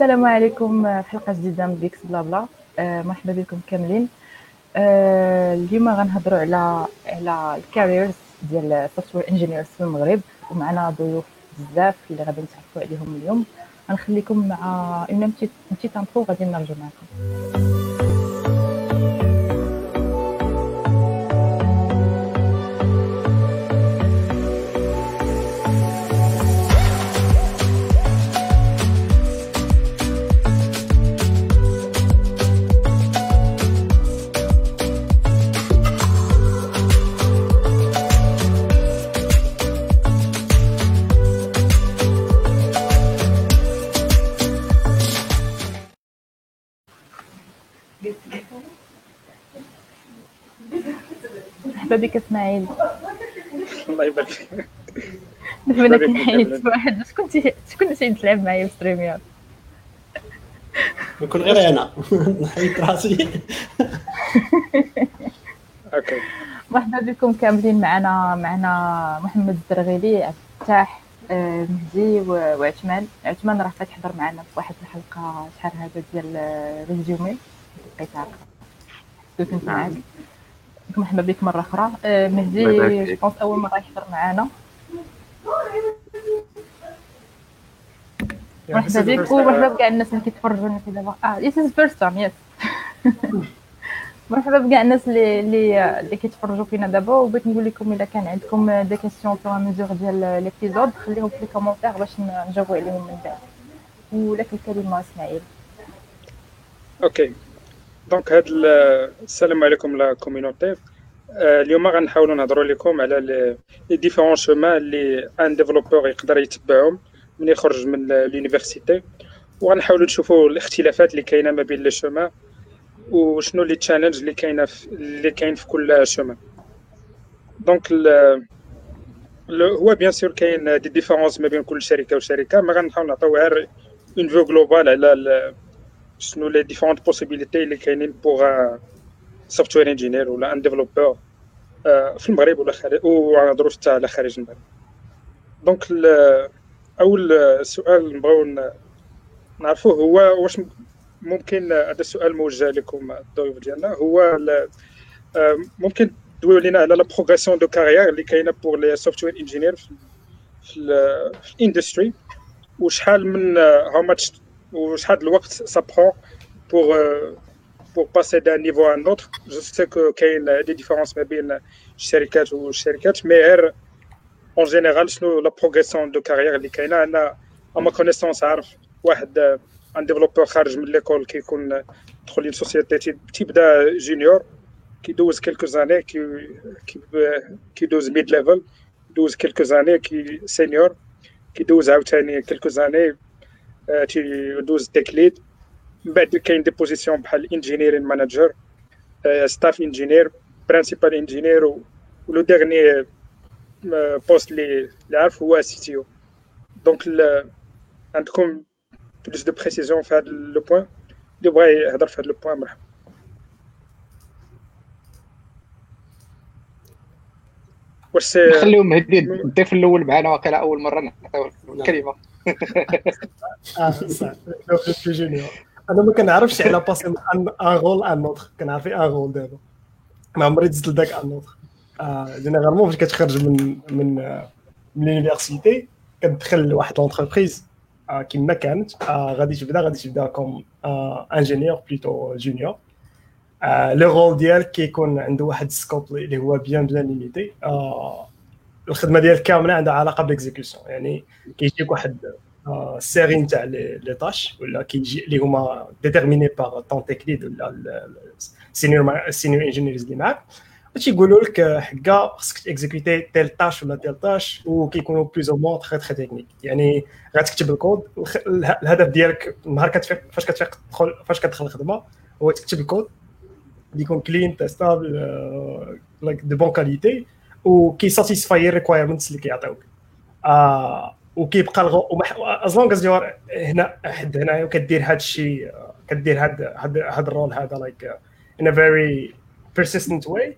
السلام عليكم في حلقة جديدة من Geeks Blabla آه، مرحبا بكم كاملين. آه، اليوم غنهضروا على على ال careers ديال ال software engineers في المغرب ومعنا ضيوف بزاف اللي غادي نتعرفوا عليهم اليوم. غنخليكم مع une petite intro غادي نرجع معكم. مرحبا بك إسماعيل. الله يبارك فيك. دابا واحد؟ شكون شكون تيحيد تلعب معايا في stream نكون غير أنا. نحيد راسي. okay. مرحبا بكم كاملين. معنا معنا محمد الزرغيلي عبد الفتاح آه، مهدي وعثمان. عثمان راه فات يحضر معنا في واحد الحلقة شحال هذا ديال ريزومي بقيت كنت معاك مرحبا بك مرة أخرى. آه، مهدي جو أول مرة يحضر معنا مرحبا بك ومرحبا بكاع الناس اللي كيتفرجونا في دابا. آه this is first time yes مرحبا بكاع الناس اللي اللي اللي كيتفرجوا فينا دابا. وبغيت نقول لكم إلا كان عندكم des questions au fur et à mesure ديال l'épisode خليهم في ال commentaires باش نجاوبوا عليهم من بعد. ولك الكلمة إسماعيل. okay donc هاد السلام عليكم la community آه، اليوم غنحاولوا نهضروا لكم على les différents chemins اللي un développeur يقدر يتبعهم من يخرج من l'université وغنحاولوا نشوفوا الاختلافات اللي كاينة ما بين les chemins وشنو les challenges اللي كاينة اللي كاين في كل chemin donc هو bien sûr كاين des différences ما بين كل شركة وشركة. ما غنحاول نعطيو غير une vue globale على شنو les différentes possibilités اللي كاينين pour software engineer ولا un développeur في المغرب ولا خارج وغنهضروا حتى على خارج المغرب donc أول سؤال نبغيو نعرفوه هو واش ممكن هذا السؤال موجه لكم الضيوف ديالنا. هو ممكن تدويو لينا على la progression de carrière اللي كاينة pour les software engineers في ال industry وشحال من how much وشحال الوقت ça prend pour pour passer d'un niveau à un autre. Je sais qu'il y a des différences mais بين الشركات والشركات mais غير en général شنو la progression de carrière اللي كاينة أنا à ma connaissance عارف واحد un développeur خارج من l'école كيكون يدخل les sociétés تيبدا junior كيدوز quelques années كي كيدوز mid level يدوز quelques années كي senior كيدوز عاوتاني quelques années تيدوز tech lead من بعد كاين des positions بحال engineering manager staff engineer principal engineer و le dernier poste اللي اللي عارف هو CTO donc عندكم plus de précisions في هذا le point اللي بغا يهضر في هذا le point مرحبا واش نخليو مهدي الضيف الأول معنا واقيلا اول مره نعطيو الكلمة صح أنا ما كنعرفش على passer un rôle un autre كنعرف un rôle دابا ما عمري دزت لذاك un autre généralement فاش كتخرج من من من l'université كتدخل لواحد l'entreprise كما كانت غادي تبدا غادي تبدا comme ingénieur plutôt junior le rôle ديالك كيكون عنده واحد ال scope اللي هو bien bien limité الخدمة ديالك كاملة عندها علاقة بال execution يعني كيجيك واحد série نتاع les tâches ولا كيجي اللي هما déterminés par ton tech lead ولا ال senior senior engineers اللي معاك. تيقولوا لك حكا خصك ت exécuter telle tâche ولا telle tâche وكيكونوا plus ou moins très très technique يعني غتكتب الكود الهدف ديالك نهار كتفيق فاش كتفيق تدخل فاش كتدخل الخدمة هو تكتب الكود يكون clean testable like de bonne qualité وكي satisfy ال requirements اللي كيعطيوك. آه وكيبقى as long as you're هنا حد هنايا وكدير هذا الشيء كدير هذا هذا ال rôle هذا like in a very persistent way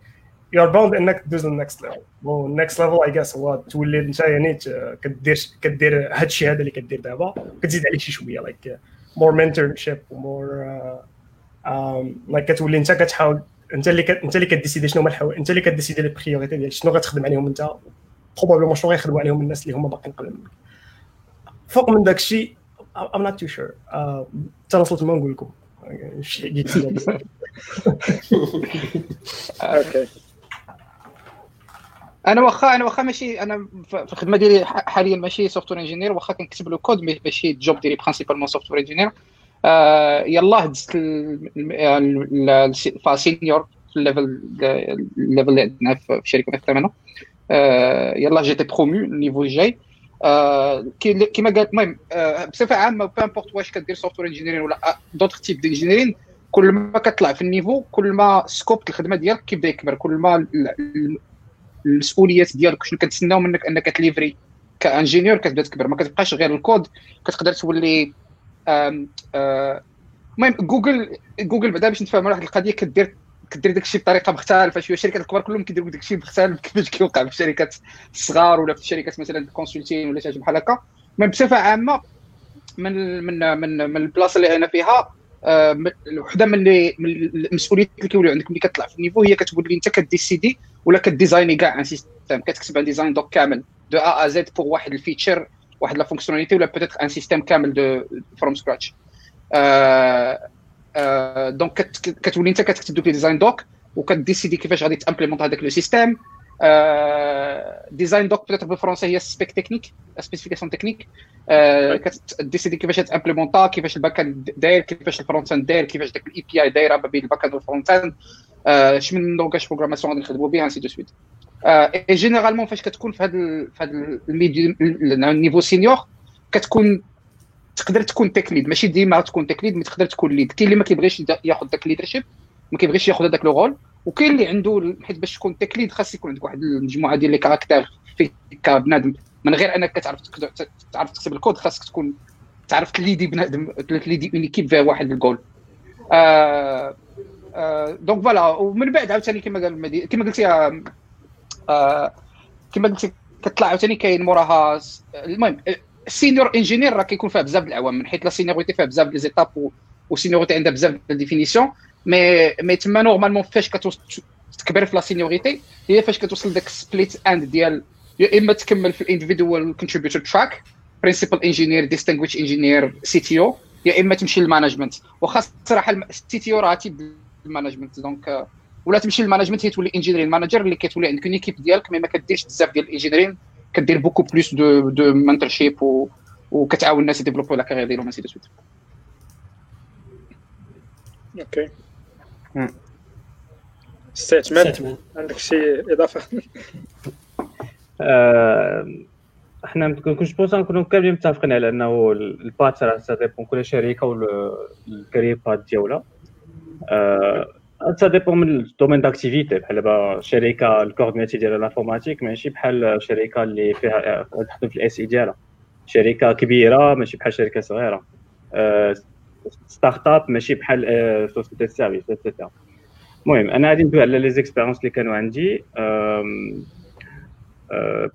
you're bound إنك تدوز لل next level وال next level is just هو تولي أنت يعني كدير كدير هذا الشيء هذا اللي كدير دابا كتزيد عليه شي شوية like more mentorship و more like كتولي أنت كتحاول انت اللي انت اللي ك décider شنو هما الحوايج انت اللي كديسيدي les priorités ديالك؟ شنو غتخدم عليهم انت؟ probablement شنو غيخدموا عليهم الناس اللي هما باقيين قبل منك؟ فوق من داك الشيء I'm not too sure حتى وصلت ما نقول لكم okay. أنا واخا أنا واخا ماشي أنا في الخدمة ديالي حاليا ماشي software engineer واخا كنكتب le code ماشي ال job ديالي principalement software engineer يلاه دزت senior في ال level ال level اللي عندنا في في آه يلاه جيتي promo ال niveau الجاي كيما قالت المهم آه بصفة عامة peu importe واش كدير software engineering ولا d'autres types d'engineering كل ما كتطلع في ال niveau كل ما scope الخدمة ديالك كيبدا يكبر كل ما المسؤوليات ديالك شنو كتسناو منك أنك ت livrer ك ingénieur كتبدا تكبر. ما كتبقاش غير الكود كتقدر تولي المهم جوجل جوجل بعدا باش نتفاهموا واحد القضية كدير كدير داك الشيء بطريقة مختلفة شوية. الشركات الكبار كلهم كيديروا داك الشيء مختلف كيفاش كيوقع في الشركات الصغار ولا في الشركات مثلا consulting ولا شي بحال هكا. المهم بصفة عامة من من من من البلاصة اللي أنا فيها آه، وحدة من من المسؤوليات اللي كيوليو عندك ملي كتطلع في ال niveau هي كتولي أنت ك décider ولا ك designer كاع un système كتكتب un design doc كامل. de A à Z pour واحد ال feature واحد la fonctionnalité ولا peut-être un système كامل de from scratch donc كتولي انت كتكتب دوك les design docs وك décider كيفاش غادي ت implémenter هذاك le système. design doc peut-être بالفرنسي هي spec technique spécification technique كت décider كيفاش ت implémenter كيفاش ال back-end داير كيفاش ال front-end داير كيفاش داك ال API دايرة ما بين ال back-end وال front-end اش من langage programmation غادي نخدموا بها ainsi de suite et généralement فاش كتكون في هذا في هذا ال niveau senior كتكون تقدر تكون tech lead ماشي ديما تكون tech lead mais تقدر تكون lead كاين اللي ما كيبغيش ياخذ داك ال leadership ما كيبغيش ياخذ هذاك le rôle وكاين اللي عنده حيت باش تكون tech lead خاص يكون عندك واحد المجموعه ديال les caractères فيك كبنادم من غير أنك كتعرف تعرف تكتب الكود خاصك تكون تعرف ت lead بنادم ت lead une équipe فيها واحد الجول آه آه donc voilà ومن بعد عاوتاني كما قال كما قلتي آه كما قلتي كتطلع عاوتاني كاين موراها المهم ال senior engineer راه كيكون فيها بزاف الاعوام من حيث la séniorité فيها بزاف les étapes و séniorité عندها بزاف définitions mais mais تما normalement فاش كتكبر في la séniorité هي فاش كتوصل داك split end ديال يا إما تكمل في ال individual contributor track principal engineer distinguished engineer CTO يا إما تمشي لل management واخا الصراحه ال CTO راه type ال management donc ولا تمشي لل management هي تولي engineering manager اللي كتولي عندك une équipe ديالك mais ما كديرش بزاف ديال ال engineering كدير beaucoup plus de de mentorship و وكتعاون الناس يديفلوبو la carrière ديالهم ainsi de suite okay statement عندك شي اضافه إحنا كن pense نكونوا كاملين متفقين على انه ال path راه ça dépend كل شركة وال career path ديالها. ça dépend من ال domaine d'activité بحال دابا شركه ال core ديال ال informatique ماشي بحال شركه اللي فيها تخدم في ال SI ديالها شركه كبيره ماشي بحال شركه صغيره startup ماشي بحال société service et cetera المهم أنا غادي ندوي على les expériences اللي كانوا عندي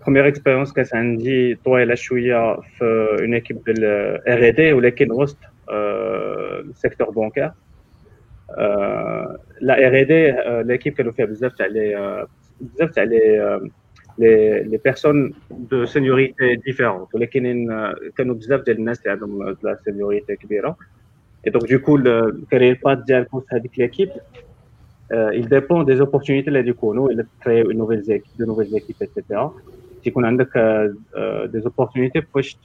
première expérience كانت عندي طويله شوية في une équipe ديال R&D ولكن وسط ال secteur bancaire la R&D l'équipe كانوا فيها بزاف تاع les بزاف تاع les les les personnes de séniorité différente ولكن كانوا بزاف ديال الناس اللي عندهم la séniorité كبيره et donc du coup ال career path ديالك وسط هذيك l'équipe il dépend des opportunités اللي يكونوا إلا تكرى une nouvelles équipes de nouvelles équipes etc تيكون عندك des opportunités باش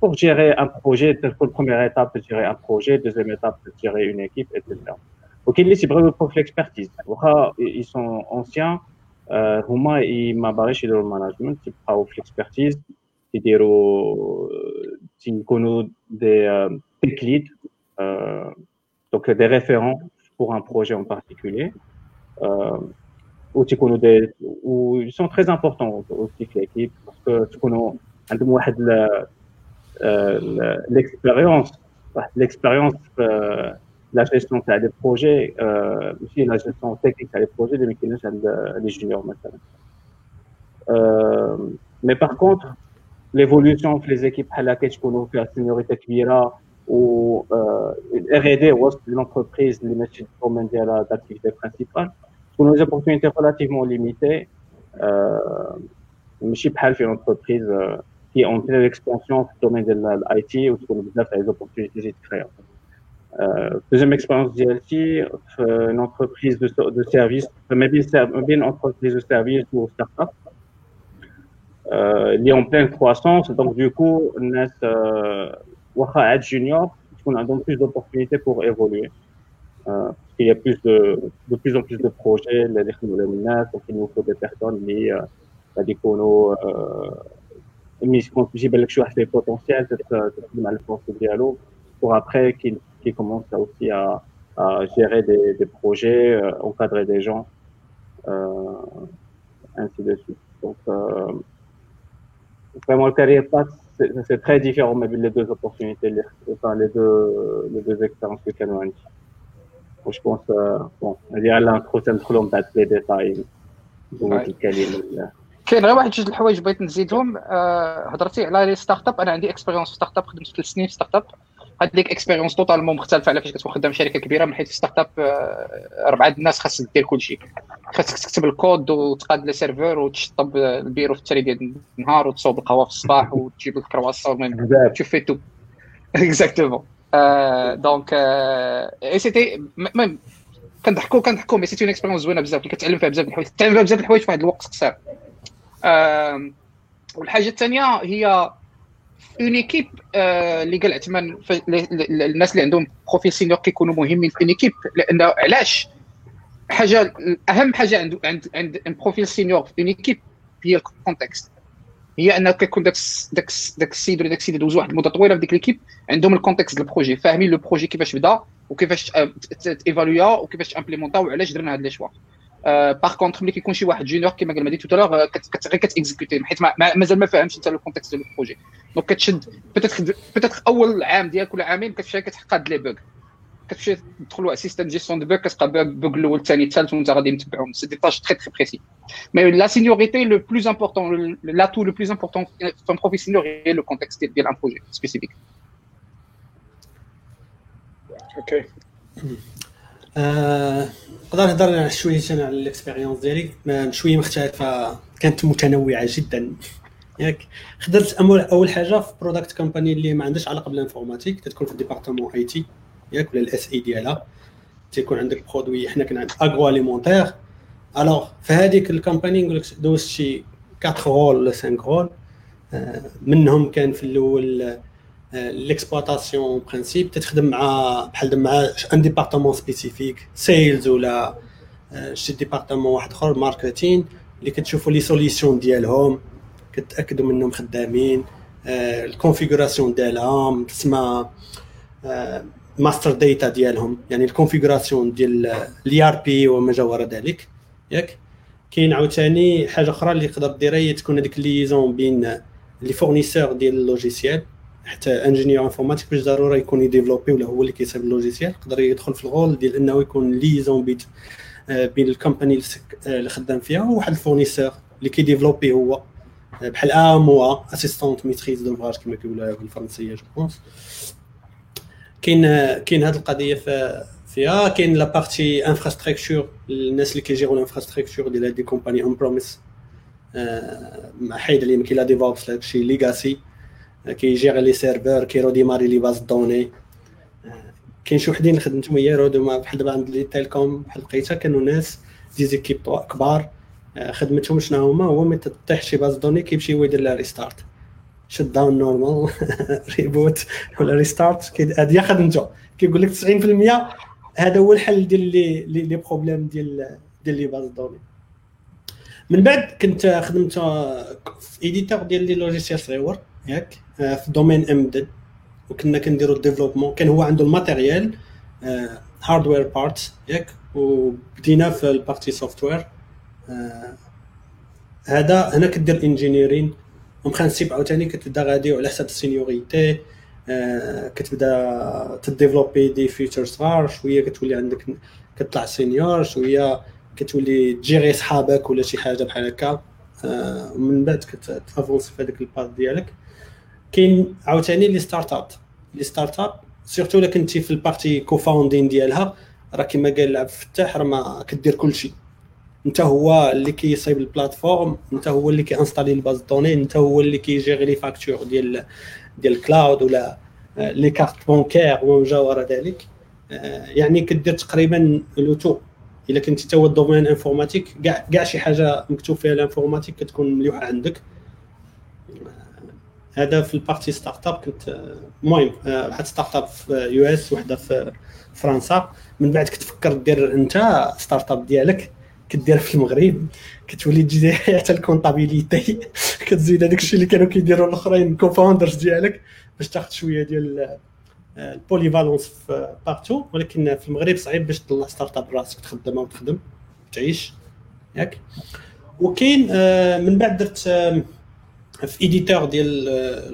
pour gérer un projet تكون première étape de gérer un projet deuxième étape de gérer une équipe etc وكاين اللي تيبغيو يكون في l'expertise واخا ils sont anciens هما ما باغيش يديروا المانجمنت تيبقاو في l'expertise تيديروا تيكونوا دي تيك ليد دونك دي ريفيرون pour un projet en particulier. Euh, ou des, où ils sont très importants aussi que l'équipe parce que tu connais l'expérience l'expérience euh, la gestion des projets euh, aussi la gestion technique des projets des mécanismes les juniors maintenant euh, mais par contre l'évolution les équipes à laquelle tu connais la seniorité كبيره ou R&D ou l'entreprise les métiers de domaine de l'activité principale sont des opportunités relativement limitées ماشي بحال في entreprise qui ont une expansion dans le domaine de l'IT ou تكون بزاف les opportunités qui se créent deuxième expérience DLT une entreprise de, de service mais bien une entreprise de service ou start-up euh, est en pleine croissance donc du coup الناس واخا عاد junior تكون عندهم plus d'opportunités pour évoluer euh, il y a plus de, de plus en plus de projets اللي يخدموا عليهم الناس donc il nous faut des personnes اللي غادي يكونوا ملي تكون تجيب لك شي واحد فيه بوتونسيال تخدم على البروسي ديالو pour après qu'il qui commence aussi à, à gérer des, des projets, euh, encadrer des gens, euh, ainsi de suite. Donc, euh, vraiment, le carrière path, c'est très différent, mais les deux opportunités, les, enfin, les deux, les deux expériences que Canon Je pense, euh, bon, on dirait l'intro, c'est trop long d'être les détails. Donc, كاين غير واحد جوج الحوايج بغيت نزيدهم آه هضرتي على لي ستارت اب انا عندي اكسبيريونس في ستارت اب خدمت ثلاث سنين في ستارت اب هذيك expérience totalement مختلفة على فاش كتكون خدام شركة كبيرة من حيث في startup أربعة الناس خاصك دير كل شيء خاصك تكتب الكود وتقاد les serveurs وتشطب البيرو في التالي ديال النهار وتصوب القهوة في الصباح وتجيب الكرواسون تشوف في tout exactement donc et c'était المهم كنضحكوا كنضحكوا mais c'était une expérience زوينة بزاف كتعلم فيها بزاف الحوايج تعلم فيها بزاف الحوايج في واحد الوقت قصير. والحاجة الثانية هي une équipe اللي قال عثمان الناس اللي عندهم profil senior كيكونوا مهمين في une équipe لأن علاش حاجة اهم حاجة عند عند عند profil senior في une équipe هي ال contexte هي انه كيكون داك داك داك السيد ولا داك السيد دوز واحد المده طويله في ديك l'équipe عندهم ال contexte ديال ال projet فاهمين le projet كيفاش بدا وكيفاش تيفالويا وكيفاش امبليمونتا وعلاش درنا هاد les choix par contre ملي كيكون شي واحد junior كما قال مادي tout à l'heure غير كتاكزيكوتي حيت مازال ما فاهمش انت le contexte ديال ال projet donc كتشد peut-être اول عام ديالك ولا عامين كتمشي كتحقق les bugs كتمشي تدخل واحد système gestion de bugs كتلقى bug bug الأول الثاني الثالث وانت غادي متبعهم c'est des tâches très très précises mais la séniorité le plus important l'atout le plus important في un profil senior هي le contexte ديال un projet spécifique okay نقدر نهضر شوية على ال expérience ديالي شوية مختلفة. كانت متنوعة جدا. ياك؟ خدرت أول حاجة في product company اللي ما عندهاش علاقة بال informatique تكون في département IT ياك؟ ولا ال SI ديالها. تيكون عندك produit. حنا كنا عند agroalimentaire alors في هذيك ال company نقول لك دوزت شي 4 rôles ولا 5 rôles منهم كان في الأول l'exploitation principe تتخدم مع بحال مع un département spécifique sales ولا شي département واحد أخر marketing اللي كتشوفوا les solutions ديالهم كتأكدوا منهم خدامين ال configuration ديالهم تسمى master data ديالهم يعني ال configuration ديال ال ERP وما جاور ذلك ياك؟ كاين عاوتاني حاجة أخرى اللي تقدر ديرها هي تكون هذيك ال liaison بين les fournisseurs ديال ال logiciel حتى ingénieur informatique ماشي ضروري يكون يديفلوبي ولا هو اللي كيصايب ال logiciel يقدر يدخل في ال rôle ديال إنه يكون liaison بين بين ال company اللي خدام فيها وواحد ال fournisseur اللي كيديفلوبي هو. بحال AMOA assistance maîtrise d'ouvrage كما كيقولوها بالفرنسيه je pense كاين كاين هذه القضية فيها كاين la partie infrastructure الناس اللي كيجيروا ال infrastructure ديال هذه company on-premise مع حيد اللي كاين la DevOps شي legacy كيجير les serveurs كيروديماري les bases de données. كاين شي وحدين اللي خدمت وياه بحال دابا عند les télécoms بحال لقيتها كانوا ناس des équipes كبار. خدمتهم شنو هما؟ هو ملي تطيح شي base de données كيمشي هو يدير لها restart. shutdown normal reboot ولا restart. هذه خدمته. كيقول لك 90% هذا هو الحل ديال les les problèmes ديال ديال les bases de données. من بعد كنت خدمت في éditeur ديال les logiciels صغيور ياك. في domaine embedded وكنا كنديروا ال développement كان هو عنده ال matériel hardware parts ياك. وبدينا في ال partie software هذا هنا كدير engineering و en principe عاوتاني كتبدا غادي على حساب ال séniorité كتبدا تديفلوبي des features صغار شوية كتولي عندك كتطلع senior شوية كتولي تجيري صحابك ولا شي حاجة بحال هكا. ومن بعد كتافونسي في هذاك ال path ديالك. كاين عاوتاني les startups. les startups surtout إلا كنتي في ال partie co-founding ديالها راه كما قال عبد الفتاح راه ما كدير كل شيء انت هو اللي كيصايب ال plateforme انت هو اللي كي installer ال base de données انت هو اللي كي gérer les factures ديال ديال ال cloud ولا les cartes bancaires وما وراء ذلك. يعني كدير تقريبا le tout إلا كنتي تا هو ال domaine informatique كاع شي حاجة مكتوب فيها ال informatique كتكون مليوحة عندك. هذا في ال partie startup كنت المهم واحد startup في US وحدة في فرنسا. من بعد كتفكر دير أنت startup ديالك كدير في المغرب كتولي تجي حتى ال comptabilité كتزيد هذاك الشيء اللي كانوا كيديروا الأخرين co-founders ديالك باش تاخذ شوية ديال ال polyvalence في partout ولكن في المغرب صعيب باش تطلع startup راسك تخدمها وتخدم تعيش ياك. وكاين آه، من بعد درت في éditeur ديال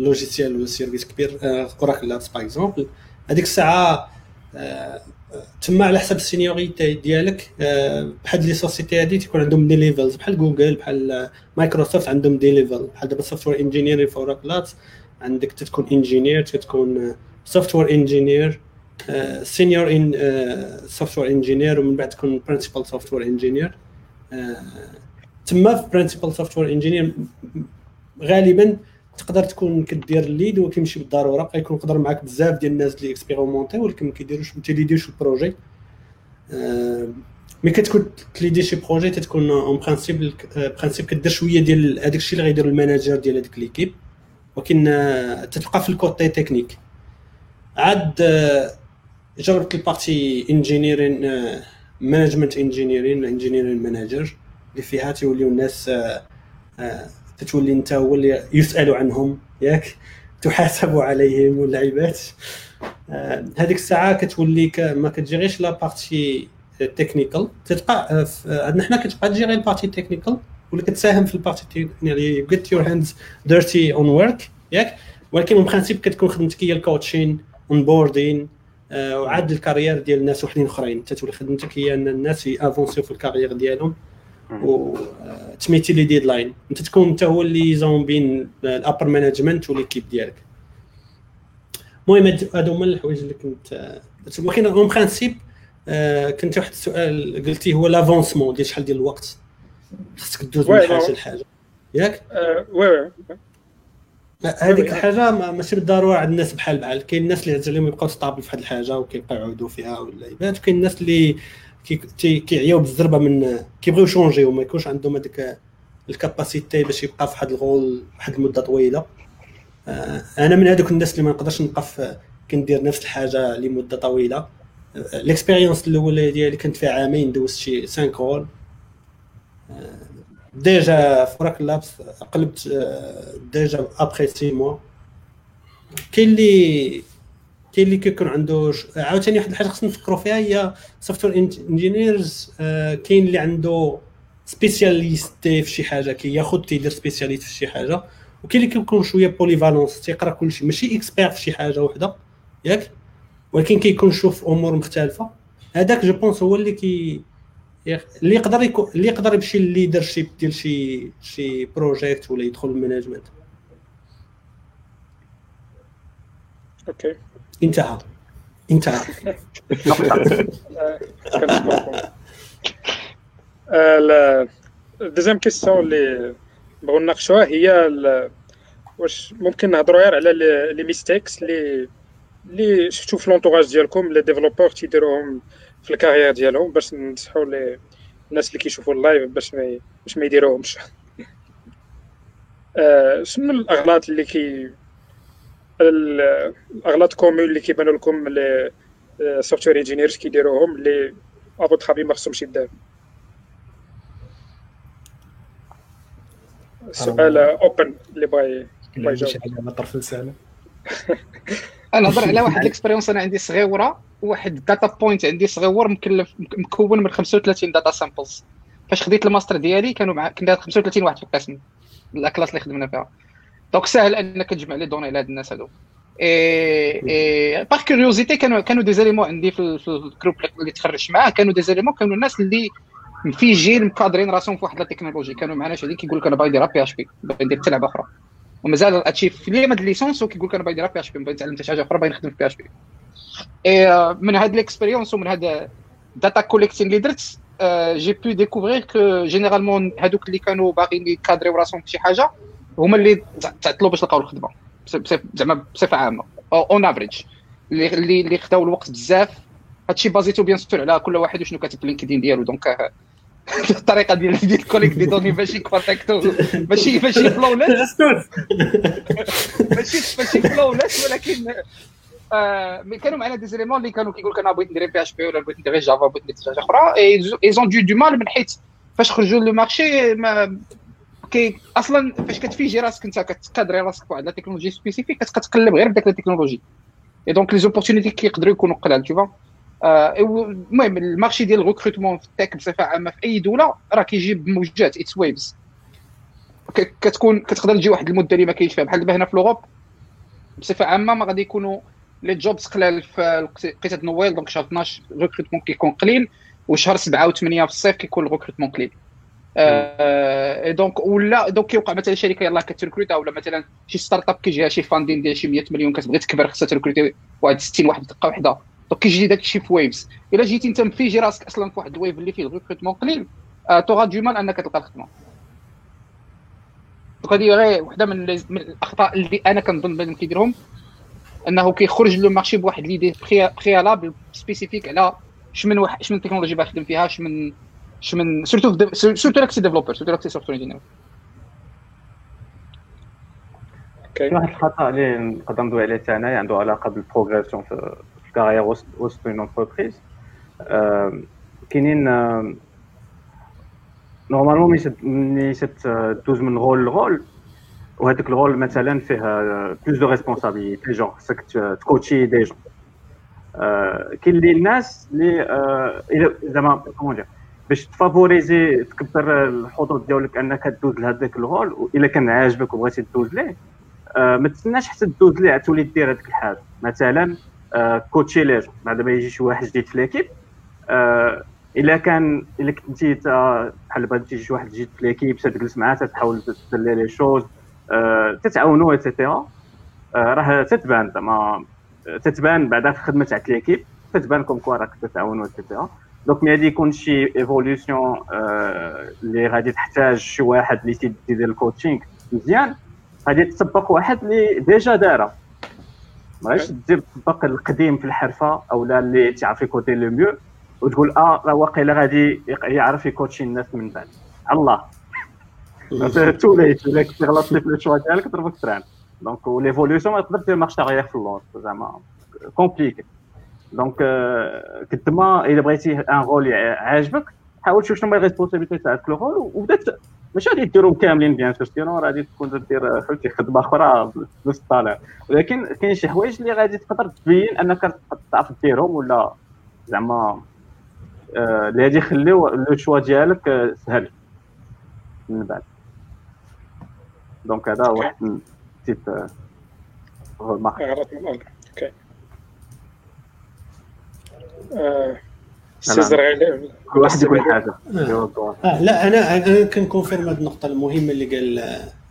logiciel ولا service كبير Oracle Labs par exemple هذيك الساعة تما على حسب ال seniority ديالك بحال les sociétés هادي تيكون عندهم des levels بحال جوجل بحال مايكروسوفت عندهم des levels بحال دابا software engineer في Oracle Labs عندك تكون engineer تكون software engineer senior ان software engineer ومن بعد تكون principal software engineer تما في principal software engineer غالبا تقدر تكون كدير ال lead وكيمشي بالضرورة. يكون يقدر معاك بزاف ديال الناس اللي expérimentés ولكن ما كيديروش ما تي leadيوش ال projet. آه، mais كتكون ت leadي شي projet تتكون en principe principe كدير شوية ديال هذاك الشيء اللي غيدير ال manager ديال هذيك l'équipe. ولكن آه، تتبقى في ال côté technique. عاد آه، جربت ال partie engineering management engineering engineering manager اللي فيها تيوليو الناس تتولي أنت هو اللي يسأل عنهم ياك؟ تحاسب عليهم واللعيبات. آه، هذيك الساعة كتولي ما كتجي غير la partie technical تتبقى عندنا حنا كتبقى تجي غير ال partie technical ولا كتساهم في ال partie يعني get your hands dirty on work ياك؟ ولكن من principe كتكون خدمتك هي ال coaching onboarding وعاد ال carrière ديال الناس وحدين أخرين. تتولي خدمتك هي أن الناس ي avancerيو في ال carrière ديالهم. وت meetي les deadlines انت تكون انت هو اللي zone بين ال upper management و l'équipe ديالك. المهم هادو هما الحوايج اللي كنت ولكن en principe كنت واحد السؤال قلتي هو l'avancement ديال شحال ديال الوقت؟ خاصك تدوز من حاجة لحاجة. ياك؟ oui oui. هذيك الحاجة ماشي بالضرورة عند الناس بحال بحال. كاين الناس اللي عز عليهم يبقاو stables في واحد الحاجة وكيبقاو يعودوا فيها ولا وكاين الناس اللي كيعياو بالزربه من كيبغيو ي changerيو ما يكونش عندهم هذيك ال capacité باش يبقى في واحد ال rôle واحد المده طويلة. آه، أنا من هذوك الناس اللي ما نقدرش نبقى كندير نفس الحاجة لمدة طويلة. ال expérience الأولى ديالي كنت فيها عامين دوزت شي 5 rôles ديجا في راك لابس قلبت آه، ديجا ابخي 6 موا كاين اللي كاين اللي كيكون عنده عاوتاني واحد الحاجة خصنا نفكروا فيها هي سوفت وير انجينيرز كاين اللي عنده سبيسياليستي في شي حاجة كياخذ تيدير سبيسياليست في شي حاجة. وكاين اللي كيكون شوية بوليفالونس تيقرا كلشي ماشي اكسبير في شي حاجة وحدة ياك؟ ولكن كيكون يشوف أمور مختلفة. هذاك je pense هو اللي كي اللي يقدر يكون اللي يقدر يمشي لل leadership ديال شي شي project ولا يدخل ال management okay انتهى. انتهى. ال deuxième question اللي بغيو نناقشوها هي واش ممكن نهضروا غير على les mistakes اللي اللي شفتوا في l'entourage ديالكم les développeurs تيديروهم في ال carrière ديالهم باش ننصحوا الناس اللي كيشوفوا ال live باش ما باش ما يديروهمش. آه، شنو الأغلاط اللي كي الاغلاط communs اللي كيبانوا لكم les software engineers كيديروهم اللي ابو تخابي ما خصهمش يدار سؤال open اللي بغى يجاوب على طرف لسانه أنا نهضر على واحد expérience أنا عندي صغيره واحد ال data point عندي صغيور مكلف مكون من 35 data samples فاش خديت الماستر ديالي كانوا مع كنا 35 واحد في القسم la classe اللي خدمنا فيها. donc ساهل انك تجمع les données لهاد الناس هادو. et et par curiosité كانوا كانوا des éléments عندي في, ال groupe اللي تخرجت معاه. كانوا des éléments كانوا الناس اللي في جيل م cadrerين راسهم في واحد la technologie كانوا معنا شادين كيقول لك أنا باغي ندير PHP باغي ندير حتى لعبه أخرى. ومازال هادشي في les mades licence وكيقول لك أنا باغي ندير PHP باغي نتعلم حتى شي حاجة أخرى باغي نخدم في بي اش بي اي من هاد l'expérience ومن هاد data collecting اللي درت j'ai pu découvrir que généralement هادوك اللي كانوا باغيين ي cadrerيو راسهم في شي حاجة هما اللي تعطلوا باش لقاو الخدمة. زعما بصفة عامة. on average اللي اللي خداو الوقت بزاف هادشي basé tout bien sûr على كل واحد وشنو كاتب في LinkedIn ديالو. donc الطريقة ديال ديال collecte des données ماشي كونتاكتو ماشي ماشي flawless ماشي ماشي flawless ولكن آه كانوا معنا des éléments اللي كانوا كيقول لك أنا بغيت ندير PHP ولا بغيت ندير Java بغيت ندير حاجة أخرى. ils ont du du mal من حيث فاش خرجوا le marché ما كي أصلا فاش كتفيجي راسك انت كت cadrer راسك بواحد la technologie spécifique كتبقى تقلب غير بداك la technologie et donc les opportunités كيقدروا يكونوا قلال تو المهم ال marché ديال ال recrutement في ال tech بصفة عامة في أي دولة راه كيجي بموجات it's waves كتكون كتقدر تجي واحد المدة اللي ما كاينش فيها. بحال دابا هنا في l'Europe بصفة عامة ما غادي يكونوا les jobs قلال في les fêtes Noël donc شهر 12 ال recrutement كيكون قليل وشهر 7 و8 في الصيف كيكون ال recrutement قليل. آه donc ولا donc كيوقع مثلا شركة يلاه كت recruter ولا مثلا شي startup كيجيها شي funding ديال شي 100 مليون كتبغي تكبر خصها ت recruter واحد 60 واحد دقة وحدة. donc كيجي داك الشيء في waves إلا جيتي أنت م figé راسك أصلا في واحد ال wave اللي فيه ال recrutement قليل tu auras du mal أنك تلقى الخدمة. donc هذه غير وحدة من, من الأخطاء اللي أنا كنظن بان كيديرهم أنه كيخرج le marché بواحد l'idée préalable spécifique على شمن واحد شمن تكنولوجي باغي يخدم فيها شمن شمن surtout surtout راك c'est developer surtout راك c'est software engineer كاين واحد الخطا اللي نقدر ندوي عليه حتى انايا عنده علاقه بال progression في ال carrière وسط une entreprise كاينين normalement ملي دوز من rôle ل rôle وهذاك ال rôle مثلا فيه plus de responsabilités genre خصك ت coacher des gens كاين اللي الناس اللي زعما comment دير باش ت favoriser تكبر الحظوظ ديالك انك دوز لهذاك ال rôle وإلا كان عاجبك وبغيتي تدوز ليه. ما تسناش حتى دوز ليه تولي دير هذيك الحاجة. مثلا coacher les gens بعد ما يجي شي واحد جديد في l'équipe إلا كان إلا كنتي بحال دابا تيجي شي واحد جديد في ليكيب تجلس معاه تحاول تدير les choses تتعاونوا et cetera راه تتبان زعما تتبان بعدا في الخدمه تاع l'équipe تتبان comme quoi راك تتعاونوا et cetera donc ملي غادي يكون شي évolution اللي غادي تحتاج شي واحد اللي تيدير الكوتشينغ مزيان. غادي تطبق واحد اللي ديجا دارها ماغاديش دير تطبق القديم في الحرفة أو لا اللي تعرف يكوتي لو ميو وتقول آه راه واقيلا غادي يعرف يكوتشي الناس من بعد. الله. تو ليت الا كنتي غلطتي في الشوا ديالك ضربك تران دونك ليفوليوسيون ما تقدر دير مارش اريير في اللونس زعما. كومبليكي دونك كنت ما الا بغيتي un rôle عاجبك حاول تشوف شنو هما ال responsabilités تاع داك ال rôle وبدات ماشي غادي ديرهم كاملين bien sûr sinon غادي تكون دير فهمتي خدمه أخرى بنفس الطالع ولكن كاين شي حوايج اللي غادي تقدر تبين انك تعرف ديرهم ولا زعما اللي غادي يخليو le choix ديالك سهل من بعد donc هذا واحد tip مارك كل واحد يقول حاجة. آه. لا أنا أنا كن confirme هذه النقطة المهمة اللي قال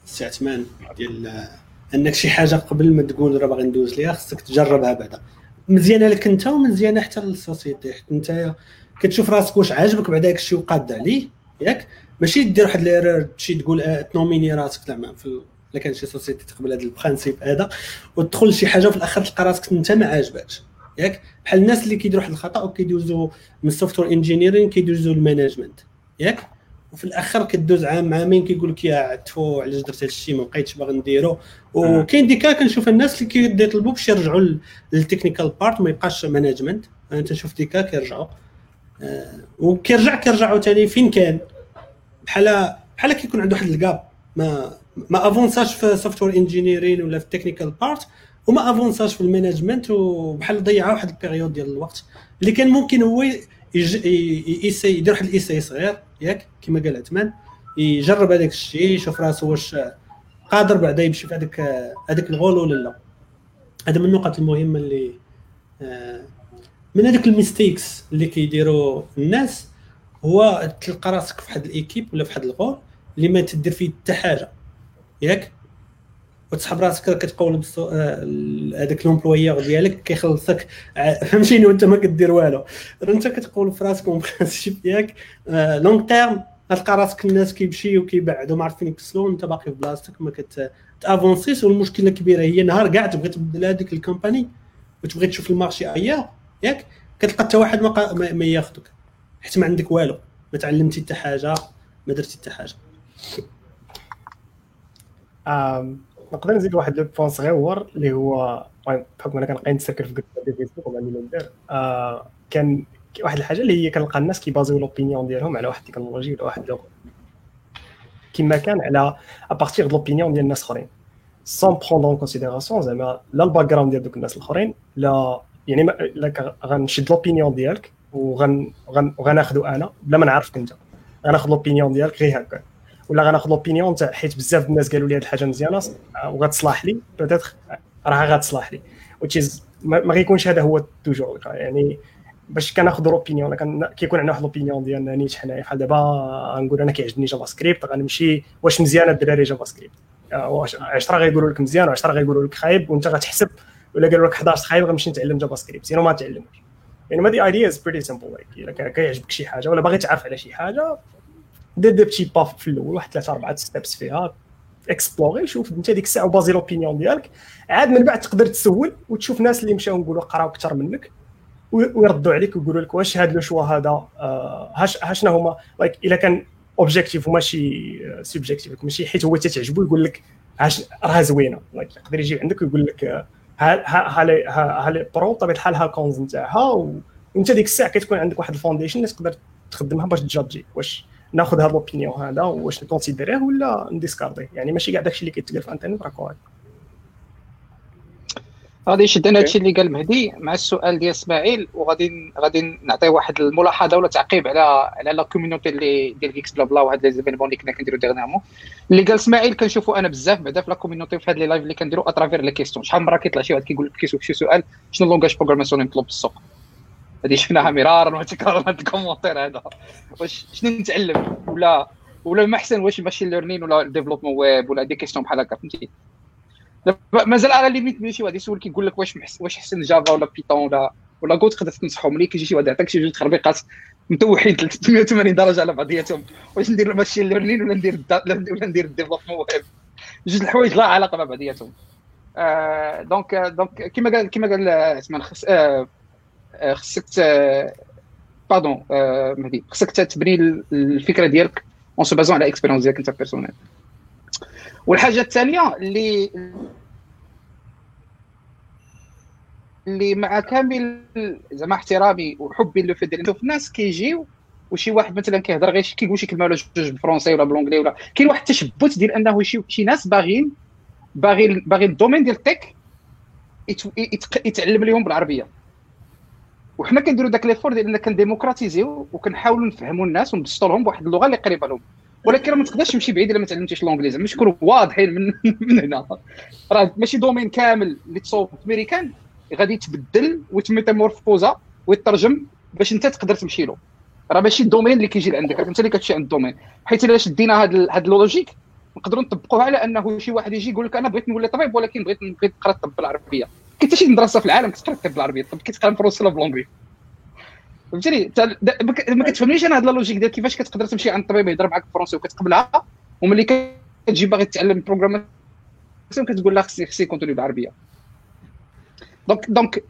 السي عثمان ديال أنك شي حاجة قبل ما تقول راه باغي ندوز ليها خصك تجربها بعدا. مزيانه لك أنت ومزيانه حتى لل société حيت أنت كتشوف راسك واش عاجبك بعدا داك الشيء وقاد عليه ياك؟ ماشي دير واحد l'erreur تمشي تقول آه تنوميني راسك زعما في إلا كان شي société تقبل هذا ال principe هذا وتدخل لشي حاجة وفي الآخر تلقى راسك أنت ما عاجبكش. ياك؟ بحال الناس اللي كيديروا واحد الخطأ وكيدوزوا من ال software engineering كيدوزوا ال management ياك؟ وفي الأخر كدوز عام عامين كيقول لك يا عتفو علاش درت هذا الشيء ما بقيتش باغي نديرو. وكاين des cas كنشوف الناس اللي كيطلبوا باش يرجعوا لل technical part ما يبقاش management أنا تنشوف des cas كيرجعوا آه وكيرجع كيرجعوا ثاني فين كان؟ بحال بحال كيكون عنده واحد ال gap ما ما avança ش في software engineering ولا في ال technical part وما avança ش في ال management وبحال ضيع واحد ال période ديال الوقت. اللي كان ممكن هو يسي يدير واحد ال essai صغير ياك؟ كما قال عثمان. يجرب هذاك الشيء يشوف راسو واش قادر بعدا يمشي في هذاك هذاك ال rôle ولا لا. هذا من النقط المهمة اللي من هذوك ال mistakes اللي كيديروا الناس هو تلقى راسك في واحد ال équipe ولا في واحد ال rôle اللي ما تدير فيه حتى حاجة. ياك؟ وتسحب راسك كتقول آه، هذاك l'employeur ديالك كيخلصك فهمتيني وانت ما كدير والو. انت كتقول في راسك en principe ياك. long term غتلقى راسك الناس كيمشيو كيبعدوا ما عارفين يكسلوا وانت باقي في بلاصتك ما كت avancer ش والمشكلة الكبيره هي نهار كاع تبغي تبدل هذيك ال company وتبغي تشوف ال marché أياه ياك؟ كتلقى حتى واحد ما, ما ياخذك حيت ما عندك والو. ما تعلمتي حتى حاجة ما درتي حتى حاجة. نقدر نزيد واحد le point صغير اللي هو بحكم أنا كنبقى نتسكر في groupe Facebook وما ندير آه كان واحد الحاجة اللي هي كنلقى الناس كي baser و l'opinion ديالهم على واحد التكنولوجي ولا واحد لغه كما كان على à partir de l'opinion ديال الناس اخرين sans prendre en considération زعما لا ال background ديال دوك الناس الأخرين لا يعني غنشد l'opinion ديالك وغن وغناخذو أنا بلا ما نعرفك أنت. غناخذ l'opinion ديالك غير هكا. ولا غناخذ l'opinion تاع حيت بزاف الناس قالوا لي هذه الحاجة مزيانة وغتصلح لي. peut-être راه غتصلح لي. وتشيز ما غيكونش هذا هو toujours يعني باش كناخذ l'opinion كيكون عندنا واحد l'opinion ديالنا نيت حنايا. بحال دابا غنقول أنا كيعجبني JavaScript غنمشي واش مزيانه الدراري JavaScript واش 10 غيقولوا لك مزيان و10 غيقولوا لك خايب وانت غتحسب ولا قالوا لك 11 خايب غنمشي نتعلم جافا سكريبت سينو ما تعلمش يعني ما دي ايديا از بريتي سمبل إلا كيعجبك شي حاجة ولا باغي تعرف على شي حاجة دير دي بتي باف في الأول واحد ثلاثة أربعة ستيبس فيها اكسبلوري شوف أنت ديك الساعة وبازي لوبينيون ديالك. عاد من بعد تقدر تسول وتشوف ناس اللي مشاو نقولوا قراو أكثر منك ويردوا عليك ويقولوا لك واش هذا لو شوا هذا آه هاش شنو هما لايك إلا كان اوبجيكتيف وماشي سوبجيكتيف ماشي حيت هو تتعجبو يقول لك راه زوينة. like يقدر يجي عندك ويقول لك ها ها ها ها pros؟ بطبيعه الحال ها cons نتاعها وأنت ديك الساعة كتكون عندك واحد ال foundation اللي تقدر تخدمها باش ت judger واش ناخذ هذا l'opinion هذا واش ن considérer يه ولا ن discarder يه؟ يعني ماشي كاع داكشي اللي كيتقال في الانترنت راه correct غادي يشدنا هادشي اللي قال مهدي مع السؤال ديال إسماعيل وغادي غادي نعطي واحد الملاحظة ولا تعقيب على على la community اللي ديال كيكس بلا بلا وهاد les événements اللي كنا كنديرو dernièrement اللي قال إسماعيل كنشوفو أنا بزاف بعدا في la community في هاد les lives اللي كنديرو à travers les questions شحال من مره كيطلع شي واحد كيقول لك كيسوق شي سؤال شنو langage programmation اللي مطلوب في السوق؟ هذه شفناها مرارا وتكرارا هذا ال commentaire هذا. واش شنو نتعلم؟ ولا ولا ما أحسن واش machine learning ولا développement web ولا des questions بحال هكا فهمتي؟ مازال à la limite ملي شي واحد يسول كيقول لك واش واش أحسن Java ولا Python ولا ولا كود تقدر تنصحو ملي كيجي شي واحد يعطيك شي جوج تخربيقات متوحين 380 درجة على بعضياتهم. واش ندير machine learning ولا ندير ولا ندير développement web جوج الحوايج لا علاقة مع بعضياتهم. آه donc donc كما قال كما قال عثمان خص آه خصك pardon مهدي خصك تبني الفكرة ديالك en se basant على expérience ديالك انت personnelle والحاجة الثانية اللي اللي مع كامل زعما احترامي وحبي لو في ديال الناس كيجيو وشي واحد مثلا كيهضر غير كيقول شي كلمة ولا جوج بالفرونسي ولا ب l'anglais ولا كاين واحد التشبت ديال أنه شي شي ناس باغيين باغي باغي ال domaine ديال ال tech يتعلم لهم بالعربية. وحنا كنديروا داك l'effort ديال اننا كن démocratiser يو وكنحاولوا نفهموا الناس ونبسطوا لهم بواحد اللغة اللي قريبة لهم. ولكن ما تقدرش تمشي بعيد إلا ما تعلمتيش لونجليزي باش نكونوا واضحين من من هنا. راه ماشي domaine كامل اللي تصوب أمريكان. غادي يتبدل ويت métamorphosa ويترجم باش أنت تقدر تمشي له. راه ماشي ال domaine اللي كيجي لعندك. انت اللي كتمشي عند ال domaine. حيت إلا شدينا هذا هذا ال logique نقدروا نطبقوها على أنه شي واحد يجي يقول لك أنا بغيت نولي طبيب ولكن بغيت نقرأ الطب بالعربية. حتى شي مدرسة في العالم كتقرا الطب بالعربية. الطب كيتقرا بالفرنسي ولا ب l'anglais فهمتيني ما كتفهمنيش أنا هذا ال logique ديال كيفاش كتقدر تمشي عند الطبيب يهضر معاك بالفرنسي وكتقبلها وملي كتجي باغي تتعلم programmation كتقول لها خصني خصني contenu بالعربية. donc donc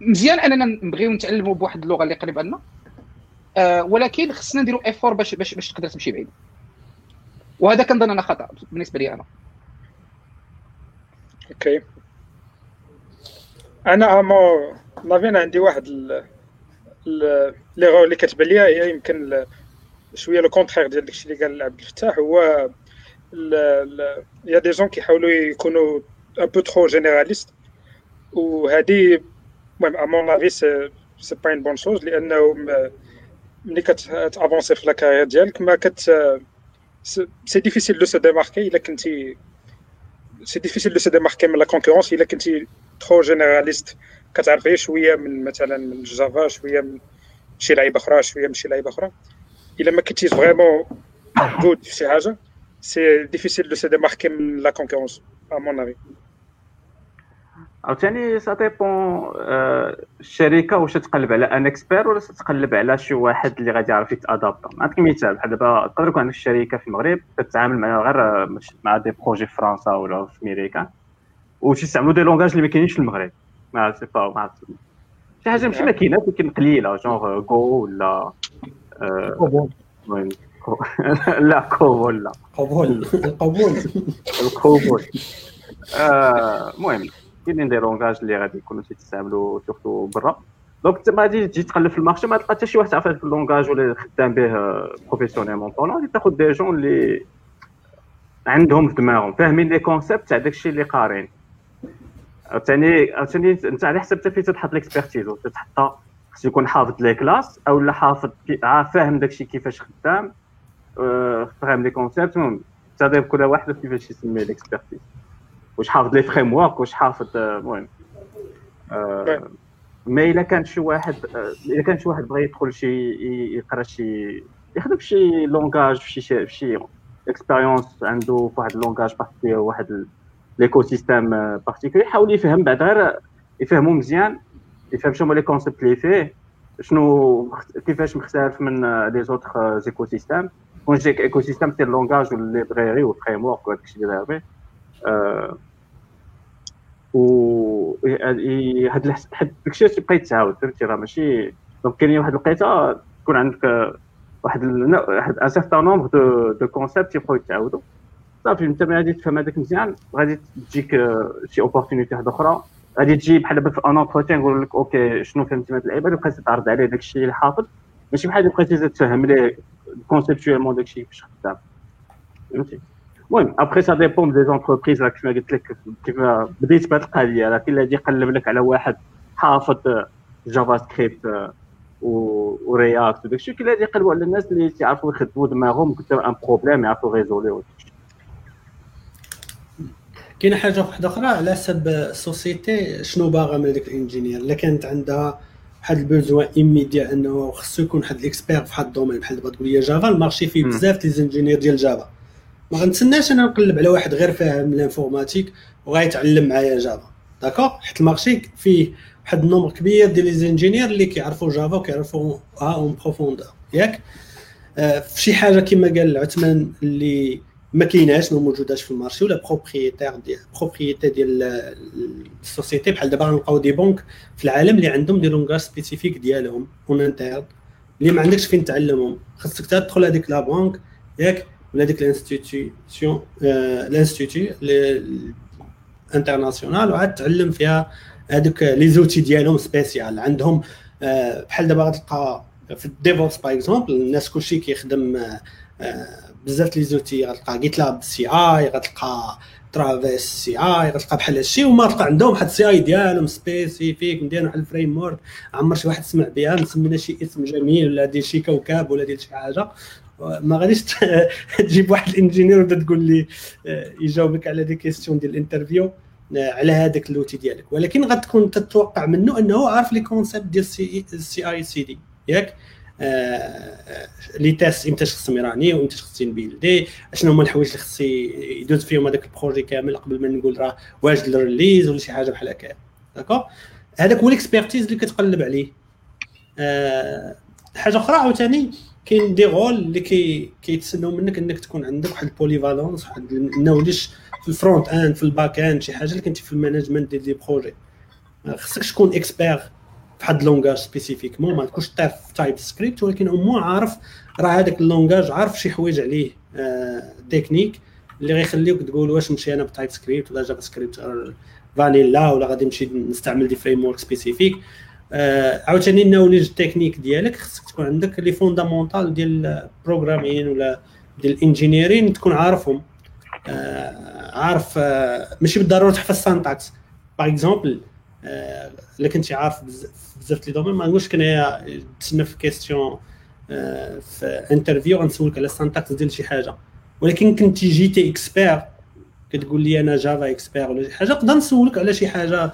مزيان أننا نبغيو نتعلموا بواحد اللغة اللي قريبه لنا آه ولكن خصنا نديروا effort باش باش باش تقدر تمشي بعيد. وهذا كنظن أنا خطأ بالنسبة لي أنا. okay أنا mon avis عندي واحد ليغور اللي كتبان ليا هي يمكن شوية le contraire ديال داكشي اللي قال عبد الفتاح هو il y a des gens كيحاولوا يكونوا un peu trop généralistes وهذه المهم à mon avis c'est c'est pas une bonne chose لأنه ملي كت avancer في la carrière ديالك ما كت c'est difficile de se démarquer إلا كنتي c'est difficile de se démarquer من la concurrence إلا كنتي trop généraliste كتعرف غير شوية من مثلا من ال Java شوية من شي لعيبة أخرى شوية من شي لعيبة أخرى. إلا ما كنتيش vraiment good في شي حاجة c'est difficile de se démarquer من la concurrence à mon avis عاوتاني ça dépend الشركة واش تقلب على un expert ولا تقلب على شي واحد اللي غادي يعرف يت adapta نعطيك مثال بحال دابا تقدر يكون عندك شركة في المغرب كتعامل مع غير مع des projets في فرنسا ولا في أمريكا. وتستعملوا des langages اللي ما كاينينش في المغرب. ما سي با ما شي حاجة ماشي ما كايناش ولكن قليلة جونغ جو ولا المهم لا كوبول لا. قبول. القبول الكوبول المهم كاينين دي لونغاج اللي غادي يكونوا تيستعملوا سورتو برا. دونك انت ما غادي تجي تقلب في المارشي ما تلقى حتى شي واحد تعرف هذاك اللونغاج ولا خدام به بروفيسيونيلمون طون غادي تاخذ دي جون اللي عندهم في دماغهم فاهمين لي كونسيبت تاع داكشي اللي قارين. عاوتاني عاوتاني انت على حسب حتى فين تحط l'expertise تحطها خصو يكون حافظ les classes أو لا حافظ فاهم داكشي كيفاش خدام فاهم les concepts المهم تابع كل واحد كيفاش يسمي l'expertise واش حافظ les frameworks واش حافظ المهم mais إلا كان شي واحد إلا كان شي واحد بغى يدخل شي يقرا شي يخدم شي langage في شي في شي expérience عنده في واحد ال langage particulier واحد l'écosystème particulier يحاول يفهم بعد غير يفهمو مزيان يفهم شنو les concepts اللي فيه شنو كيفاش مختلف من les autres écosystèmes quand je dis écosystème c'est langage ولا library وال framework وهذاك الشيء اللي داير به و هاد حد داكشي يتعاود فهمتي راه ماشي donc كاينين واحد الوقيته تكون عندك واحد واحد un certain nombre de concepts يبقاو يتعاودوا صافي انت ملي غادي تفهم هذاك مزيان. غادي تجيك شي opportunité واحدة أخرى. غادي تجي بحال دابا في un entretien يقول لك okay شنو فهمتي من اللعيبة؟ بقيتي تعرض عليه داك الشيء اللي حافظ ماشي بحال بقيتي تفهم ليه conceptuellement داك الشيء كيفاش خدام. فهمتي؟ المهم après ça dépend des entreprises كيف ما قلت لك كيف بديت بهذه القضية راه كاين اللي يقلب لك على واحد حافظ JavaScript و React وداك الشيء كاين اللي يقلبوا على الناس اللي تيعرفوا يخدموا دماغهم قدام un problème يعرفوا résoudre كاينة حاجة واحدة أخرى على حسب ال société شنو باغا من هذيك ال ingénieur؟ إلا كانت عندها واحد ال besoin immédiat إنه خصو يكون واحد ال expert في واحد ال domaine بحال دابا تقول لي Java ال marché فيه بزاف ديال ال ingénieurs ديال Java. ما غنتسناش أنا نقلب على واحد غير فاهم ال informatique وغايتعلم معايا Java. d'accord حيت ال marché فيه واحد ال nombre كبير ديال les ingénieurs اللي كيعرفوا Java وكيعرفوا ها en profondeur. ياك؟ آه في شي حاجة كما قال عثمان اللي ما كايناش ما موجوداش في ال marché ولا propriétaire ديال propriété ديال ال société. بحال دابا غنلقاو des banques في العالم اللي عندهم des langages spécifiques ديالهم en interne. اللي ما عندكش فين تعلمهم. خاصك تدخل هذيك la banque ياك ولا ديك ال institution ال institut international وعاد تعلم فيها هذوك les outils ديالهم spéciales. عندهم بحال دابا غتلقى في ال DevOps par exemple الناس كلشي كيخدم بزاف les outils غتلقى GitLab CI غتلقى Travis CI غتلقى بحال هادشي وما تلقى عندهم واحد ال CI ديالهم spécifique مدير واحد ال framework عمر شي واحد سمع بها مسمينا شي اسم جميل ولا ديال شي كوكب ولا ديال شي حاجة. ما غاديش تجيب واحد ال ingénieur وتقول تقول لي يجاوبك على des questions ديال ال interview على هذاك اللوتي ديالك. ولكن غتكون تتوقع منه أنه عارف les concepts ديال ال CI CD ياك؟ les tests إمتى خصهم يرانيو وإمتى خصني ن builder شنو هما الحوايج اللي خصني يدوز فيهم هذاك ال projet كامل قبل ما نقول راه واجد ال release ولا شي حاجة بحال هكا. d'accord هذاك هو ال expertise اللي كتقلب عليه. أه حاجة أخرى عاوتاني كاين des rôles اللي كي كيتسناو منك إنك تكون عندك واحد ال polyvalence واحد ال knowledge في ال front-end في ال back-end شي حاجة اللي كنتي في ال management ديال des projets خصك تكون expert في واحد ال langage spécifiquement ما تكونش تعرف TypeScript ولكن امو عارف راه هذاك ال langage عارف شي حوايج عليه آه techniques اللي غيخليوك تقول واش نمشي أنا ب TypeScript ولا JavaScript vanilla ولا غادي نمشي نستعمل des frameworks spécifiques آه عاوتاني ال knowledge ال technique ديالك خصك تكون عندك les fondamentaux ديال ال programming ولا ديال ال engineering تكون عارفهم. آه عارف آه ماشي بالضرورة تحفظ syntaxe par exemple إلا كنتي عارف بزاف les domaines. ما نقولش كنايا تسنى في question في interview غنسولك على ال syntaxe ديال شي حاجة. ولكن كنتي جيتي expert كتقول لي أنا Java expert ولا شي حاجة نقدر نسولك على شي حاجة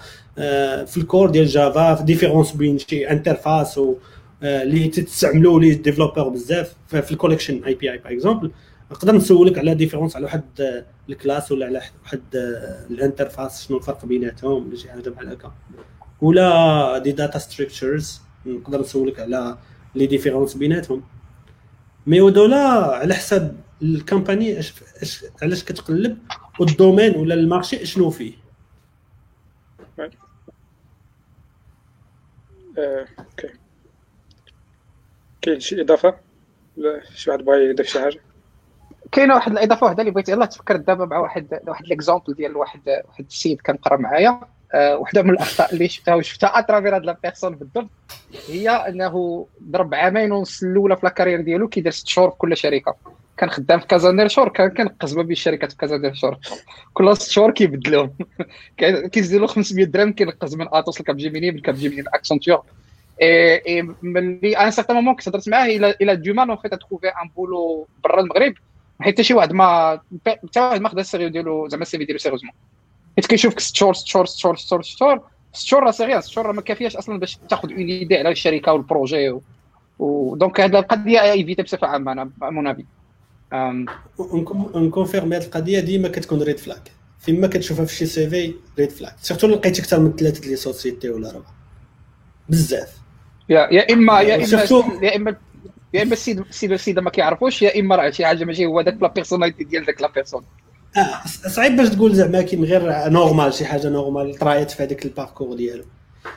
في ال core ديال Java في différence بين شي interfaces اللي تستعملوا les développeurs بزاف في ال Collection API par exemple نقدر نسولك على différence على واحد ال classe ولا على واحد ال interface شنو الفرق بيناتهم ولا شي حاجة بحال هكا. ولا des data structures نقدر نسولك على les différences بيناتهم. mais voilà على حساب ال company علاش كتقلب؟ وال domaine ولا ال marché شنو فيه؟ okay. كاين شي إضافة؟ ولا شي واحد بغى يضيف شي حاجة؟ كاينة واحد الإضافة وحدة اللي بغيت يلاه تفكرت دابا مع واحد واحد l'exemple ديال واحد واحد السيد كان قرا معايا. وحده من الأخطاء اللي شفتها وشفتها à travers هاد la personne بالضبط هي أنه ضرب عامين ونص الأولى في la carrière ديالو كيدير ست شهور في كل شركة. كان خدام في كازا شهور كان كنقز ما بين الشركات في كازا شهور. كل ست شهور كيبدلوهم. كيزيدوا له 500 درهم كينقز من Atos ل Capgemini من Capgemini ل Accenture اي اي ملي ان سارتان مومون كنت هضرت معاه إلى إلى دو مان اون فيت تروفي ان بولو برا المغرب. حيت حتى شي واحد ما حتى واحد ما خدا السيريو ديالو زعما السي في ديالو سيريوزمون حيت كيشوفك ست شهور ست شهور ست شهور ست شهور ست شهور ست شهور راه سي ست شهور ما كافياش أصلا باش تاخذ اون ايدي على الشركة والبروجي ودونك هذه القضية ايفيتي بصفة عامة أنا مون افي نكونفيرمي هذه القضية ديما كتكون ريد فلاك فيما كتشوفها في شي سي في ريد فلاك سيرتو لقيتي أكثر من ثلاثة لي سوسيتي ولا ربعة. بزاف. يا يا اما يا اما يا اما يا إما السيد السيد ما كيعرفوش يا إما راه شي حاجة ماشي هو داك la personnalité ديال داك la personne آه صعيب باش تقول زعما كاين غير normal شي حاجة normal طرايت في هذاك ال parcours ديالو.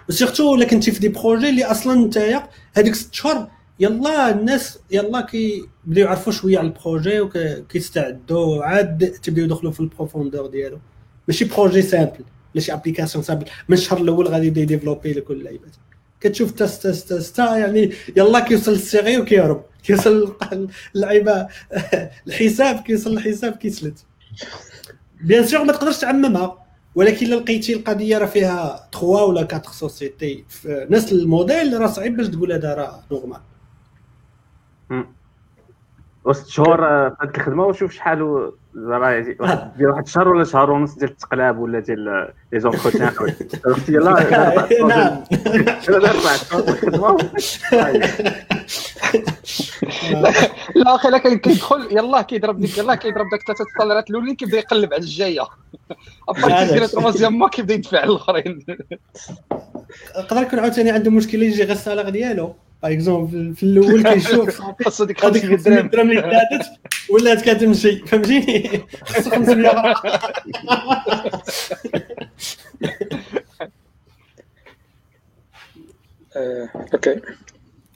و surtout الا كنتي في des projets اللي أصلا نتايا هذيك ست شهور يلا الناس يلا كيبداو يعرفوا شوية على ال projet وكيستعدوا عاد تبداو يدخلوا في ال profondeur ديالو. ماشي projet simple ولا شي application simple من الشهر الأول غادي يبدا يdévelopper لكل اللعيبات. كتشوف test test test يعني يلا كيوصل للسيغي وكيهرب. كيوصل اللعيبة الحساب كيوصل للحساب كيسلت. bien sûr ما تقدرش تعممها. ولكن إلا لقيتي القضية راه فيها 3 ولا 4 sociétés في نفس الموديل راه صعيب باش تقول هذا راه normal وست شهور في هذيك الخدمة وشوف شحال زعما واحد ديال واحد الشهر ولا شهر ونص ديال التقلاب ولا ديال les entretiens. عرفتي؟ يلاه نعم. لا أخي لا كيدخل يلاه كيضرب ديك يلاه كيضرب داك ثلاثة الطلرات الأولين كيبدا يقلب على الجاية. ابا كيدير تروازيام ما كيبدا يدفع على الآخرين. يقدر يكون عاوتاني عنده مشكلة يجي غير السالغ ديالو. باغ اكزومبل في الأول كيشوف خاصو ديك هذيك 500 درهم. اللي زادت ولات كتمشي فهمتيني؟ خاصو 500 أوكي.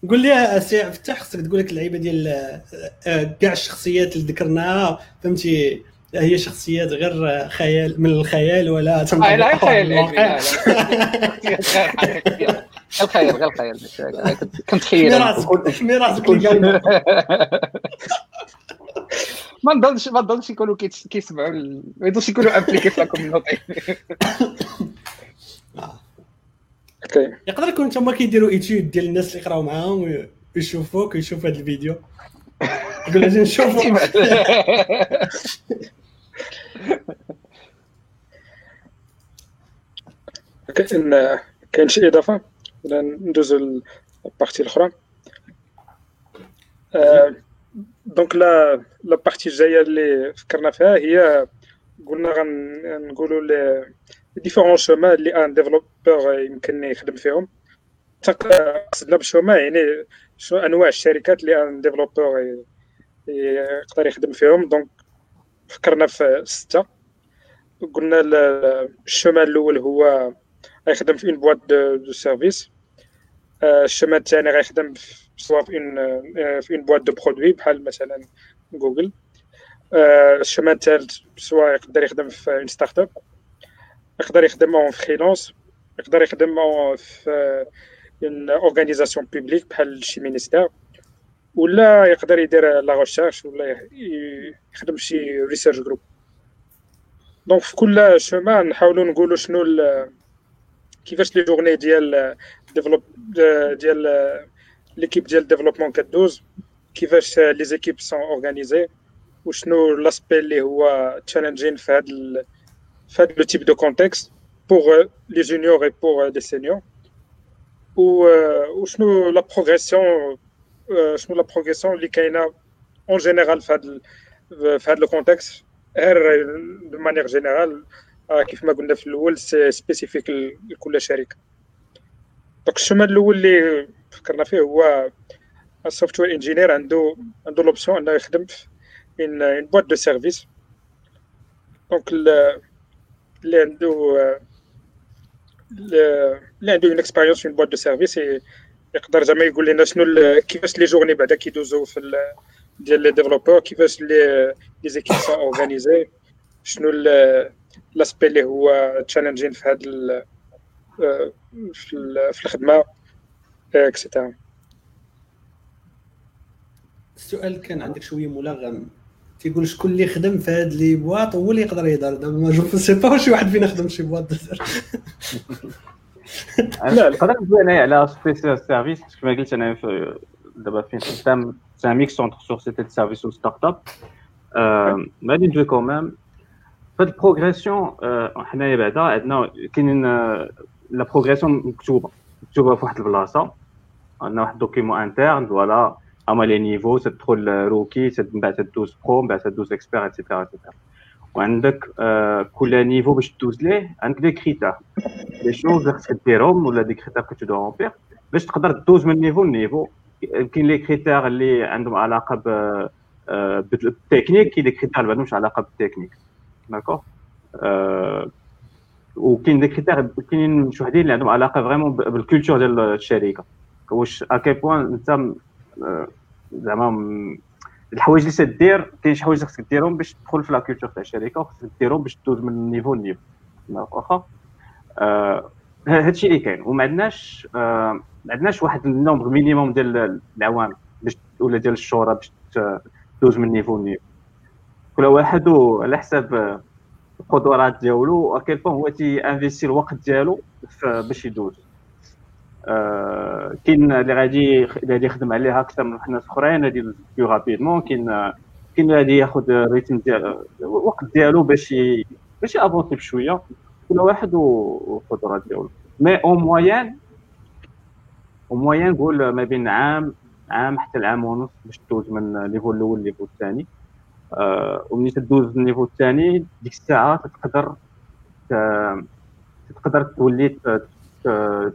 قول لي سي فتح خصك تقول لك اللعيبة ديال كاع الشخصيات اللي ذكرناها فهمتي؟ هي شخصيات غير خيال من الخيال ولا لا لا خيال الخيال غير الخيال كنت خيال حمي راسك ما نضلش ما نضلش يكونوا كيسمعوا ما يضلش يكونوا ابليكي في الكوميونيتي Okay يقدر يكون هما كيديروا étude ديال الناس اللي يقراو معاهم ويشوفوك ويشوف هذا الفيديو. يقول أجي نشوفوا كاين كاين شي إضافة؟ ولا ندوزو لل partie الأخرى. Donc لا la partie الجاية اللي فكرنا فيها هي قلنا غنقولوا les différents chemins اللي un développeur يمكن يخدم فيهم. قصدنا بال chemin يعني شنو أنواع الشركات اللي un développeur يقدر يخدم فيهم. donc فكرنا في ستة. قلنا ال chemin الأول هو غيخدم في une boîte de service ال chemin الثاني غيخدم سواء في une في une boîte de produit بحال مثلا جوجل. ال chemin الثالث سواء يقدر يخدم في une startup يقدر يخدم en freelance يقدر يخدم في une organisation publique بحال شي ministère ولا يقدر يدير la recherche ولا يخدم شي research group donc في كل chemin نحاولوا نقولوا شنو كيفاش les journées ديال dévelop ديال l'équipe ديال développement كدوز كيفاش les équipes sont organisées وشنو l'aspect اللي هو challenging في هذا في هذا le type de contexte pour les juniors et pour les seniors وشنو la progression شنو la progression اللي كاينة en général في هذا في هذا ال contexte غير de manière générale كيف ما قلنا في الأول spécifique لكل شركه donc ال chemin الأول اللي فكرنا فيه هو ال software engineer عنده عنده l'option أنه يخدم في une boîte de service donc اللي عنده اللي عنده une expérience في boîte de service يقدر زعما يقول لنا شنو كيفاش les journées بعدا كيدوزو في ديال les développeurs كيفاش les les équipes sont organisées شنو l'aspect اللي هو challenging في هذا في الخدمة. et cetera السؤال كان عندك شوية ملغم. تيقول شكون اللي خدم في هاد les boîtes هو اللي يقدر يهضر. دابا mais je sais pas شي واحد فينا خدم شي boîte. لا نقدر نقول انايا على spécial service كما قلت أنا دابا فين خدام c'est un mix entre société de service و startup غادي ندوي quand même في هاد ال progression حنايا بعدا عندنا كاينين la progression مكتوبة مكتوبة في واحد البلاصة. عندنا واحد document interne voilà. أما les niveaux تدخل rookie من بعد تدوز pro من بعد تدوز expert et cetera et cetera وعندك كل niveau باش تدوز ليه عندك des critères les choses خصك ديرهم ولا des critères que de remplir باش تقدر تدوز من niveau ل niveau. كاين les critères اللي عندهم علاقة ب بالتكنيك كاين les critères اللي ما عندهمش علاقة بال technique d'accord وكاين des critères كاينين شي وحدين اللي عندهم علاقة vraiment بال culture ديال الشركة. واش اكي بوان انت زعما الحوايج اللي تدير كاين شي حوايج خصك ديرهم باش تدخل في la culture تاع الشركة وخصك ديرهم باش تدوز من niveau ل niveau واخا؟ آه هادشي اللي كاين. وما عندناش آه ما عندناش واحد ال nombre minimum ديال العوامل باش ولا ديال الشهورة باش تدوز من niveau ل niveau كل واحد على حساب القدرات ديالو à quel point هو تي investir الوقت ديالو باش يدوز. آه كاين اللي غادي غادي يخدم عليها أكثر من ناس أخرين غادي يدوز plus rapidement كاين كاين اللي غادي ياخذ ال rythme ديال الوقت ديالو باش باش يavancer بشوية كل واحد والقدرات ديالو. mais au moins au moyen نقول ما بين عام عام حتى العام ونص باش تدوز من الليفو الأول لليفو الثاني. آه وملي تدوز ال niveau الثاني ديك الساعة تقدر تقدر تولي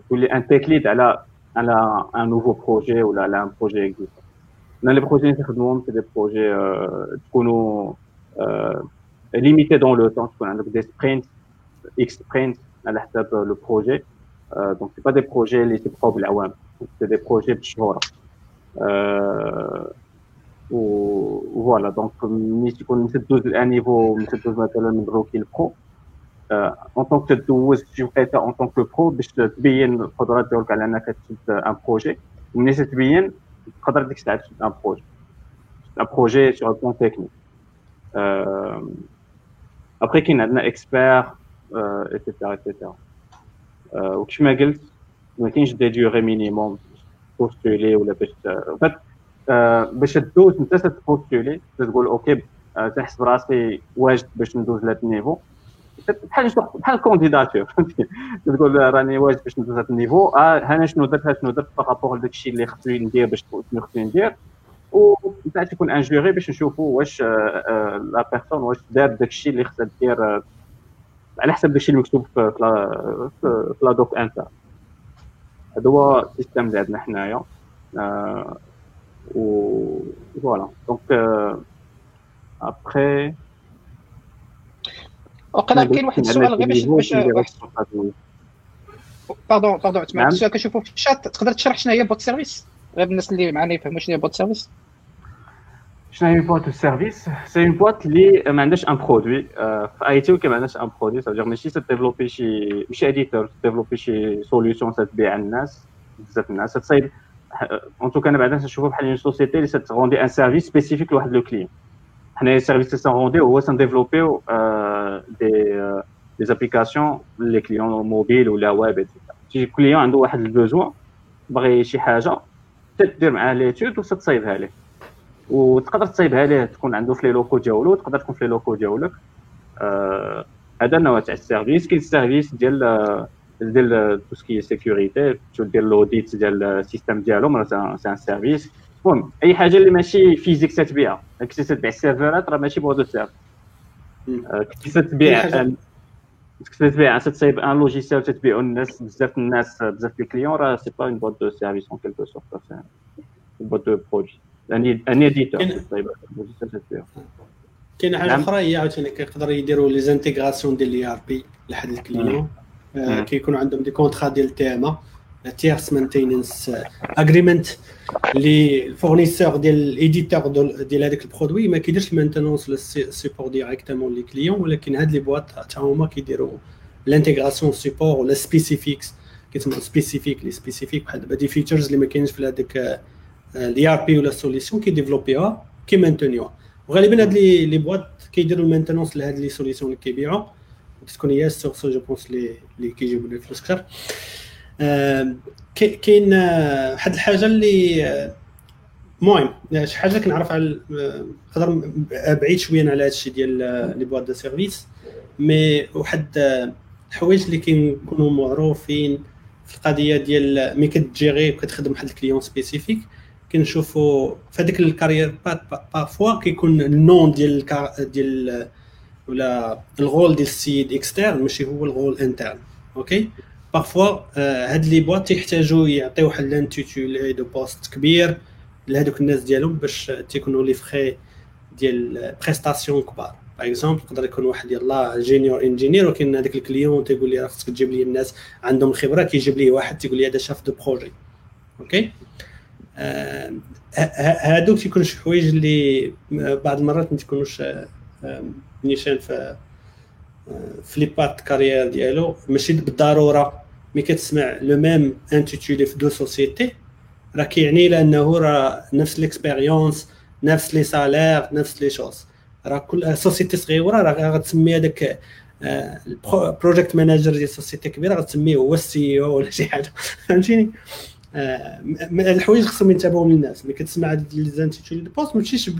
تولي un tech lead على على un nouveau projet ولا على un projet existant أنا les projets اللي نخدمهم c'est des projets تكونوا limités dans le temps تكون عندك des sprints X sprints على حساب le projet donc c'est pas des projets اللي تبقاو بالعوام c'est des projets بالشهور voilà donc ملي تكون تدوز ل un niveau تدوز مثلا من rookie ل pro en tant que تدوز شي وقيته en tant que pro باش تبين القدرات ديالك على انك تشد un projet وملي تبين تقدر ديك الساعة تشد un projet un projet sur plan technique ابخي كاين عندنا expert et cetera et cetera وكيف ما قلت ما كاينش des durées minimum postuler ولا باش فات باش تدوز انت ت postuler تقول OK تحس براسي واجد باش ندوز لهذا ال niveau. بحال بحال ال candidature فهمتي تقول راني واجد باش ندوز هذا ال niveau. آه أنا شنو درت؟ شنو درت؟ par rapport لداك الشيء اللي خصني ندير باش شنو خصني ندير. ومن بعد تكون un jury باش نشوفوا واش la personne واش دار داك الشيء اللي خصها دير على حسب داكشي المكتوب في في la doc interne هذا هو ال système اللي عندنا حنايا. و voilà donc après وقيلا كاين واحد السؤال غير باش باش pardon pardon عثمان السؤال كنشوفو في الشات تقدر تشرح شنو هي boîte service غير الناس اللي معنا يفهموا شنو هي boîte service شنو هي boîte service c'est une boîte اللي ما عندهاش un produit في IT ما عندهاش un produit ça veut dire ماشي ت développer شي ماشي éditeur ت développer شي solution تبيع الناس بزاف الناس تصايب en tout cas أنا بعدا نشوفو بحال une société اللي ت rendre un service spécifique لواحد le client حنا ال service اللي تن rendre و هو تن développer و des des applications les clients mobile ولا ويب شي client عنده واحد ال besoin باغي شي حاجة تدير معاه l'étude وتصايبها ليه وتقدر تصايبها ليه تكون عنده في les locaux ديالو تقدر تكون في les locaux ديالك هذا النوع تاع ال service كاين ال service ديال ديال tout ce qui sécurité ديال l'audit ديال ال système ديالهم c'est un service المهم اي حاجة اللي ماشي physique تتبيعها كنتي تتبيع السيرفرات راه ماشي بوردو سيرف كنتي تتبيع كنتي تتبيع تتصايب un logiciel تتبيعو الناس بزاف الناس بزاف ديال ال client راه c'est pas une boîte de service en quelque sorte c'est boîte de produit un logiciel تتبيعو كاينة حاجة أخرى هي عاوتاني كيقدروا يديروا les intégrations ديال ال ERP لحد ال client كيكونوا عندهم des contrats ديال TM tierce maintenance agreement اللي ال fournisseur ديال ال éditeur ديال هذاك ال produit ما كيديرش ال maintenance ولا ال support directement les clients ولكن هاد les boîtes حتى هما كيديروا l'intégration support ولا spécifiques كيتسموا spécifiques les spécifiques بحال دابا des features اللي ما كاينش في هذاك ال ERP ولا سوليسيون كيديفلوبيوها كيمانتونيوها. وغالبا هاد les boîtes كيديروا ال maintenance لهاد les solutions اللي كيبيعوا. تكون هي ال source je pense اللي اللي كيجيبوا لي فلوس كثر كاين واحد الحاجة اللي المهم شي حاجة كنعرف على نقدر بعيد شوية على هذا الشيء ديال les boîtes de service. mais واحد الحوايج اللي كيكونوا معروفين في القضية ديال ملي كت gérer وكتخدم واحد ال client spécifique كنشوفوا في هذيك ال carrière parfois كيكون ال nom ديال ديال ولا ال rôle ديال السيد externe ماشي هو ال rôle interne OK؟ parfois هاد les boîtes تيحتاجوا يعطيو واحد l'intitulé de poste كبير لهذوك الناس ديالهم باش تيكونوا les frais ديال prestation كبار. par exemple يقدر يكون واحد يلاه junior ingénieur ولكن هذاك ال client تيقول لي راه تجيب لي الناس عندهم الخبره كيجيب لي واحد تيقول لي هذا chef de projet. OK؟ هادوك تيكونوا شي حوايج اللي بعض المرات ما تيكونوش نيشان في في les carrières ديالو. ماشي بالضرورة ملي كتسمع le même intitulé في deux sociétés. راه كيعني لأنه راه نفس l'expérience نفس les salaires نفس les choses راه كل société صغيره راه غتسمي هذاك ال project manager ديال société كبيرة غتسميه هو ال CO ولا شي حاجة. فهمتيني؟ الحوايج خصهم ينتبهوا للناس ملي كتسمع les intitulés de poste ماشيش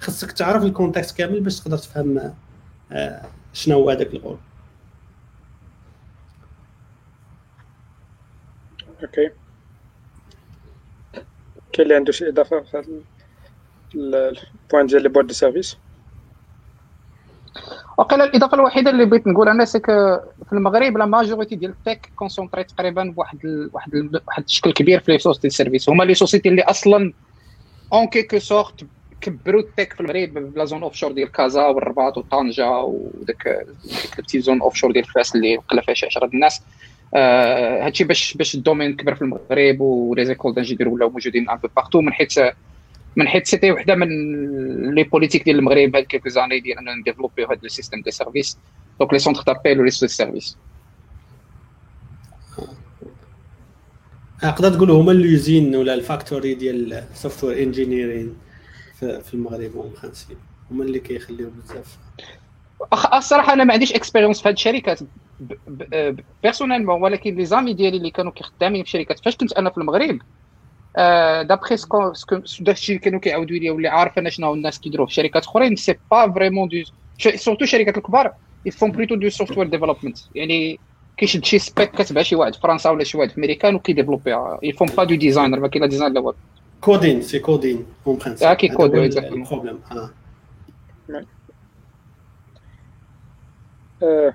خصك تعرف ال contexte كامل باش تقدر تفهم شنو هو هذاك ال rôle. OK. كاين اللي عنده شي إضافة في هذا ال point ديال les boîtes de service؟ وقيلا الإضافة الوحيدة اللي بغيت نقول أنا c'est في المغرب la majorité ديال ال tech concentrée تقريبا بواحد ال... واحد ال... واحد الشكل كبير في les sociétés service هما les sociétés اللي أصلا en quelque sorte كبروا ال tech في المغرب ب la zone offshore ديال كازا والرباط وطنجة وداك ديك ال petite zone offshore ديال فاس اللي وقيلا فيها شي 10 الناس. آه هادشي باش باش الدومين كبر في المغرب ولي زيكول دانجينيور ولاو موجودين ان بو بارتو من حيث من حيث سيتي وحدة من لي بوليتيك ديال المغرب هاد كيلكو زاني ديال اننا نديفلوبيو هاد لو سيستيم دي سيرفيس دونك لي سونتر دابيل ولي سيرفيس تقدر تقول هما اللوزين ولا الفاكتوري ديال السوفتوير انجينيرين في المغرب اون برانسيب هما اللي كيخليو بزاف. الصراحه أنا ما عنديش expérience في هاد الشركات. personnellement ولكن les amis ديالي اللي كانوا خدامين في شركات فاش كنت أنا في المغرب d'après ce que داكشي اللي كانوا كيعاودوا لي واللي عارف أنا شنو الناس كيديروا في شركات أخرين c'est pas vraiment de surtout الشركات الكبار ils font plutôt du software development يعني كيشد شي spec كتبع شي واحد في فرنسا ولا شي واحد في أمريكان وكي développiha. ils font pas de designer ما كاين لا design لا والو. coding c'est coding en principe آه كي code ال problème آه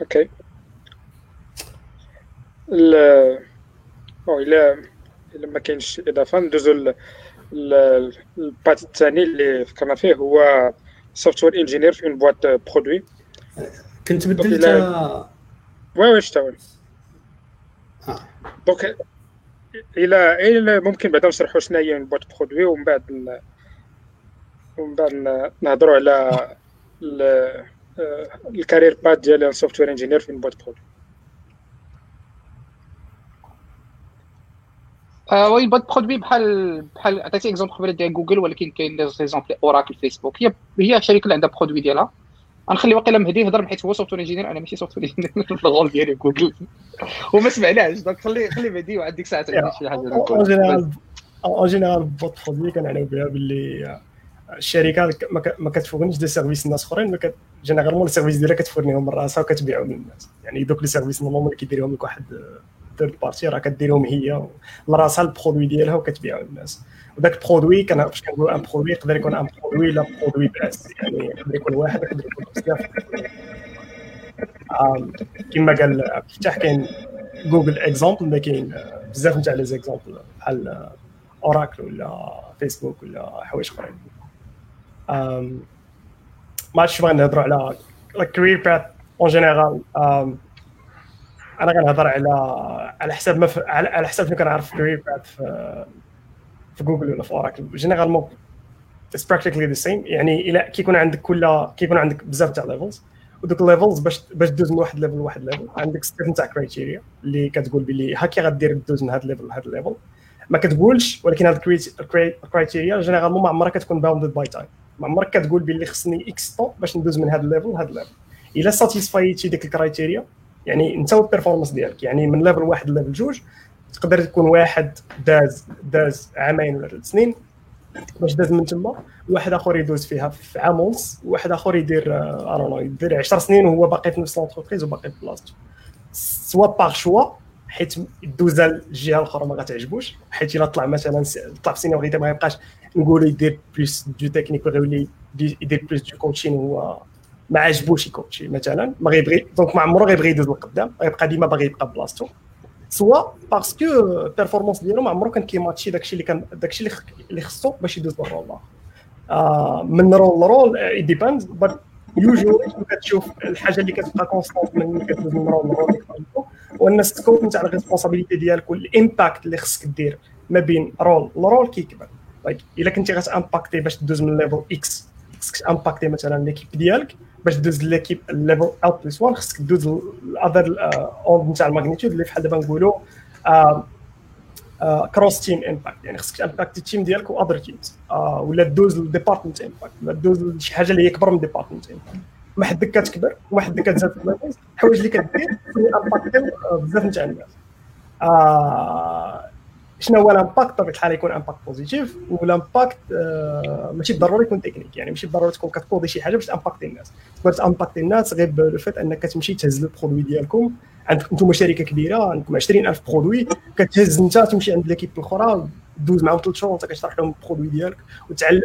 أوكي ال الا الا ما كاينش اضافه ندوزو البات الثاني اللي فكرنا فيه هو سوفتوير انجينير في اون بواط برودوي كنت بدلت وي وي شتا وي دونك إلى إلى ممكن بعدا نشرحوا شنو هي بواط برودوي ومن بعد ومن بعد نهضروا على ال career path ديال ال software engineer في boîte produit oui ال boîte produit بحال بحال عطيتي exemple قبل ديال جوجل ولكن كاين les exemples Oracle Facebook هي هي شركة اللي عندها produit ديالها. غنخلي واقيلا مهدي يهضر حيت هو software engineer أنا ماشي software engineer في ال rôle ديالي جوجل وما سمعناش donc خلي خلي مهدي وعاد ديك الساعة تعطي شي حاجة. en général boîte produit كنعنيو بها باللي الشركة ما كت fournich des services الناس أخرين généralement ال service ديالها كت fournihom من راسها وكتبيعهم للناس. يعني دوك les services normalement كيديرهم لك واحد third party راه كديرهم هي لراسها ال produit ديالها وكتبيعو للناس. وداك ال produit كان فاش كنقولوا un produit يقدر يكون un produit لا produit بأس يعني يقدر يكون واحد يقدر يكون بزاف. كما قال عبد الفتاح كاين Google exemple ما كاين بزاف نتاع les exemples بحال Oracle ولا فيسبوك ولا حوايج أخرين. ما عرفتش بغا نهضروا على ال career path en général أنا غنهضر على على حساب ما على حساب فين كنعرف career path في جوجل ولا في Oracle. généralement it's practically the same يعني إلى كيكون عندك كل كيكون عندك بزاف تاع levels ودوك ال levels باش باش دوز من واحد level لواحد level عندك set تاع criteria اللي كتقول بلي هاكي غدير دوز من هذا ال level لهذا ال level ما كتقولش ولكن هاد ال criteria généralement ما عمرها كتكون bounded by time ما عمرك كتقول بلي خصني إكس طون باش ندوز من هذا ال level لهذا ال level إلا satisfyiti ديك ال criteria يعني أنت وال performance ديالك. يعني من level واحد level جوج تقدر تكون واحد داز داز عامين ولا ثلاث سنين باش داز من تما واحد آخر يدوز فيها في عام ونص واحد آخر يدير ارونو يدير 10 سنين وهو باقي في نفس لونتربريز وباقي في بلاصتو سوا باغ شوا حيت دوز الجهة الأخرى ما غتعجبوش حيت إلا طلع مثلا طلع في سينيوريتي ما يبقاش نقولوا يدير بلوس دو تكنيك ويولي يدير بلوس دو كوتشين هو ما عجبوش يكوتشي مثلا ما غيبغي دونك ما عمره غيبغي يدوز لقدام غيبقى ديما باغي يبقى بلاصتو سوا باسكو البيرفورمانس ديالو ما عمرو كان كيماتشي داكشي اللي كان داكشي اللي خصو باش يدوز للرول آه من رول لرول اي ديباند بات يوجوالي كتشوف الحاجة اللي كتبقى كونستونت من كتدوز من رول لرول وأن السكوب نتاع الريسبونسابيلتي ديالك والامباكت اللي خصك دير ما بين رول لرول كيكبر. لايك إلا كنتي غتامباكتي باش تدوز من ليفل إكس خصك امباكتي مثلا ليكيب ديالك باش دوز ليكيب ليفل اوت بلس 1 خصك دوز الاذر اون نتاع الماغنيتود اللي بحال دابا نقولوا cross team impact يعني خصك impact ال team ديالك و other teams ولا دوز ال department impact ولا دوز شي حاجة اللي هي أكبر من department impact واحد كتكبر واحد كتزاد في الحوايج اللي كدير impact بزاف نتاع الناس شنو هو ال impact؟ بطبيعه الحال يكون impact positif وال impact آه ماشي بالضروري يكون تكنيك يعني ماشي بالضروري تكون كت codi شي حاجة باش ت impacti الناس. تقدر ت impacti الناس غير le fait أنك كتمشي تهز ال produit ديالكم. عندكم أنتم شركة كبيرة عندكم 20000 produit كتهز أنت تمشي عند l'équipe الأخرى دوز معاهم ثلاث شهور وانت كتشرح لهم ال produit ديالك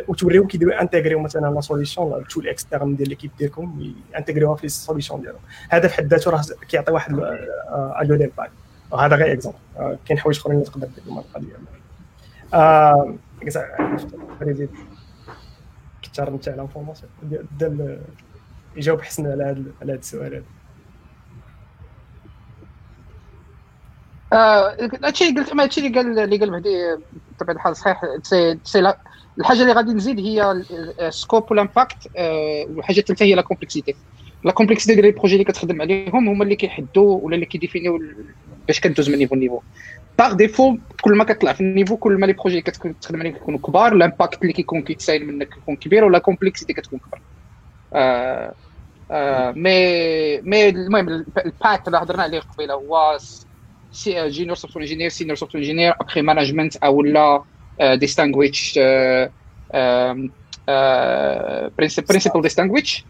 وتوريهم كيديروا intégriw مثلا la solution ال tool externe ديال l'équipe ديالكم intégriwha في ال solution ديالهم. هذا في حد ذاته راه كيعطي واحد ألو impact هذا غير exemple آه، كاين حوايج أخرين اللي تقدر القضية آه يزيد كثر نتاع ال information بدا يجاوب حسن على هذا على هذا السؤال هذا آه، هادشي اللي قلت ما هادشي اللي قال اللي قال مهدي بطبيعه الحال صحيح. سي سي الحاجة اللي غادي نزيد هي ال scope وال impact والحاجة الثالثه هي la complexité la complexité ديال les projets اللي كتخدم عليهم هما اللي كيحدوا ولا اللي كي définiw باش كدوز من niveau ل niveau par défaut كل ما كتطلع في ال niveau كل ما les projets اللي كتخدم عليهم كيكونوا كبار ال impact اللي كيكون كيتسايل منك كيكون كبير و la complexité كتكون كبر آه آه mais mais المهم ال path اللي هضرنا عليه قبيله هو junior software engineer senior software engineer après management أو لا distinguished principal distinguished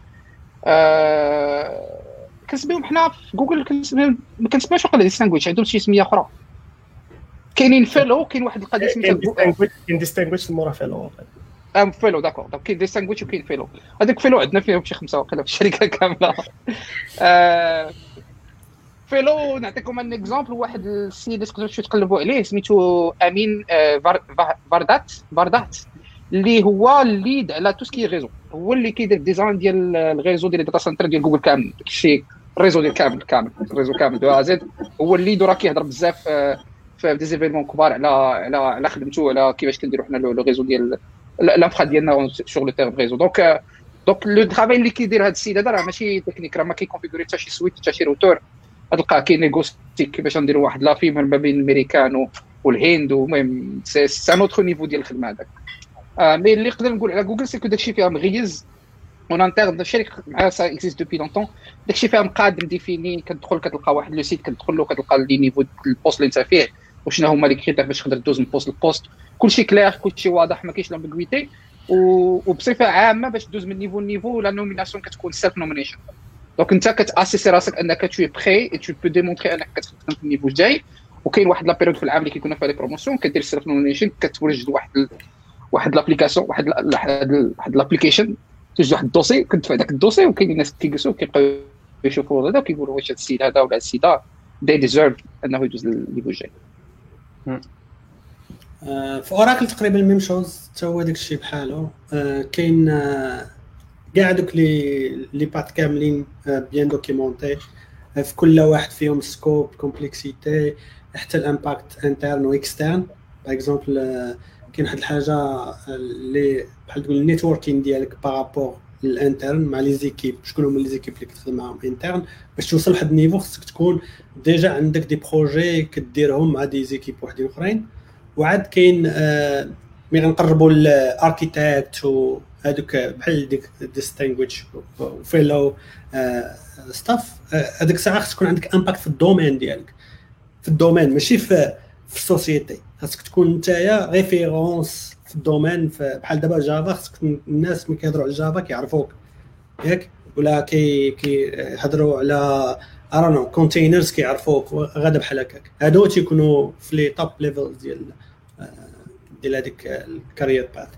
كنسميهم حنا في جوجل كنسميهم ما كنسميوش واقيلا distinguished عندهم شي سمية أخرى. كاينين fellow كاين واحد القضية سميتها كاين distinguished مورا fellow أم fellow d'accord. donc كاين distinguished وكاين fellow. هذاك fellow عندنا فيهم شي خمسة واقيلا في الشركة كاملة. fellow نعطيكم un exemple واحد السيد تقدروا تقلبوا عليه سميتو أمين فاهدات فاهدات اللي هو ال lead على tout ce qui réseau هو اللي كيدير ال design ديال ال réseau ديال ال data center ديال جوجل كامل. داكشي ال réseau ديال كامل كامل. ال réseau كامل de Z هو ال lead وراه كيهضر بزاف في des événements كبار على على على خدمته على كيفاش كنديروا حنا le réseau ديال ال infra ديالنا sur le terme réseau donc donc le travail اللي كيدير هذا السيد هذا راه ماشي تكنيك راه ما كي configurer حتى شي switch حتى شي روتور تلقى كي négocier كيفاش نديروا واحد la fibre ما بين الأمريكان والهند المهم c'est un autre niveau ديال الخدمة هذاك. آه mais اللي نقدر نقول على جوجل c'est que داكشي فيها maîtrisé en interne الشركة معها ça existe depuis longtemps داكشي فيها مقاد défini كتدخل كتلقى واحد le site كتدخل له كتلقى les niveaux ال poste اللي انت فيه وشنو هما les critères باش تقدر دوز من poste ل poste كلشي clair كلشي واضح ما كاينش l'ambiguïté وبصفه عامه باش دوز من niveau ل niveau la nomination كتكون self nomination donc انت كت assess ي راسك انك t'es prêt et tu peux démontrer انك كتخدم في ال niveau الجاي وكاين واحد la période في العام اللي كيكون فيها les promotions كدير self nomination كتوجد واحد. واحد l'application واحد واحد l'application توجد واحد ال dossier كتدفع داك ال dossier وكاين الناس كيجلسوا كيبقاو يشوفوا هذا وكيقولوا واش هذا السيد هذا ولا هذا السيد هذا تي deserve أنه يدوز لل niveau الجاي. آه، في أوراكل تقريبا même chose حتى هو داك الشيء بحاله. آه، كاين آه، كاع دوك les les paths كاملين bien documentés. في كل واحد فيهم scope complexity حتى ال impact interne و externe par exemple كاين واحد الحاجة اللي بحال تقول ال networking ديالك par rapport لل interne مع les équipes. شكون هما les équipes اللي كتخدم معاهم interne؟ باش توصل لواحد ال niveau خصك تكون déjà عندك des projets كديرهم مع des équipes وحدين اخرين. وعاد كاين آه، ملي غنقربوا ال architect وهذوك بحال ديك distinguished و fellow staff هذيك الساعة خص تكون عندك impact في ال domaine ديالك. في ال domaine ماشي في في ال société. خاصك تكون نتايا référence في ال domaine بحال دابا جافا خصك الناس ملي كيهضروا على جافا كيعرفوك. ياك؟ ولا كي كيهضروا على around containers كيعرفوك غادا بحال هكاك. هادو تيكونوا في les top level ديال آه، ديال هذيك ال career path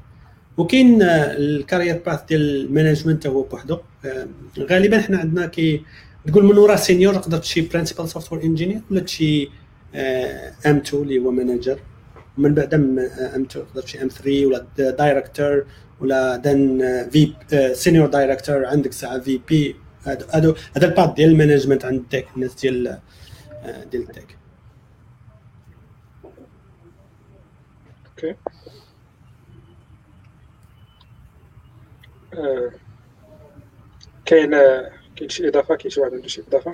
وكاين آه، ال career path ديال ال management هو بوحدو. آه، غالبا حنا عندنا كي تقول من ورا senior تقدر تشي principal software engineer ولا تشي M 2 اللي هو manager ومن بعد M 2 تقدر تشي M 3 ولا director ولا then في senior director عندك ساعة VP هذا هذا ال part ديال ال management عند ال tech الناس ديال آه، ديال ال tech okay آه، كاين آه، كاين شي إضافة؟ كاين شي واحد عنده شي إضافة؟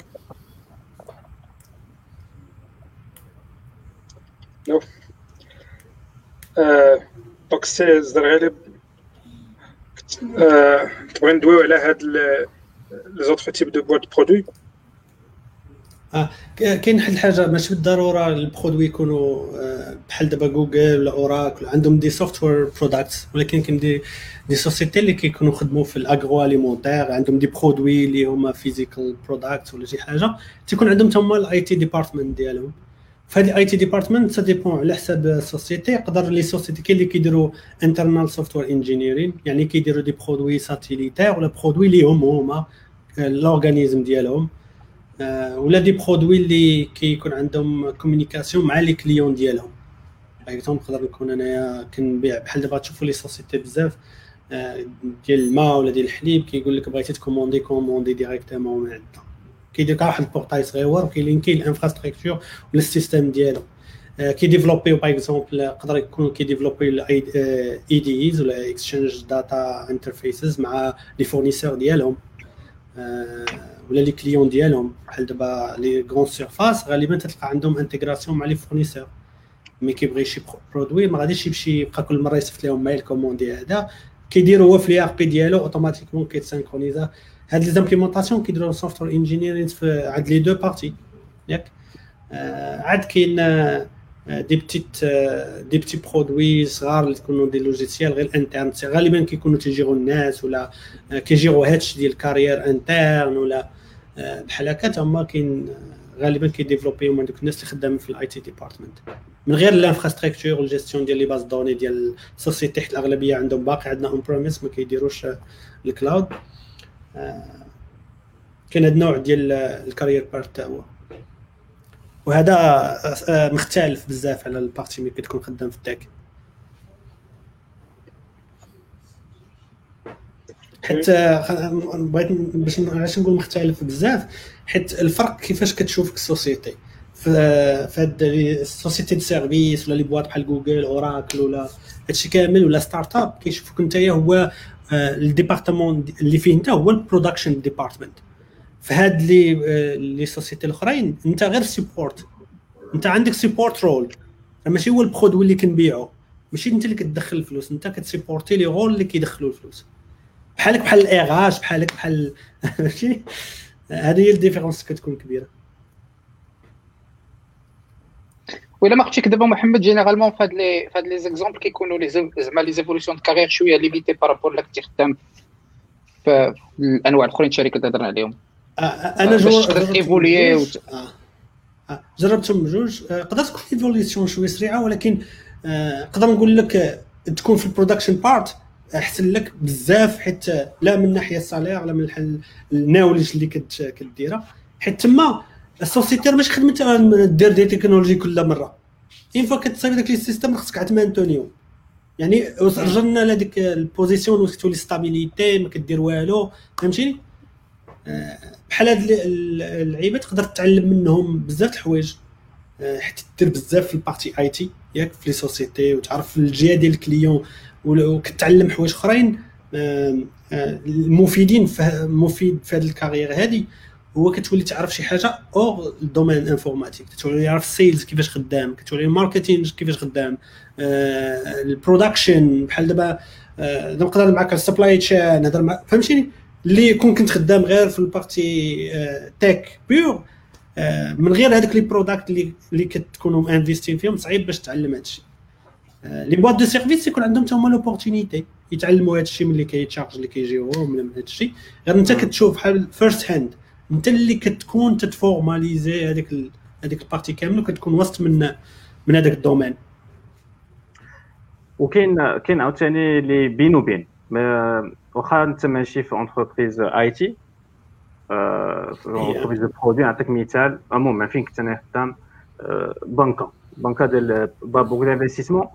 نو آه، دونك سي زرغالب آه، تبغي ندويو على هاد لي زوتر تيب دو بوات برودوي كاين واحد الحاجة ماشي بالضرورة البرودوي يكونوا آه، بحال دابا جوجل ولا اوراكل عندهم دي سوفتوير برودكتس ولكن كاين دي des sociétés اللي كيكونوا خدموا في ال agroalimentaire عندهم des produits اللي هما physical products ولا شي حاجة. تيكون عندهم تما ال IT department ديالهم. فهاد ال IT department ça dépend على حساب ال société يقدر les sociétés كاين اللي كيديروا internal software engineering يعني كيديروا des produits utilitaires ولا produits اللي هم هما ال organisme ديالهم. آه، ولا des produits اللي كيكون عندهم communication مع les clients ديالهم. par exemple نقدر نكون انايا كنبيع بحال دابا تشوفوا les sociétés بزاف آه، ديال الماء ولا ديال الحليب كيقول لك بغيتي ت commander commander directement من عندنا. كيدير كاع واحد ال portail صغيور وكي linker ال infrastructure ولا ال système ديالو. آه، كيديفلوبيو par exemple يقدر يكون كي développer ال EDIs ولا exchange data interfaces مع les fournisseurs ديالهم آه، ولا les clients ديالهم. بحال دابا les grandes surfaces غالبا تلقى عندهم intégration مع les fournisseurs. مي كيبغي شي برودوي ما غاديش يمشي يبقى كل مرة يصيفط لهم مايل كوموندي هذا. كيديروا هو في لي آر بي ديالو اوتوماتيكمون كيتسانكرونيزا هاد لي زامبليمونطاسيون كيديروا سوفتوير انجينيرين في عند لي دو بارتي ياك؟ آه، عاد كاين دي بتيت دي بتي برودوي صغار اللي تكونوا دي لوجيسيال غير انترن غالبا كيكونوا تيجيروا الناس ولا آه، كيجيروا هاتش ديال كارير انترن ولا آه، بحال هكا. تما كاين غالبا كيديفلوبيو من دوك الناس اللي خدامين في ال IT department من غير ال infrastructure وال gestion ديال les bases données ديال ال société حيت الأغلبية عندهم باقي عندنا on-premise ما كيديروش آه، ال cloud آه، كاين هذا النوع ديال آه، ال career path هو. وهذا مختلف بزاف على ال partie ملي كتكون خدام في ال tech خ- بغيت باش علاش نقول مختلف بزاف حيت الفرق كيفاش كتشوفك la société. في هاد les sociétés de service ولا les boîtes بحال Google Oracle ولا هادشي كامل ولا start-up كيشوفك انت هو آه، ال département اللي فيه انت هو ال production department. في هاد les آه، les sociétés الأخرين انت غير support. انت عندك support role. ماشي هو le produit اللي كنبيعو. ماشي انت اللي كتدخل الفلوس انت كتسيبورتي لي رول اللي كيدخلوا الفلوس. بحالك بحال الاغاش بحالك بحال ماشي؟ هذه هي الديفيرونس كتكون كبيرة. وإلا ما قلتش دابا محمد جينيرالمون في هاد لي في هاد لي زيكزومبل كيكونوا لي زعما لي زيفولوسيون دو كارير شوية ليميتي بارابور لك كنتي خدام في الأنواع الأخرين الشركات اللي هضرنا عليهم. آه، أنا ايفوليي وت- آه. آه، جربتهم بجوج آه، قدرت تكون ايفوليسيون شوية سريعة ولكن آه، نقدر نقول لك آه، تكون في البرودكشن بارت أحسن لك بزاف حيت آه، لا من ناحية السالير لا من الحل الناولج اللي كديرها. حيت تما السوسيتي ماشي خدمتها دير دي تكنولوجي كل مرة. اين فوا كتصايب داك السيستم خصك تمانتونيو يعني رجعنا لهذيك البوزيسيون وين تولي ستابيليتي ما كدير والو. فهمتيني؟ آه، بحال هاد ال- اللعيبه تقدر تتعلم منهم بزاف الحوايج. آه، حيت دير بزاف في la partie IT ياك في les sociétés وتعرف الجهة ديال le client وكتعلم حوايج اخرين المفيدين في مفيد في هذه la carrière هذه هو كتولي تعرف شي حاجة hors الدومين informatique كتولي يعرف ال sales كيفاش خدام كتولي ال marketing كيفاش خدام ال production بحال دابا نقدر معك السبلاي تشين نهضر مع فهمتيني؟ اللي كون كنت خدام غير في البارتي تك بيور من غير هذوك لي برودكت اللي اللي كتكونوا انفيستين فيهم صعيب باش تعلم هذا الشيء لي بواط دو سيرفيس يكون عندهم حتى هما لوبورتونيتي يتعلموا هذا الشيء ملي كيتشارج اللي كيجيوهم من هذا الشيء غير انت كتشوف بحال فيرست هاند انت اللي كتكون تتفورماليزي هذيك ال- هذيك البارتي كامله وكتكون وسط من من هذاك le domaine وكاين كاين عاوتاني اللي بين وبين واخا انت ماشي في entreprise IT في entreprise de produits نعطيك مثال عموما فين كنت أنا خدام بنكه بنكه ديال banque d'investissement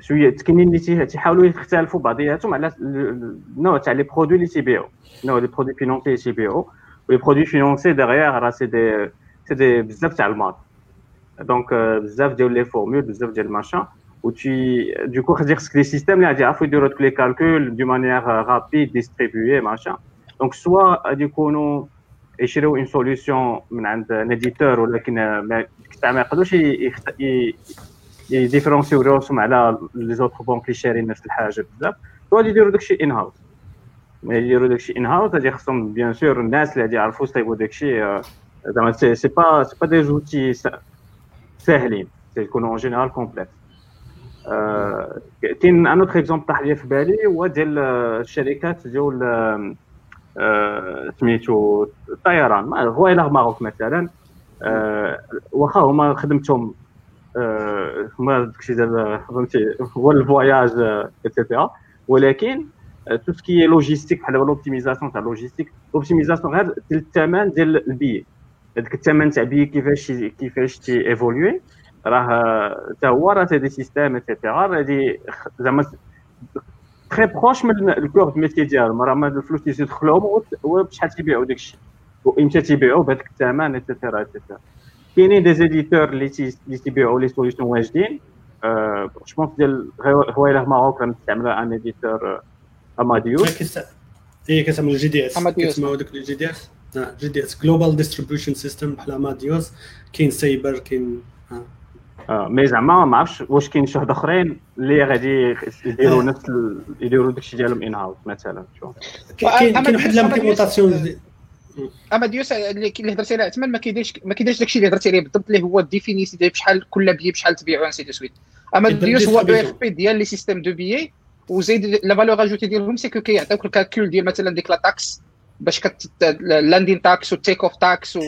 شوية كاينين اللي تي- تيحاولوا يختلفوا بعضياتهم على ال- النوع تاع les produits اللي تيبيعوا. نوع les produits financiers اللي تيبيعوا. ولي برودوي فينونسي ديغيغ راه سي دي سي دي بزاف تاع الماط دونك بزاف ديال لي فورمول بزاف ديال الماشان و tu du coup خدي خصك دي سيستيم اللي غادي يعرفوا يديروا لك لي كالكول دو مانيير رابيد ديستريبيوي ماشان دونك سوا غادي يكونوا يشريو اون سوليوشن من عند ان اديتور ولكن ما ما يقدروش يديفرونسيو راسهم على لي زوتر بونك اللي شارين نفس الحاجة بزاف. غادي يديروا داكشي in-house ما يديروا داكشي in-house غادي خصهم bien sûr الناس اللي غادي يعرفوا يصايبوا داكشي آه، زعما c'est pas c'est pas des outils ساهلين تيكونوا en général complexes آه، كاين un autre exemple طاح في بالي هو ديال آه، الشركات ديال آه، سميتو الطيران ما- Royal Air Maroc مثلا آه، واخا هما خدمتهم آه، هما داكشي ديال فهمتي هو الفواياج اتسيتيرا ولكن تو سكي لوجيستيك بحال لوبتيميزاسيون تاع لوجيستيك لوبتيميزاسيون غير ديال الثمن ديال البي هذاك الثمن تاع بي كيفاش كيفاش تي ايفولوي راه حتى هو راه دي سيستيم اتسيتيرا غادي زعما تري بروش من الكور ميتي ديالهم. راه الفلوس هو- هو بشحال تيبيعوا داك الشيء. وامتى تيبيعوا بهذاك الثمن اتسيتيرا اتسيتيرا كاينين des éditeurs اللي اللي تيبيعوا les solutions واجدين. je pense ديال Royal Air Maroc راه مستعمله un éditeur Amadeus. هي كتعمل جي دي إس. كتسمعوا داك الجي دي إس. جي دي إس. جلوبال ديستريبيوشن سيستم بحال أماديوس. كاين Sabre كاين آه. آه، mais زعما ما عرفتش واش كاين شي واحد أخرين اللي غادي يديروا آه. نفس يديروا داكشي ديالهم in-house مثلا شوف كاين واحد l'implémentation Amadeus- اماديوس اللي اللي هضرتي عليه عثمان ما كيديرش ما كيديرش داكشي اللي هضرتي عليه بالضبط اللي هو ديفينيسي ديال بشحال كل بي بشحال تبيعو انسي دو سويت اماديوس هو أو. إف بي ديال لي سيستيم دو بيي وزيد لا فالور أجوتي ديالهم سي كو كيعطيوك الكالكول ديال مثلا ديك لا تاكس باش كت اللاندين تاكس والتيك اوف تاكس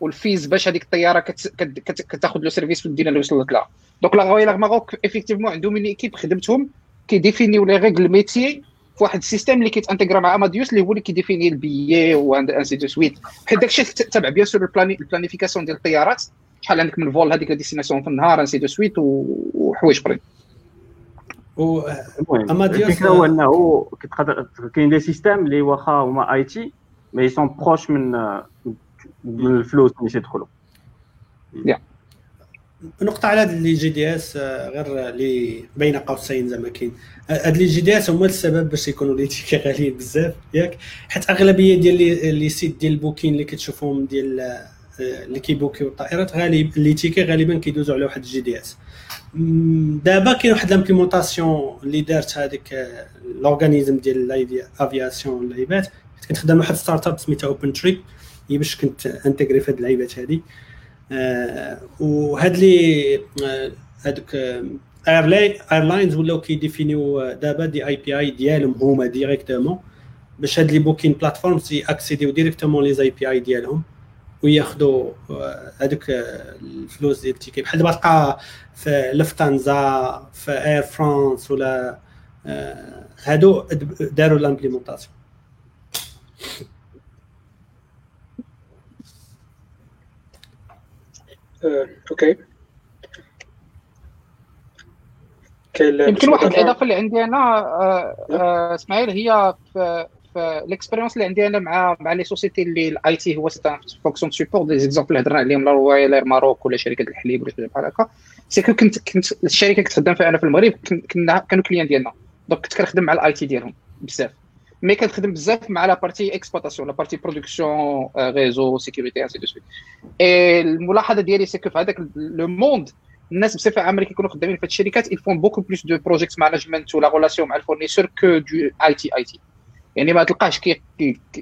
والفيز باش هذيك الطيارة كت- كت- كت- كتاخذ لو سيرفيس في المدينة اللي وصلت لها دونك لا غويلر ماروك افيكتيفمون عندهم اون ايكيب خدمتهم كيديفينيو لي ريغل ميتيي في واحد ال système اللي كيت intègre مع اماديوس اللي هو اللي كي définir ال billet و ainsi de suite حيت داكشي تبع bien sûr la planification ديال الطيارات. شحال عندك من vol هذيك destination في النهار ainsi de suite وحوايج أخرين. المهم Amadeus- الفكرة هو إنه كتقدر كاين des systèmes اللي واخا هما IT mais sont proches من من الفلوس اللي تيدخلوا. نقطة على هاد les GDS آه، غير اللي بين قوسين زعما كاين. هاد les GDS هما السبب باش يكونوا les tickets غاليين بزاف ياك؟ حيت أغلبية ديال les sites ديال ال booking اللي كتشوفهم ديال آه، اللي كيبوكيو الطائرات غالب les tickets غالبا كيدوزوا على واحد ال GDS. دابا كاين واحد l'implémentation اللي دارت هذيك آه، l'organisme ديال l'aviation اللعيبات. كنت خدام واحد startup سميتها Open Trip هي باش كنت intégré في هاد اللعيبات آه، وهاد les آه، هادوك airlines ولاو كيديفينيو آه، دابا des API ديالهم هما directement باش هاد les booking platforms اكسيديو directement les API ديالهم وياخذوا آه، هذوك الفلوس ديال ال ticket. بحال دابا تلقى في Lufthansa في Air France ولا هادو داروا l'implémentation okay. يمكن واحد الاضافه اللي عندي أنا آه، آه، إسماعيل هي في l'expérience اللي عندي أنا مع مع les sociétés اللي ال IT هو fonction support des exemples اللي هضرنا عليهم la Royal Maroc ولا شركة الحليب ولا شي بحال هكا. c'est كنت كنت الشركة كنت خدام فيها أنا في المغرب كنا كانوا clients ديالنا. donc كنت كنخدم مع ال IT ديالهم بزاف. mais كنخدم بزاف مع la partie exploitation la partie production réseau sécurité ainsi de suite الملاحظه ديالي c'est في هذاك le monde الناس بصفه عامه كيكونوا خدامين في الشركات ils font beaucoup plus de project management ولا relation مع ال fournisseur que de IT IT يعني ما تلقاهش كي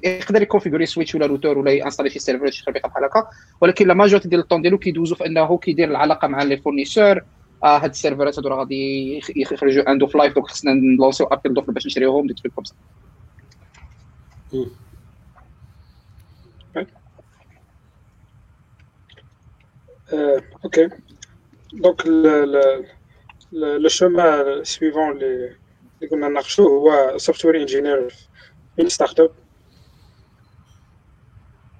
يقدر ي configurer switch ولا روتور ولا ي installer شي serveur شي خربيقة بحال هكا. ولكن la majorité ديال الطون ديالو كيدوزو في أنه كيدير العلاقة مع les fournisseurs آه هاد السيرفرات هادو غادي يخرجوا end of life donc خصنا ن lancer يو appel d'offres باش نشريوهم des trucs comme ça okay donc le chemin suivant اللي اللي كنا نناقشوه هو software engineer في startup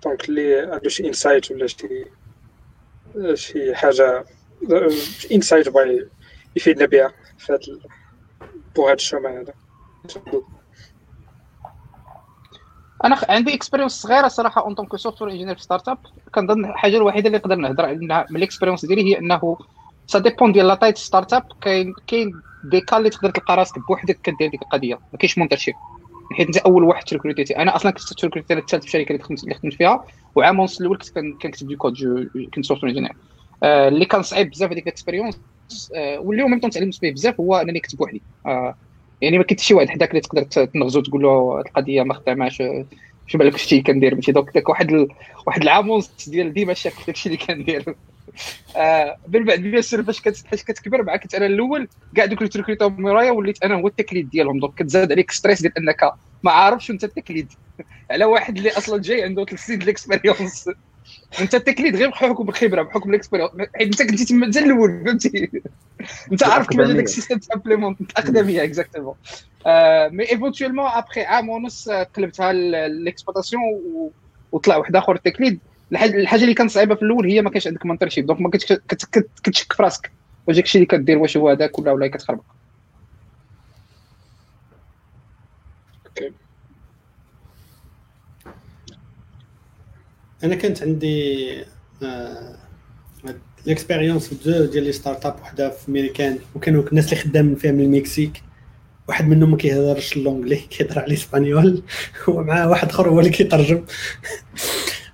donc اللي عنده شي insight ولا شي شي حاجة insight بغا يفيدنا بها في هاد pour هاد ال chemin هذا أنا عندي expérience صغيرة صراحة en tant que software engineer في startup كنظن الحاجة الوحيدة اللي نقدر نهضر عليها من l'expérience ديالي هي إنه ça dépend ديال la taille startup كاين كاين des cas اللي تقدر تلقى راسك بوحدك كدير ديك القضية. ما كاينش mentorship حيت أنت أول واحد تريكروتيتي أنا أصلا كنت تريكروتي الثالث في الشركة اللي خدمت فيها وعام ونص الأول كنت كنكتب du code كنت software engineer آه اللي كان صعيب بزاف هذيك l'expérience طون تعلمت به بزاف هو أنني نكتب وحدي آه يعني ما كنت شي واحد حداك اللي تقدر تنغزو تقول له القضية ما خداماش شو بالك شتي كندير ماشي دوك واحد ال... واحد العام ونص ديال ديما شاك داكشي اللي كندير. آه من بعد bien sûr فاش كتكبر مع كنت أنا الأول كاع دوك اللي تركريتو مرايا وليت أنا هو ال tech lead ديالهم. donc كتزاد عليك stress ديال أنك ما عارفش أنت ال tech lead على واحد اللي أصلا جاي عنده ثلاث سنين l'expérience انت ال tech lead غير بحكم الخبرة بحكم l'expérience حيت انت كنتي تما حتى الأول فهمتي؟ انت عارف كيفاش هذاك le système tout simplement الاقدميه exactement mais éventuellement après عام ونص قلبتها l'exploitation وطلع واحد آخر ال tech lead الحاجة اللي كانت صعيبة في الأول هي ما كانش عندك mentorship donc ما كنتش كتشك في راسك. واش داكشي اللي كدير واش هو هذاك ولا ولا كتخربق. أنا كانت عندي l'expérience بزاف ديال les startups وحدة في ميريكان وكانوا الناس اللي خدامين فيها من المكسيك. واحد منهم ما كيهضرش l'anglais كيهضر على الإسبانيول؟ ومع واحد آخر هو اللي كيترجم.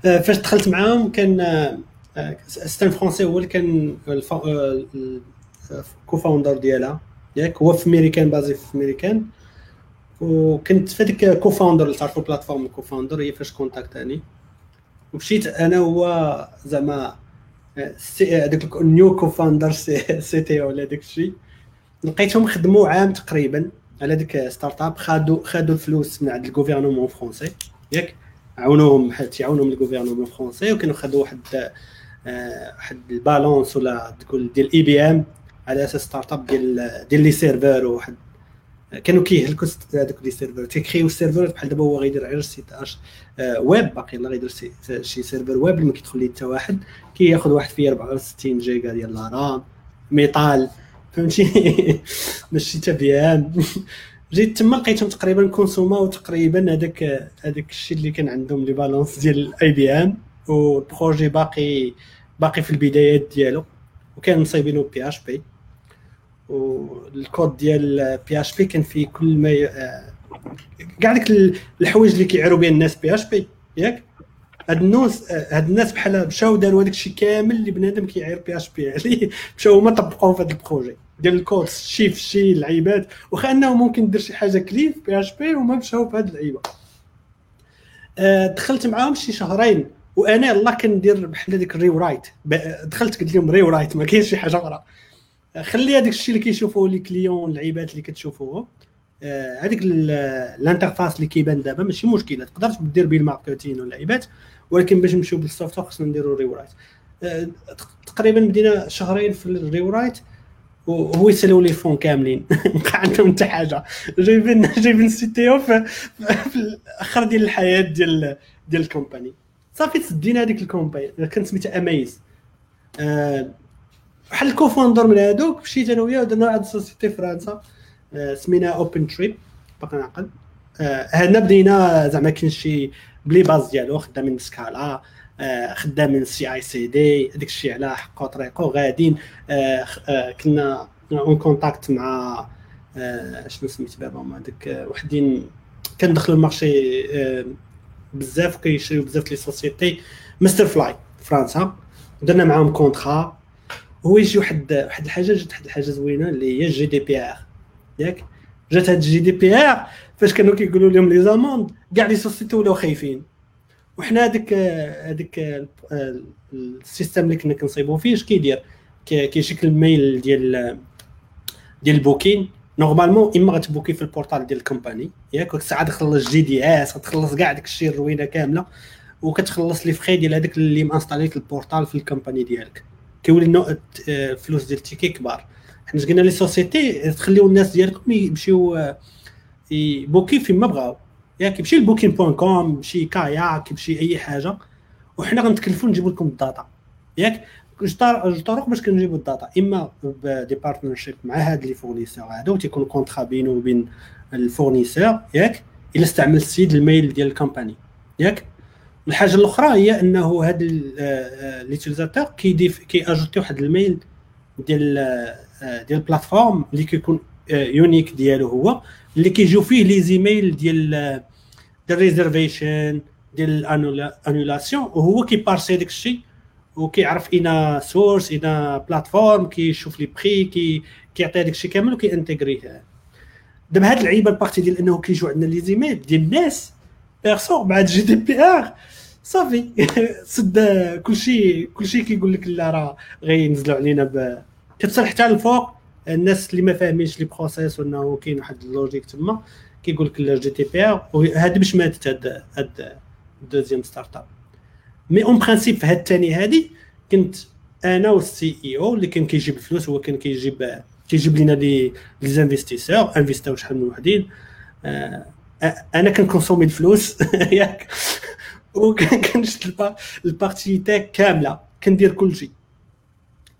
فاش دخلت معاهم كان c'est un français هو اللي كان cofounder ديالها. ياك هو في ميريكان basé في ميريكان وكنت في هذيك cofounder اللي تعرفوا platform cofounder هي فاش contacta ني ومشيت أنا هو زعما هذاك النيو كوفاوندر سي, سي تي ولا داك الشيء لقيتهم خدموا عام تقريبا على ديك ستارت اب خادوا خادوا الفلوس من عند الجوفرنمون فرونسي ياك؟ عاونوهم حيت يعاونهم الجوفرنمون فرونسي وكانوا خدوا واحد واحد البالونس ولا تقول ديال اي بي ام على أساس ستارت اب ديال ديال لي سيرفر وواحد كانوا كيهلكوا هذوك لي سيرفر. تيكريو السيرفر بحال دابا هو غيدير غير سيت اش ويب باقي لا غيدير شي serveur web اللي ما كيدخل ليه حتى واحد. كياخذ واحد فيه 64 جيجا ديال la RAM métal فهمتي؟ ماشي تبيان جيت تما لقيتهم تقريبا كونسوما تقريبا هذاك هذاك الشيء اللي كان عندهم les balances ديال ال IBM وال projet باقي باقي في البدايات ديالو وكان مصايبينو PHP. والكود ديال PHP كان فيه كل ما كاع ديك الحوايج اللي كيعيروا بها الناس PHP ياك؟ هاد الناس هاد الناس بحال مشاو داروا هذاك الشيء كامل اللي بنادم كيعير PHP عليه مشاو هما طبقوه في هذا ال projet ديال الكود شي في شي اللعيبات. واخا انه ممكن دير شي حاجة clean ف PHP وما مشاو في هاد اللعيبة. آه، دخلت معاهم شي شهرين وأنا الله كندير بحال هذيك ال rewrite دخلت قلت لهم rewrite ما كاينش شي حاجة أخرى. خلي هذاك الشيء اللي كيشوفوه les clients اللعيبات اللي كتشوفوه. هذيك ال interface اللي كيبان دابا ماشي مشكله تقدر دير به ال marketing واللعيبات ولكن باش نمشيو بال soft خصنا نديرو rewrite آه، تقريبا بدينا شهرين في ال rewrite وهو يسالوا les fonds كاملين. ما عندهم حتى حاجة. جايبين جايبين CTO في, في الأخر ديال الحياة ديال ديال ال company. صافي تسدينا هذيك ال company كانت سميتها اميز أه بحال ال cofounder من هذوك مشيت أنا وياه ودرنا واحد ال société فرنسا أه سمينا اوبن تريب باقي نعقل أه هنا بدينا زعما كاين شي بلي باز ديالو خدامين سكالا آه، خدامين سي اي سي دي داك الشيء على حقو طريقو غاديين آه، آه، كنا اون كونتاكت مع شنو سميت بابا هما داك وحدين. كندخلوا المارشي بزاف وكيشريو بزاف لي سوسيتي. مستر فلاي فرنسا. درنا معاهم كونترا هو يجي واحد واحد الحاجة جات واحد الحاجة زوينة اللي هي ال GDPR ياك؟ جات هاد ال GDPR فاش كانوا كيقولوا لهم les amendes كاع les sociétés ولاو خايفين. وحنا هذاك هذاك ال system اللي كنا كنصيبو فيه اش كيدير؟ كيشكل ال mail ديال ديال ال booking. normalement إما غتبوكي في ال portal ديال ال company ياك؟ ساعه تخلص GDS تخلص كاع داك الشيء الروينة كاملة وكتخلص les frais ديال هذاك اللي مانستاليك ال portal في ال company ديالك. كيولي الفلوس ديال ال tickets كبار. حنا قلنا les sociétés تخليو الناس ديالكم يمشيو يبوكي فيما بغاو. ياك يمشي ل Booking point com يمشي Kayak يمشي أي حاجة. وحنا غنتكلفوا نجيبوا لكم ال data. ياك؟ جوج طرق باش كنجيبوا ال data. إما ب des partnerships مع هاد les fournisseurs هادو تيكون contrat بينه وبين ال fournisseur ياك؟ إلا استعمل السيد ال mail ديال ال company. ياك؟ الحاجة الأخرى هي أنه هاد l'utilisateur كيديف كياجوتي واحد ال mail ديال ديال ال plateforme اللي كيكون unique ديالو هو اللي كيجيو فيه les e-mails ديال ديال reservation ديال ال annulation وهو كيبارسي داك الشيء وكيعرف une source une plateforme كيشوف les prix كي كيعطي داك الشيء كامل وكيانتيغريه دابا هاد اللعيبه ال partie ديال أنه كيجيو عندنا les e-mails ديال الناس perso مع GDPR صافي. سد كلشي كلشي كيقول لك لا راه غينزلوا علينا ب كتصل حتى الفوق الناس اللي ما فاهمينش les process وانه كاين واحد ال logique تما كيقول لك GDPR. باش ماتت هاد هاد deuxième startup mais en principe في هاد الثاني هادي كنت أنا وال CEO اللي كان كيجيب الفلوس هو كان كيجيب كيجيب لنا les investisseurs انفيستاو شحال من وحدين. آه أنا كنكونسومي الفلوس. ياك. وكنشد ال partie tech كامله كندير كل شيء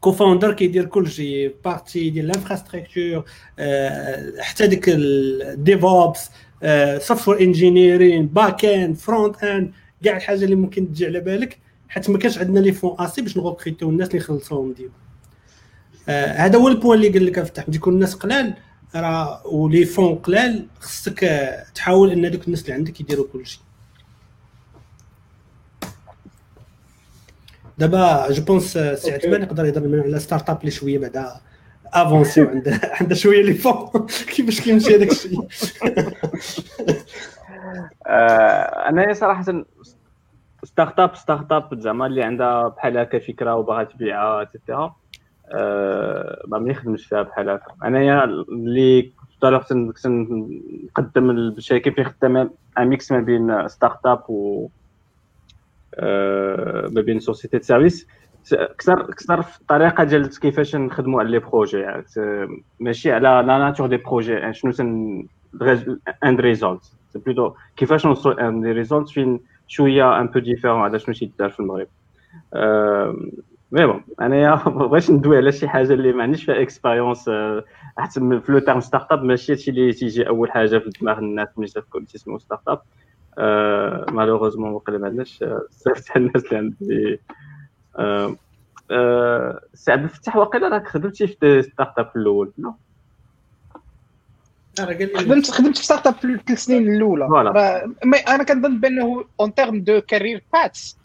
cofounder كيدير كل شيء partie ديال ال infrastructure حتى ديك ال DevOps software engineering backend frontend كاع الحاجة اللي ممكن تجي على بالك حيت ما كانش عندنا لي فون اسي باش نغوكريتيو الناس اللي يخلصوهم ديالو هذا هو البوان اللي قال لك افتح يكون الناس قلال راه ولي فون قلال خصك تحاول ان دوك الناس اللي عندك يديروا كل دابا جو بونس سي عثمان يقدر يهضر على ستارت اب اللي شوية بعدا افونسي وعنده عنده شوية لي فون كيفاش كيمشي هذاك الشيء؟ أنا صراحة startup startup زعما اللي عندها بحال هكا فكرة وباغا تبيعها et cetera ما نخدمش فيها بحال هكا. أنايا اللي كنت نقدم الشركة في خدامه mix ما بين startup و ما بين société service. أكثر أكثر في الطريقة ديال كيفاش نخدموا على les projets. يعني ماشي على la nature des projets. يعني شنو سن end result plutôt كيفاش نوصلوا end result فين شوية un peu différent على شنو تيدار في المغرب. mais bon أنايا بغيتش ندوي على شي حاجة اللي ما عنديش فيها expérience حتى في le terme startup ماشي هادشي اللي تيجي أول حاجة في دماغ الناس ملي تسمعوا startup malheureusement وقيلا ما عندناش بزاف تاع الناس اللي عندي سي عبد الفتاح واقيلا راك خدمتي في startup الأول non؟ خدمت خدمت في startup في الثلاث سنين الأولى. أنا كنظن بأنه en termes de carrière path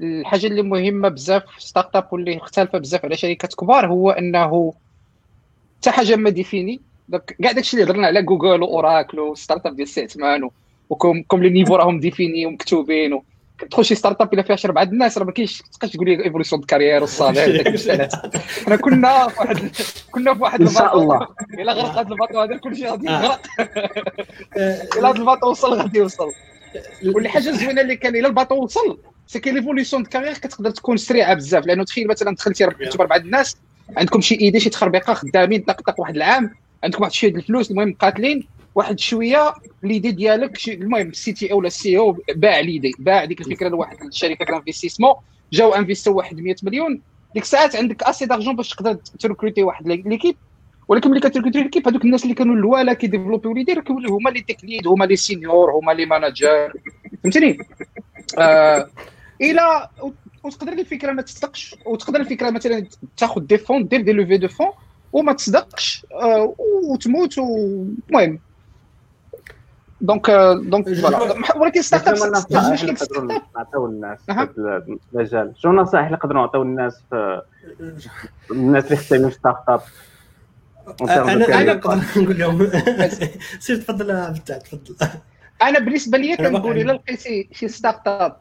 الحاجة اللي مهمة بزاف في startup واللي مختلفة بزاف على شركات كبار هو أنه حتى حاجة ما défini كاع داكشي اللي هضرنا على Google و Oracle و startup ديال سي عثمان وكم كوم les niveaux راهم défini ومكتوبين كتدخل شي startup إلا فيها شي بعض الناس راه ما كاينش تبقاش تقول لي évolution de carrière وال salaire حنا كنا في واحد كنا في واحد إن شاء الله. إلا غرق هذا ال bateau هذا كلشي غادي يغرق. إلا هذا ال bateau وصل غادي يوصل. واللي حاجة زوينة اللي كان إلا ال bateau وصل c'est que l'évolution de carrière كتقدر تكون سريعة بزاف. لأنه تخيل مثلا دخلتي ربحتي بربعه الناس عندكم شي idée شي تخربيقة خدامين طق طق واحد العام عندكم واحد شوية الفلوس المهم قاتلين واحد شوية l'idée ديالك المهم ال CTO ولا ال CEO باع l'idée باع ديك الفكرة لواحد الشركة investissement جاو انفيستو واحد 100 مليون. ديك الساعات عندك assez d'argent باش تقدر تركروتي واحد l'équipe ولكن ملي كتركروتي l'équipe هذوك الناس اللي كانوا الاولى كيديفلوبيو les lead هما les tech lead هما les seniors هما les managers فهمتني آه إلى وتقدر الفكرة ما تصدقش وتقدر الفكرة مثلا تاخذ des fonds دير des levées de fonds وما تصدقش آه وتموت المهم. donc donc voilà ولكن startup المشكل نعطيو الناس في المجال. شنو النصائح اللي نقدروا نعطيو الناس في الناس اللي خدامين في startup؟ أنا أنا نقدر نقول لهم. سير تفضل عبد تفضل. أنا بالنسبة لي كنقول إلا لقيتي شي startup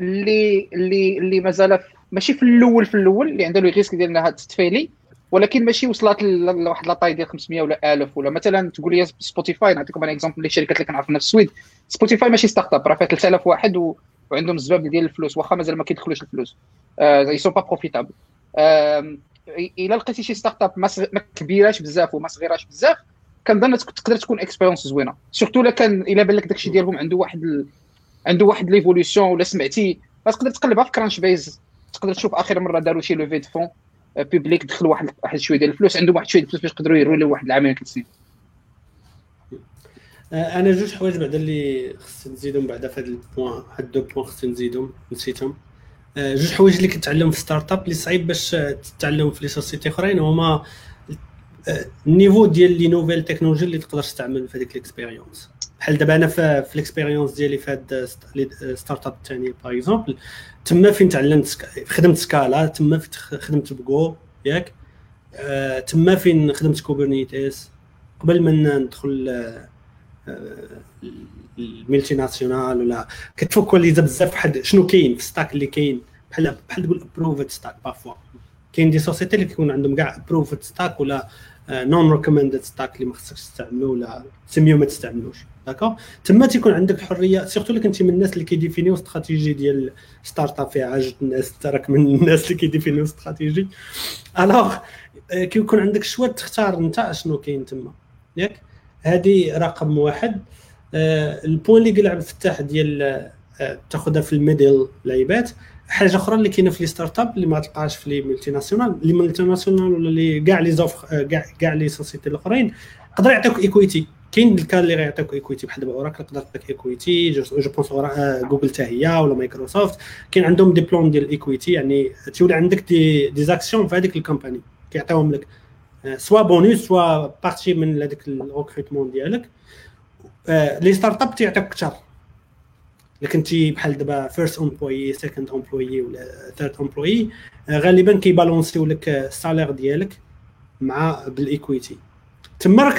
اللي اللي اللي مازال ماشي في الأول في الأول اللي عنده le risque ديال إنها تتفيلي ولكن ماشي وصلت لواحد la taille ديال 500 ولا 1000 ولا مثلا تقول لي Spotify نعطيكم أنا exemple الشركات اللي كنعرفنا في السويد. Spotify ماشي startup راه فيها 3000 واحد و... وعندهم زباب ديال الفلوس واخا مازال ما كيدخلوش الفلوس. ils sont pas profitables إلا لقيتي شي startup ما كبيراش بزاف وما صغيراش بزاف كنظن تقدر تكون expérience زوينة. surtout إلا كان إلا بان لك داكشي ديالهم عنده واحد ال... عنده واحد l'évolution ولا سمعتي تقدر تقلبها في Crunchbase تقدر تشوف آخر مرة داروا شي levée de fonds publique دخل واحد واحد شوية ديال الفلوس عندهم واحد شوية الفلوس باش يقدروا يروا له واحد العامين ثلاث سنين. أنا جوج حوايج بعدا اللي خص نزيدهم بعدا في هذا ال point هاد deux points خص نزيدهم نسيتهم. جوج حوايج اللي كتعلم في startup اللي صعيب باش تتعلم في les sociétés أخرين هما ال niveau ديال les nouvelles technologies اللي تقدر تستعمل في هذيك ال expérience بحال دابا أنا في, ال expérience ديالي في هاد startup الثاني par exemple تما فين تعلمت خدمت Scala تما فين خدمت بجو ياك؟ آه تما فين خدمت Kubernetes قبل ما ندخل آه ال multinationale ولا كتفوكاليزا بزاف واحد شنو كاين في stack اللي كاين؟ بحال بحال تقول approved stack parfois كاين des sociétés اللي كيكون عندهم كاع approved stack ولا non recommended stack اللي ما خصكش تستعملو ولا سميو ما تستعملوش. d'accord تما تيكون عندك الحريه surtout اللي كنتي من الناس اللي كيديفينيو استراتيجي ديال startup فيها عشر الناس انت راك من الناس اللي كيديفينيو استراتيجي. alors كيكون عندك شوية تختار انت شنو كاين تما. ياك؟ هذه رقم واحد. آه ال point اللي قال عبد الفتاح ديال آه تاخذها في ال middle لعيبات. حاجة أخرى اللي كاينة في les startups اللي ما تلقاش في les multinationales les multinationales ولا لي كاع لي زوف كاع كاع les sociétés الأخرين يقدر يعطيوك equity كاين الكان اللي غيعطيوك equity بحال دابا Oracle تقدر تعطيك equity je pense Google حتى هي ولا مايكروسوفت كاين عندهم des plans ديال ال equity يعني تولي عندك des des actions في هذيك ال company كيعطيوهم لك soit bonus soit partie من هذاك ال recrutement ديالك. les startups تيعطيوك أكثر الا كنتي بحال دابا first employee second employee ولا third employee غالبا كيبالونسيو لك ال salaire ديالك مع بال equity تما راك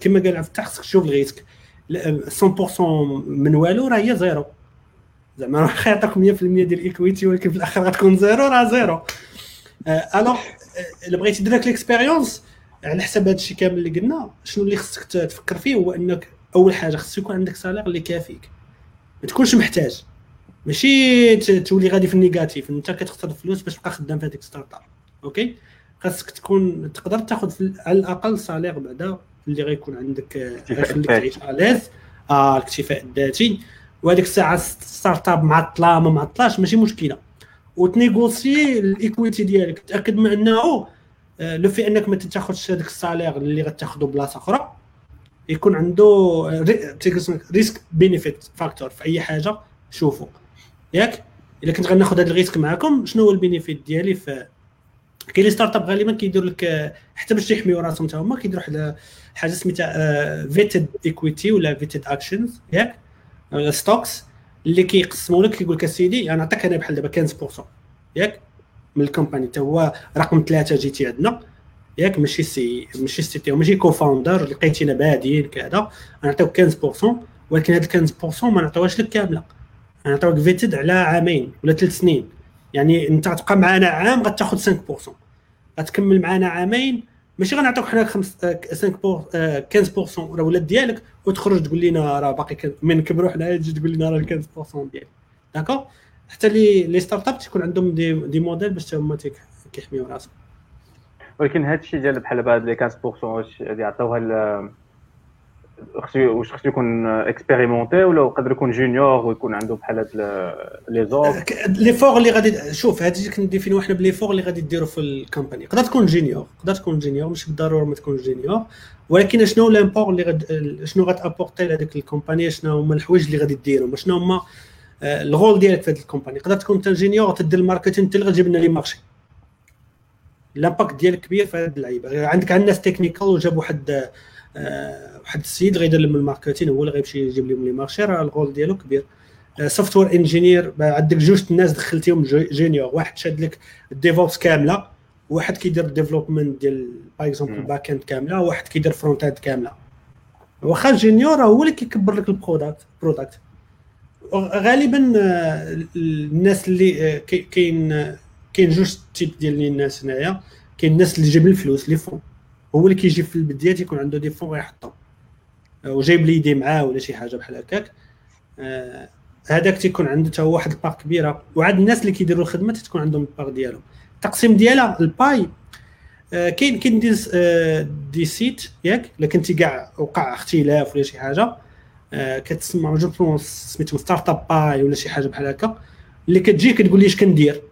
كما قال عبد الفتاح خصك تشوف ال risque. 100% من والو راه هي zéro. زعما راه يعطيك 100% ديال ال equity ولكن في الآخر غتكون zéro راه zéro. alors إلا بغيتي دير لك l'expérience على حساب هذا الشيء كامل اللي قلنا شنو اللي خصك تفكر فيه؟ هو إنك أول حاجة خصك يكون عندك salaire اللي كافيك. ما تكونش محتاج. ماشي تولي غادي في ال négatif انت كتخسر الفلوس باش تبقى خدام في هذيك startup OK؟ خاصك تكون تقدر تاخذ على الأقل salaire بعدا اللي غيكون عندك يخليك تعيش à l'aise آه الاكتفاء الذاتي. وهذيك الساعة startup معطله ما معطلاش ماشي مشكلة. وتنيغوسي ال equity ديالك تأكد من أنه لو في أنك ما تاخذش هذاك ال salaire اللي غتاخذه بلاصة أخرى يكون عنده risk benefit factor في أي حاجة شوفوا. ياك؟ إلا كنت غناخذ هذا ال risk معكم شنو هو ال benefit ديالي في كاين les startups غالبا كيدير لك حتى باش يحميو راسهم حتى هما كيديروا واحد حاجة سميتها vested equity ولا vested actions ياك؟ ولا stocks اللي كيقسموا لك كيقول لك أسيدي أنا نعطيك أنا بحال دابا 15% ياك؟ من ال company حتى هو رقم ثلاثة جيتي عندنا. ياك ماشي CEO ماشي CTO ماشي cofounder لقيتينا بادين كذا نعطيوك 15% ولكن هاد 15% ما نعطيوهاش لك كاملة. نعطيوك vested على عامين ولا ثلاث سنين. يعني أنت تبقى معنا عام غتاخذ 5% غتكمل معنا عامين ماشي غنعطيوك حنا 5 5 15% راه ولاد ديالك وتخرج تقول لنا راه باقي من نكبروا حنا تجي تقول لنا راه 15% ديالك d'accord حتى les les startups تيكون عندهم des, des modèles باش هما كيحميو راسهم. ولكن هذا الشيء ديال بحال هاد les 15% واش يعطيوها خصو واش خصو يكون expérimenté ولا يقدر يكون junior ويكون عنده بحال هاد les, les efforts اللي غادي شوف هادي كنديفينيو حنا ب les efforts اللي غادي ديروا في ال company تقدر تكون junior تقدر تكون junior مش بالضرورة ما تكون junior ولكن شنو l'apport اللي غد شنو غتابورتي لهذيك ال company شنو هما الحوايج اللي غادي ديرهم؟ شنو هما آه، ال rôle ديالك في هذه ال company تقدر تكون انت junior تدير ال marketing انت اللي غتجيب لنا les marchés l'impact ديالك كبير في هذه اللعيبة. عندك الناس technical وجاب واحد آه، واحد السيد غيدير لهم ال marketing هو اللي غيمشي يجيب لهم les marchés راه ال rôle ديالو كبير. software engineer عندك جوج الناس دخلتيهم junior واحد شاد لك ال DevOps كاملة واحد كيدير development ديال par exemple back-end كاملة واحد كيدير front-end كاملة. واخا ال junior هو اللي كيكبر لك ال product product غالبا آه، الناس اللي آه، كاين كاين جوج types ديال الناس هنايا كاين الناس اللي جايب الفلوس les fonds. هو اللي كيجي في البدايه تيكون عنده des fonds غيحطهم وجايب l'idée معاه ولا شي حاجة بحال هكاك. آه، هذاك تيكون عنده حتى هو واحد الباك كبيرة. وعاد الناس اللي كيديروا الخدمة تكون عندهم الباك ديالهم. التقسيم ديالها ال pie آه، كاين كاين des, آه، des sites ياك إلا كنتي كاع وقع اختلاف ولا شي حاجة كتسمع جو سميتو startup pie ولا شي حاجة بحال هكا. اللي كتجي كتقول لي اش كندير.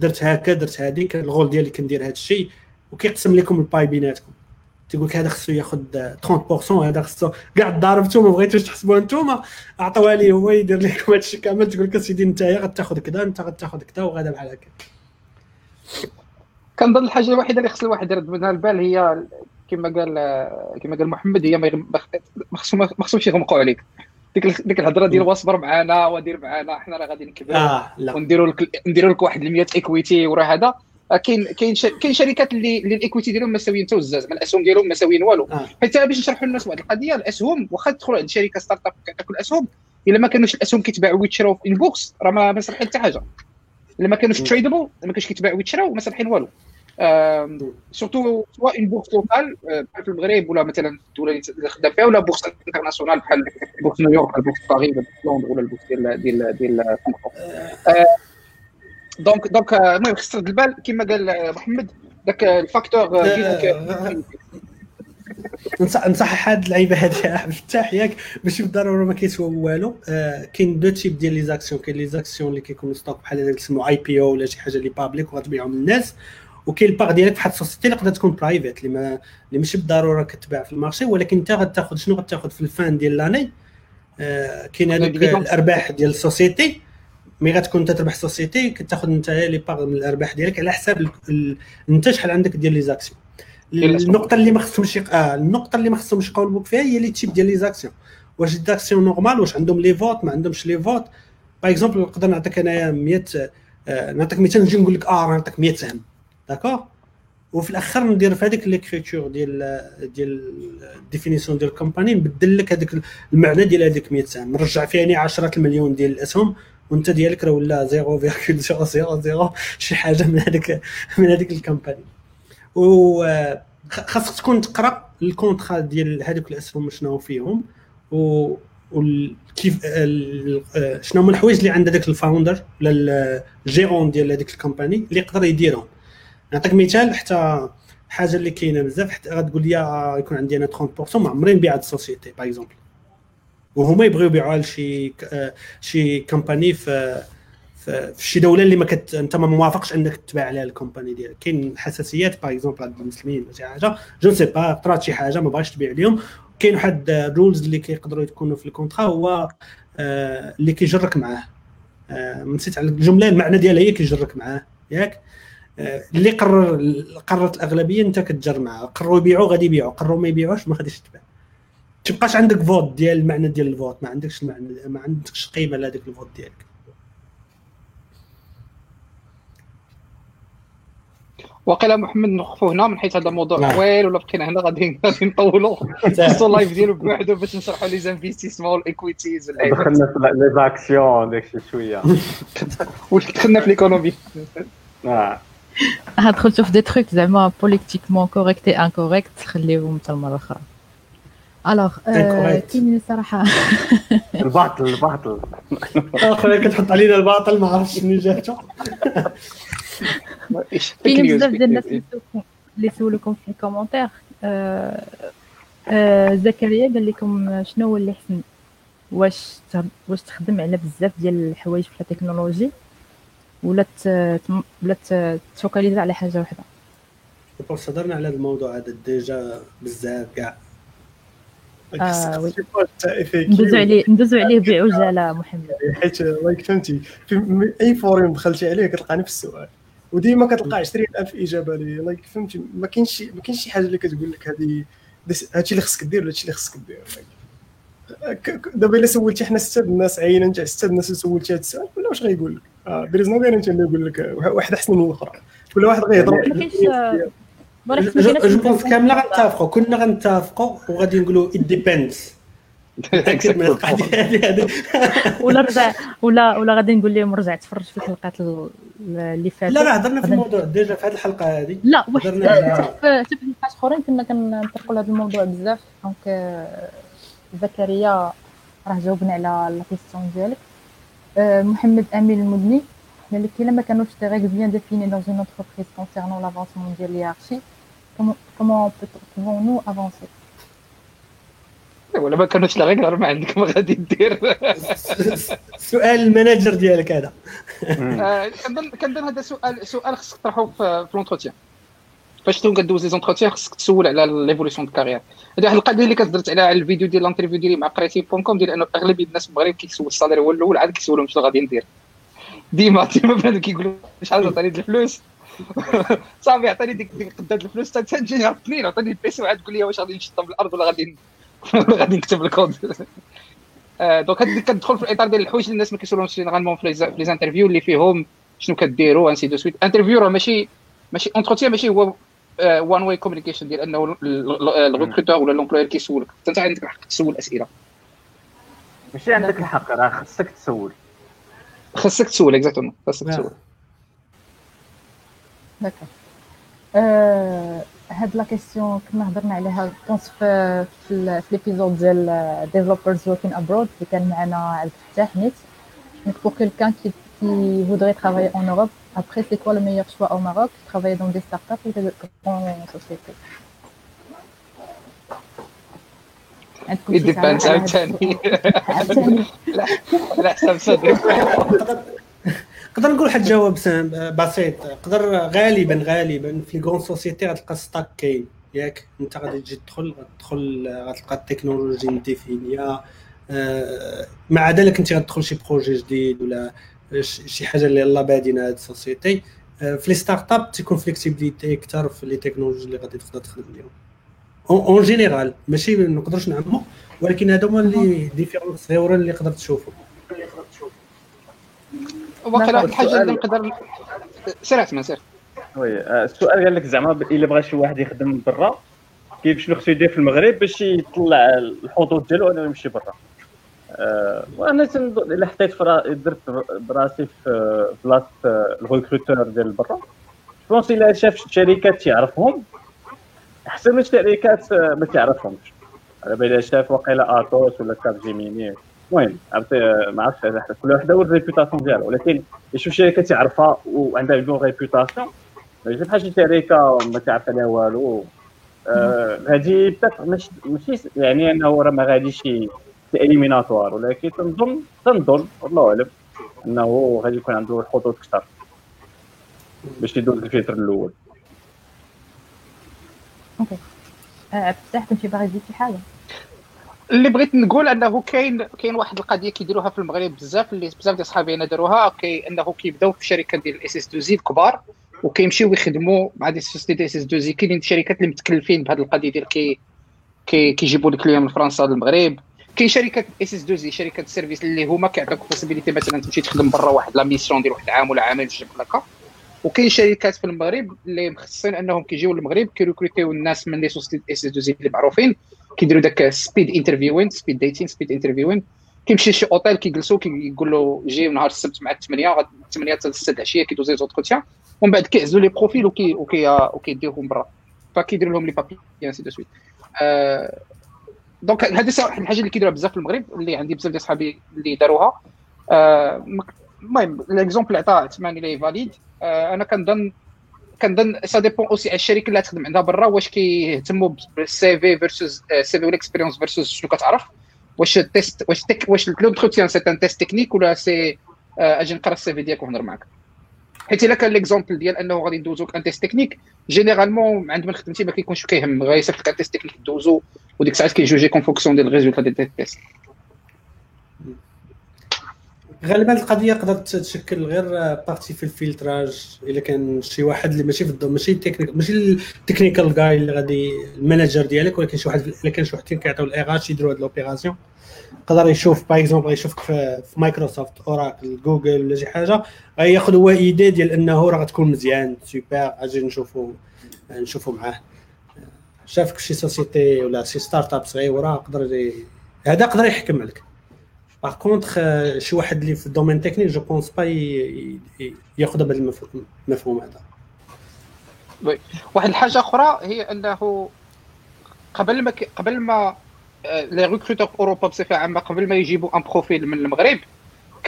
درت هكا درت هذيك ال rôle ديالي كندير هذا الشيء وكيقسم لكم ال pie بيناتكم. تيقول لك هذا خصو ياخذ 30% هذا خصو كاع ضاربتو ما بغيتوش تحسبوها نتوما عطوها ليه هو يدير لكم هذا الشيء كامل. تقول لك أسيدي انت غتاخذ كذا أنت غتاخذ كذا وغادا بحال هكا. كنظن الحاجة الوحيدة اللي خص الواحد يرد منها البال هي كما قال كما قال محمد هي ما خصهمش يغمقوا عليك. ديك ديك الهضرة ديال واصبر معانا ودير معانا. حنا راه غادي نكبروا آه ونديروا لك نديروا لك واحد 100 equity وراه هذا. آه، كاين كاين كاين شركات اللي اللي ال equity ديالهم مساويين حتى الزاز من الأسهم ديالهم مساويين والو. آه. حيت باش نشرحوا للناس واحد القضية الأسهم واخا تدخل عند شركة startup كتاكل اسهم إلا ما كانوش الأسهم كيتباعوا ويتشراو في ال bourse راه ما صالحين حتى حاجة. إلا ما كانوش tradable ما كانش كيتباعوا ويتشراو ما صالحين والو. surtout سواء en bourse locale بحال في المغرب ولا مثلا الدولة اللي خدام فيها ولا bourse internationale بحال bourse نيويورك ولا bourse باريس ولا لندن ولا ال bourse ديال ديال ديال donc donc المهم خص ترد البال كما قال محمد ذاك ال facteur نصح نصح هاد اللعيبة هادي عبد الفتاح ياك ماشي بالضروره ما كيسوى والو. آه كاين deux types ديال les actions. كاين les actions اللي كيكونوا stock بحال اللي كيسموا IPO ولا شي حاجة اللي public وغتبيعهم للناس وكاين الباغ ديالك في واحد ال société اللي تقدر تكون private اللي ما اللي ماشي بالضرورة كتباع في ال marché ولكن انت غتاخذ شنو؟ غتاخذ في ال fin ديال l'année. آه كاين هذوك الأرباح ديال ال société. mais غتكون تربح société كتاخذ انت لي باغ من الأرباح ديالك على حساب انت شحال عندك ديال les actions. النقطة اللي ما خصهمش آه النقطة اللي ما خصهمش يقاولوك فيها هي les types ديال les actions. واش actions normales؟ واش عندهم les votes؟ ما عندهمش les votes. par exemple نقدر نعطيك أنايا 100 آه نعطيك مثال نجي نقول لك آه نعطيك 100 سهم. d'accord وفي الأخر ندير في هذيك l'écriture ديال ديال ال définition ديال ال company نبدل لك هذاك المعنى ديال هذيك 100 سهم نرجع فيها 10 المليون ديال الأسهم وأنت ديالك راه ولا 0.000 شي حاجة من هذيك من هذيك ال company و خاصك تكون تقرأ ال contrat ديال هذوك الأسهم شنو فيهم و كيف شنو هما الحوايج اللي عند هذاك ال founder ولا ال gérant ديال هذيك ال company اللي يقدر يديرهم. نعطيك مثال حتى حاجة اللي كاينة بزاف حتى غتقول لي آه، يكون عندي أنا 30% ما عمري نبيع هاد ال société par exemple وهما يبغيو يبيعوها لشي آه، شي company في في شي دولة اللي ما كت أنت ما موافقش أنك تباع عليها ال company ديالك. كاين حساسيات par exemple عند المسلمين شي حاجة je sais pas طرات شي حاجة ما بغاش تبيع لهم كاين واحد ال rules اللي كيقدروا يكونوا في ال contrat هو آه، اللي كيجرك معاه. نسيت على الجملة المعنى ديالها هي كيجرك معاه ياك؟ اللي قرر قررت الأغلبية أنت كتجر معاه. قرروا يبيعوا غادي يبيعوا قرروا ما يبيعوش ما غاديش تباع تبقاش عندك vote ديال المعنى ديال ال vote. ما عندكش المعنى ما عندكش قيمة لهذاك ال vote ديالك. وقيلا محمد نوقفوا هنا من حيث هذا الموضوع نعم. طويل ولا بقينا هنا غادي غادي نطولوا. خصو ال live ديالو بوحدو باش نشرحوا les investissements وال equities دخلنا في les actions داك الشيء شوية. دخلنا في l'économie دخلتوا في des trucs زعما politiquement correctes et incorrectes خليهم حتى المره الاخرى alors كاين صراحة. الباطل الباطل. اخويا كتحط علينا الباطل ما عرفتش شنو جاتو. كاين بزاف ديال الناس اللي سولوكم في ال commentaires آه، آه، زكريا قال لكم شنو هو اللي حسن؟ واش واش تخدم على بزاف ديال الحوايج في ال technologies ولا ولا تفوكاليزا على حاجة واحدة pense هضرنا على هذا الموضوع هذا déjà بزاف كاع. آه ندوزو عليه ندوزو عليه بعجالة محمد. حيت like فهمتي؟ في أي forum دخلتي عليه كتلقى نفس السؤال. وديما كتلقى 20000 إجابة ليه like فهمتي؟ ما كاينش ما كاينش شي حاجة اللي كتقول لك هذه هادشي اللي خصك دير ولا هادشي اللي خصك دير. دابا إلا سولتي حنا ستة الناس عينا انت ستة الناس سولتي هذا السؤال كل واش غيقول لك؟ there is no guarantee اللي يقول لك واحد أحسن من الاخرى كل واحد غيهضر ما كاينش je pense كاملة غنتفقوا كنا غنتفقوا وغادي نقولوا it depends ولا رجع ولا ولا غادي نقول لهم رجع تفرج في الحلقات اللي فاتت. لا راه هضرنا في الموضوع. déjà في هذه الحلقة هذه لا واحد حتى في حلقات أخرين كنا كنطرقوا لهذا الموضوع بزاف. donc زكريا راه جاوبنا على la question ديالك. محمد امين المدني قال لك الا ما كانوش des règles bien définies dans une entreprise concernant l'avancement ديال ال hiérarchie comment peut-on nous avancer ولا ما كانوش la règle ما عندك ما غادي دير سؤال ال manager ديالك هذا كنظن كنظن هذا سؤال سؤال خصك تطرحه في l'entretien فاش تكون كدوز les entretiens خصك تسول على l'évolution de carrière هذه واحد القضية اللي هضرت على الفيديو ديال ال interview ديالي مع قريتي Boncom ديال أنه أغلبية الناس في المغرب كيسول ال salaire هو الأول عاد كيسولهم شنو غادي ندير. ديما ديما بنادم كيقولوا شحال عطاني الفلوس. صافي عطاني ديك ديك قداد الفلوس تجيني عطني عطاني ال PC وعاد تقول لي واش غادي نشطب الأرض ولا غادي غادي نكتب الكود. donc هذيك كتدخل في الإطار ديال الحوايج اللي الناس ما كيسولهمش généralement في les interviews اللي فيهم شنو كديروا ainsi de suite interview راه ماشي ماشي entretien ماشي هو one way communication ديال أنه ال recruteur ولا l'employeur كيسولك انت عندك الحق تسول أسئلة. ماشي عندك الحق راه خصك تسول. خاصك تسول exactement خاصك تسول. d'accord هاد la question كنا هضرنا عليها كونس في في l'épisode ديال developers working abroad اللي كان معنا عبد الفتاح نيت. Pour quelqu'un qui, qui voudrait travailler en Europe, après c'est quoi le meilleur choix au Maroc? Travailler dans des startups ou des grandes sociétés? It depends عاوتاني لا لا حسب صدرك نقدر نقول واحد الجواب بسيط. نقدر غالبا غالبا في les sociétés غتلقى stack كاين. ياك؟ أنت غادي تجي تدخل غتدخل غتلقى التكنولوجي م définie يا آه، مع ذلك أنت غتدخل شي projet جديد ولا شي حاجة اللي يلاه بادينا هاد ال société آه، في les startups تيكون flexibilité أكثر في les technologies اللي غادي تقدر تخدم بهم en général ماشي ما نقدرش نعمو ولكن هادو هما ال les différences صغيره اللي قدرت تشوفهم واقيلا واحد الحاجة اللي نقدر سير عثمان سير. oui آه، السؤال قال لك زعما إلا بغى شي واحد يخدم برا كيف شنو خصو يدير في المغرب باش يطلع الحظوظ ديالو إنه يمشي برا؟ أه وأنا تنظن الا حطيت درت براسي في بلاصه ال recruteur ديال برا. pense الا شاف شركات تيعرفهم أحسن من الشركات ما تعرفهمش. على بالي شاف وقيلا آتوس ولا كاب جيميني. المهم عرفتي ما عرفتش كل واحد هو ال réputation ديالو ولكن يشوف شركه تعرفها وعندها bonne réputation ما يجي بحال شي شركة ما تعرف عليها والو. هذه ماشي ماشي يعني أنه راه ما غاديش éliminatoire ولكن تنظن تنظن والله أعلم أنه غادي يكون عنده الحظوظ أكثر باش يدوز الفلتر الأول. OK. عبد الفتاح كنتي باغي تزيد شي حاجة؟ اللي بغيت نقول أنه كاين كاين واحد القضية كيديروها في المغرب بزاف اللي بزاف ديال صحابي أنا داروها كي أنه كيبداو في شركات ديال ال SS2I الكبار وكيمشيو يخدموا مع des sociétés SS2I كاينين شركات اللي متكلفين بهذه القضية ديال كي كي كيجيبوا لك اليوم من فرنسا للمغرب. كاين شركات SS2I شركات ال service اللي هما كيعطيوك possibilité مثلا تمشي تخدم برا واحد la mission ديال واحد عام ولا عامين في هكا وكاين شركات في المغرب اللي مخصصين أنهم كيجيو للمغرب كي recruter يو الناس من les sociétés SS2I اللي معروفين كيديروا داك speed interviewing speed dating speed interviewing كيمشي شي اوتيل كيجلسوا كيقول له جي نهار السبت مع 8 8 حتى 6 العشيه كيدوز les entretiens ومن بعد كيعزلوا les profils وكي وكي وكيديوهم برا. فكيديروا لهم les papiers ainsi de suite donc هذه واحد الحاجة اللي كيديروها بزاف في المغرب اللي عندي بزاف ديال صحابي اللي داروها. آه، المهم l'exemple اللي عطاه عثمان اللي valide آه، أنا كنظن كنظن ça dépend aussi على الشركة اللي تخدم عندها برا واش كيهتموا بال CV versus CV وال expérience versus شنو كتعرف. واش ال test واش تك واش l'entretien c'est un test technique ولا c'est أجي نقرأ ال CV ديالك ونهضر معاك. حيت إلا كان l'exemple ديال أنه غادي ندوزو un test technique généralement عند من خدمتي ما كيكونش كيهم غيصيفط لك un test technique دوزو. وديك الساعات كيجوجي en fonction ديال ال résultat ديال ال test غالبا القضية قدرت تشكل غير partie في ال filtrage إلا كان شي واحد اللي ماشي في الضوء ماشي التكنيك ماشي ال technical guy اللي غادي ال manager ديالك ولكن شي واحد إلا كان شي واحد كيعطيو ال RH يديروا هاد l'opération يقدر يشوف par exemple يشوفك في, مايكروسوفت اوراكل جوجل ولا شي حاجة غياخذ هو idée ديال إنه راه غتكون مزيان سوبر أجي نشوفوا نشوفوا معاه. شافك شي société ولا شي startup صغيره يقدر هذا يقدر يحكم عليك par contre شي واحد اللي في ال domaine technique je pense pas ياخذ بهذا المفهوم هذا. واحد الحاجة أخرى هي أنه قبل ما قبل ما les recruteurs اوروبا بصفة عامة قبل ما يجيبوا un profil من المغرب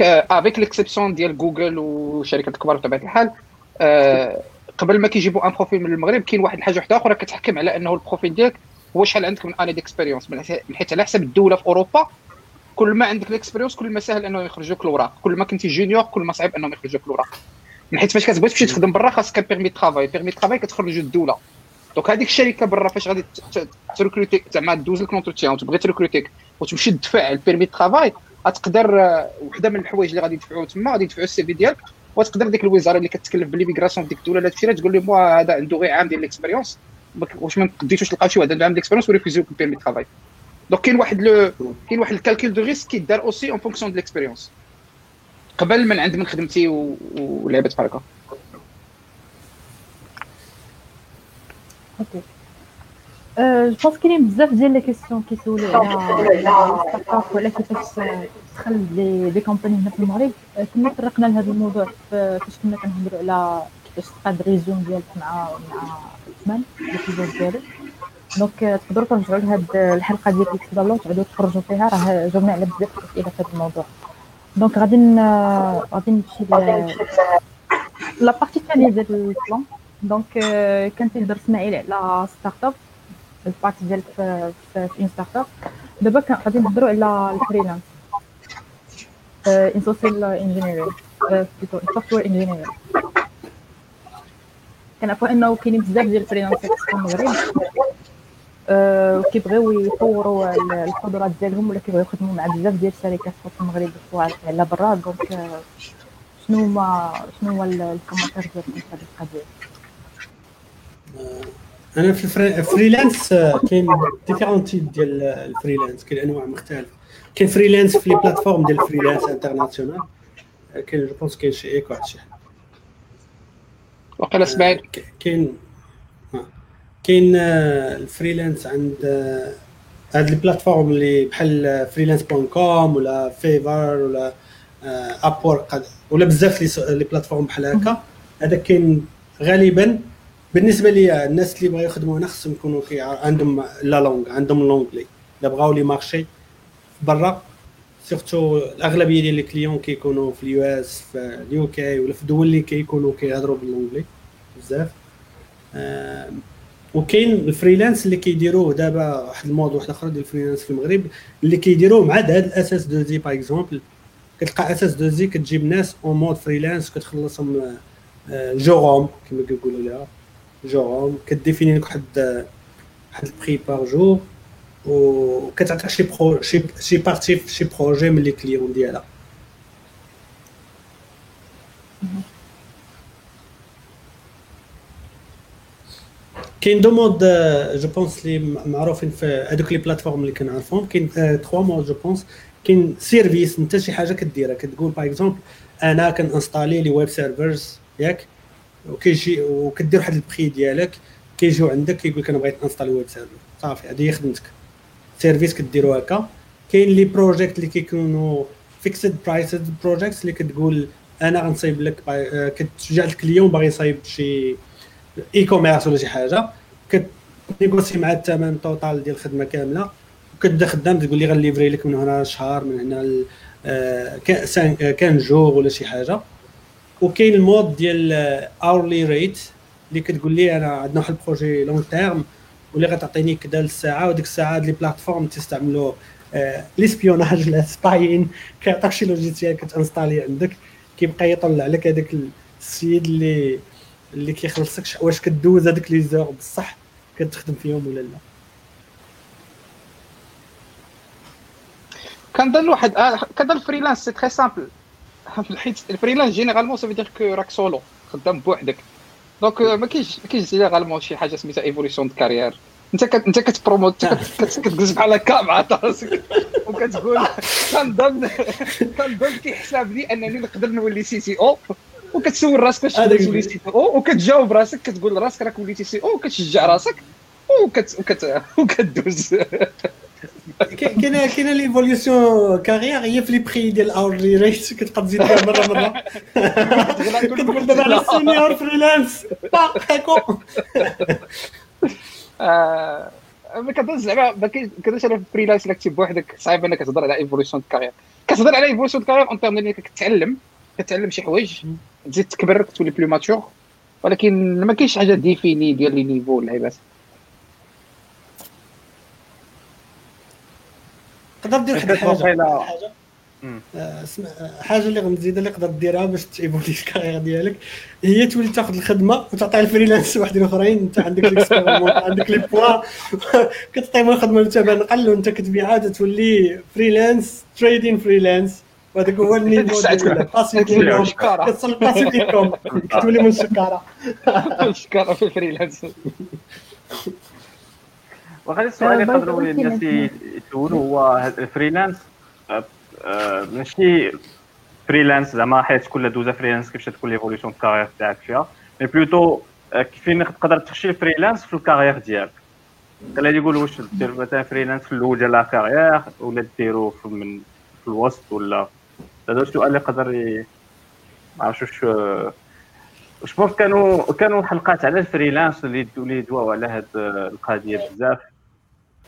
avec l'exception ديال جوجل والشركات الكبار بطبيعة الحال قبل ما كيجيبوا un profil من المغرب كاين واحد الحاجة واحدة أخرى كتحكم على أنه ال profil ديالك هو شحال عندك من années d'expérience من حيث على حسب الدولة في أوروبا كل ما عندك l'expérience كل ما سهل أنه يخرجوك الأوراق كل ما كنتي junior كل ما صعيب أنهم يخرجوك الأوراق. من حيث فاش كتبغي تمشي تخدم برا خاصك permis travail permis travail كتخرج الدولة donc هذيك الشركة برا فاش غادي ت recruter زعما دوز لك l'entretien وتبغي ت recruter ك وتمشي تدفع ال permis travail غتقدر وحدة من الحوايج اللي غادي يدفعوا تما غادي يدفعوا ال CV ديالك. وتقدر ديك الوزارة اللي كتكلف ب l'immigration ديك الدولة لا تمشي تقول لهم هذا عنده غير عام ديال l'expérience واش ما قديتوش تلقاو شي واحد عنده عام d'expérience و refusé وك ال permis travail donc كاين واحد لو كاين واحد ال calcul de risque كيدار aussi en fonction de l'expérience قبل من عند من خدمتي ولعبت بحال هكا. أوكي جو بونس كاينين بزاف ديال لي كيسيون كيسولوا على اب ولا كيفاش تدخل لي دي كومباني هنا في المغرب. كنا طرقنا لهذا الموضوع فاش كنا كنهضروا على كيفاش تقاد ريزوم ديالك مع مع عثمان الكيبورد ديالو. دونك تقدروا ترجعوا لهاد الحلقة ديال إكس دابلو تعودوا تخرجوا فيها راه جاوبنا على بزاف الأسئلة في هذا الموضوع. donc غادي غادي نمشي la partie الثانية ديال ال plan donc كان تيهضر اسماعيل على startup ال partie ديالك في, في, في startup دابا غادي نهضروا على ال freelance en social engineering plutôt software engineering كنعرفوا أنه كاينين بزاف ديال ال freelance ات في المغرب. وكيبغيو يطوروا القدرات ديالهم ولا كيبغيو يخدموا مع بزاف ديال الشركات في المغرب على برا. دونك شنو هما شنو هو الكومنتير ديالكم في هذه القضية؟ أنا في الفريلانس كاين ديفيرون تيب ديال الفريلانس كاين أنواع مختلفة. كاين فريلانس في لي بلاتفورم ديال الفريلانس انترناسيونال كاين جو بونس كاين شي ايك واحد شي وقيلا سمعت كاين كاين ال freelance عند هاد les plateformes اللي بحال Freelance point com ولا Fiverr ولا Upwork ولا بزاف les plateformes بحال هكا هذا كاين غالبا بالنسبة لي الناس اللي بغاو يخدموا هنا خصهم يكونوا عندهم la langue عندهم l'anglais الا بغاو les marchés برا. surtout الأغلبية ديال les clients كيكونوا في ال US في ال UK ولا في الدول اللي كيكونوا كيهضروا ب l'anglais بزاف. وكاين الفريلانس اللي كيديروه دابا واحد الموضوع واحد آخر ديال الفريلانس في المغرب اللي كيديروه مع هذا الاساس دو زي باغ اكزومبل كتلقى أساس دو زي كتجيب ناس اون مود فريلانس كتخلصهم جوروم كما كيقولوا لها جوروم كديفيني لك واحد واحد البري بار جور وكتعطيك شي برو شي شي بارتي في شي بروجي من لي كليون ديالها. كاين deux modes je pense لي معروفين في هذوك les plateformes اللي كنعرفهم. كاين trois modes je pense كاين service انت شي حاجة كديرها. كتقول par exemple أنا كن installer les web servers ياك وكيجي وكدير واحد البخي ديالك كيجيو عندك كيقول لك أنا بغيت installer web server صافي هذه هي خدمتك. service كديرو هكا. كاين les projects اللي كيكونوا fixed priced projects اللي كتقول أنا غنصايب لك كتشجع ال client باغي يصايب شي e-commerce ولا شي حاجة. كت négocier مع الثمن total ديال الخدمة كاملة. كتبدا خدام تقول لي غن livrer لك من هنا شهر من هنا آه، كان جور ولا شي حاجة. وكاين ال mode ديال hourly rate اللي كتقول لي أنا عندنا واحد ال projet long terme واللي غتعطيني كذا الساعة وديك الساعة هاد les plateformes تستعملوا l'espionnage ولا spying كيعطيك شي logiciel كت installer عندك. كيبقى يطلع لك هذاك السيد اللي اللي كيخلصك واش كدوز هذيك les heures بصح كتخدم فيهم ولا لا. كنظن واحد آه كنظن ال freelance c'est très simple حيت الفريلانس généralement ça veut dire que راك سولو خدام بوحدك. donc ما كاينش ما كاينش généralement شي حاجة سميتها évolution de carrière أنت كت... أنت كت promote كتجلس بحال هكا مع راسك. وكتقول كنظن كنظن كيحسب لي أنني نقدر نولي C CEO وكتسول راسك واش تقدر تولي CEO وكتجاوب راسك كتقول راسك راك وليتي CEO وكتشجع راسك. وكت وكت وكدوز كاينة كاينة l'évolution carrière هي في les prix ديال hourly rate كتبقى تزيد فيها مره مرة. كتقول دابا على senior freelance هاكو ما كنظنش زعما ما أنا في فريلانس إلا كنتي بوحدك. صعيب إنك تهضر على ايفوليسيون كارير كتهضر على ايفوليسيون كارير اون تيرم إنك كتعلم كتعلم شي حوايج تزيد تكبر كتولي بلو ماتور ولكن ما كاينش حاجة ديفيني ديال لي نيفو اللعيبات تقدر دير واحد الحاجة. آه، حاجة اللي غنزيدها اللي تقدر ديرها باش تعيبوا لي الكارير ديالك. هي تولي تاخذ الخدمة وتعطيها الفريلانس واحدين أخرين. أنت عندك عندك لي بوا كتعطيهم الخدمة بثمن أقل وأنت كتبيعها تولي فريلانس تريدين فريلانس وهذاك هو النيفو ديال كتصل باسيف ديالكم كتولي من شكاره شكاره في الفريلانس. وغادي السؤال اللي يقدروا الناس يسولوا هو الفريلانس آه، ماشي. freelance زعما حيت كل دوزة freelance كيفاش تكون l'évolution carrière تاعك فيها. mais plutôt كيفين تقدر تخشي ال freelance في ال carrière ديالك؟ قال يقول واش دير مثلا freelance في الأول ديال ال carrière ولا ديرو في من في الوسط ولا؟ هذا السؤال اللي يقدر ما عرفتش واش واش je pense كانوا كانوا حلقات على ال freelance اللي يدواو على هاد القضية بزاف.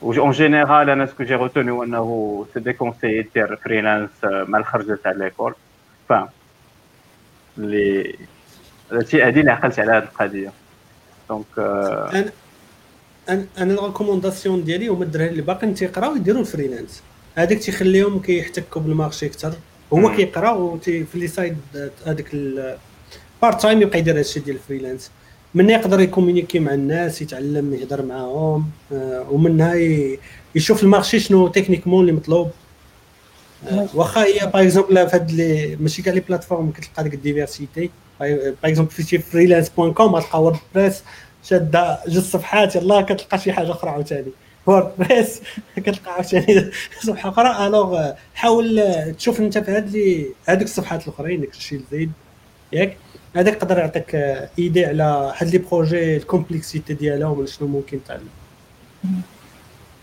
en général أنا ce que j'ai retenu هو أنه c'est déconseillé دير freelance مع الخرجه تاع l'école فاهم اللي هادشي هادي اللي عقلت على هاد القضية. donc أنا أنا أنا ال recommandation ديالي هما الدراري اللي باقيين تيقراو يديروا ال freelance. هذاك تيخليهم كيحتكوا بال marché أكثر. هو كيقرا وفي le side هذاك ال part-time يبقى يدير هادشي ديال ال freelance. منها يقدر ي communiquer مع الناس يتعلم يهضر معاهم آه، ومنها يشوف ال marché شنو techniquement اللي مطلوب. آه، واخا هي par exemple في هاد ماشي كاع les plateformes كتلقى ديك ال diversité par exemple في freelance point com غتلقى WordPress شادة جوج صفحات يلاه كتلقى شي حاجة أخرى عاوتاني. WordPress كتلقى عاوتاني صفحة أخرى. alors حاول تشوف أنت في هاد هذوك الصفحات الأخرين داك الشيء الزايد ياك؟ هذا يقدر يعطيك idée على هاد les projets ال complexité ديالهم ولا شنو ممكن تعلم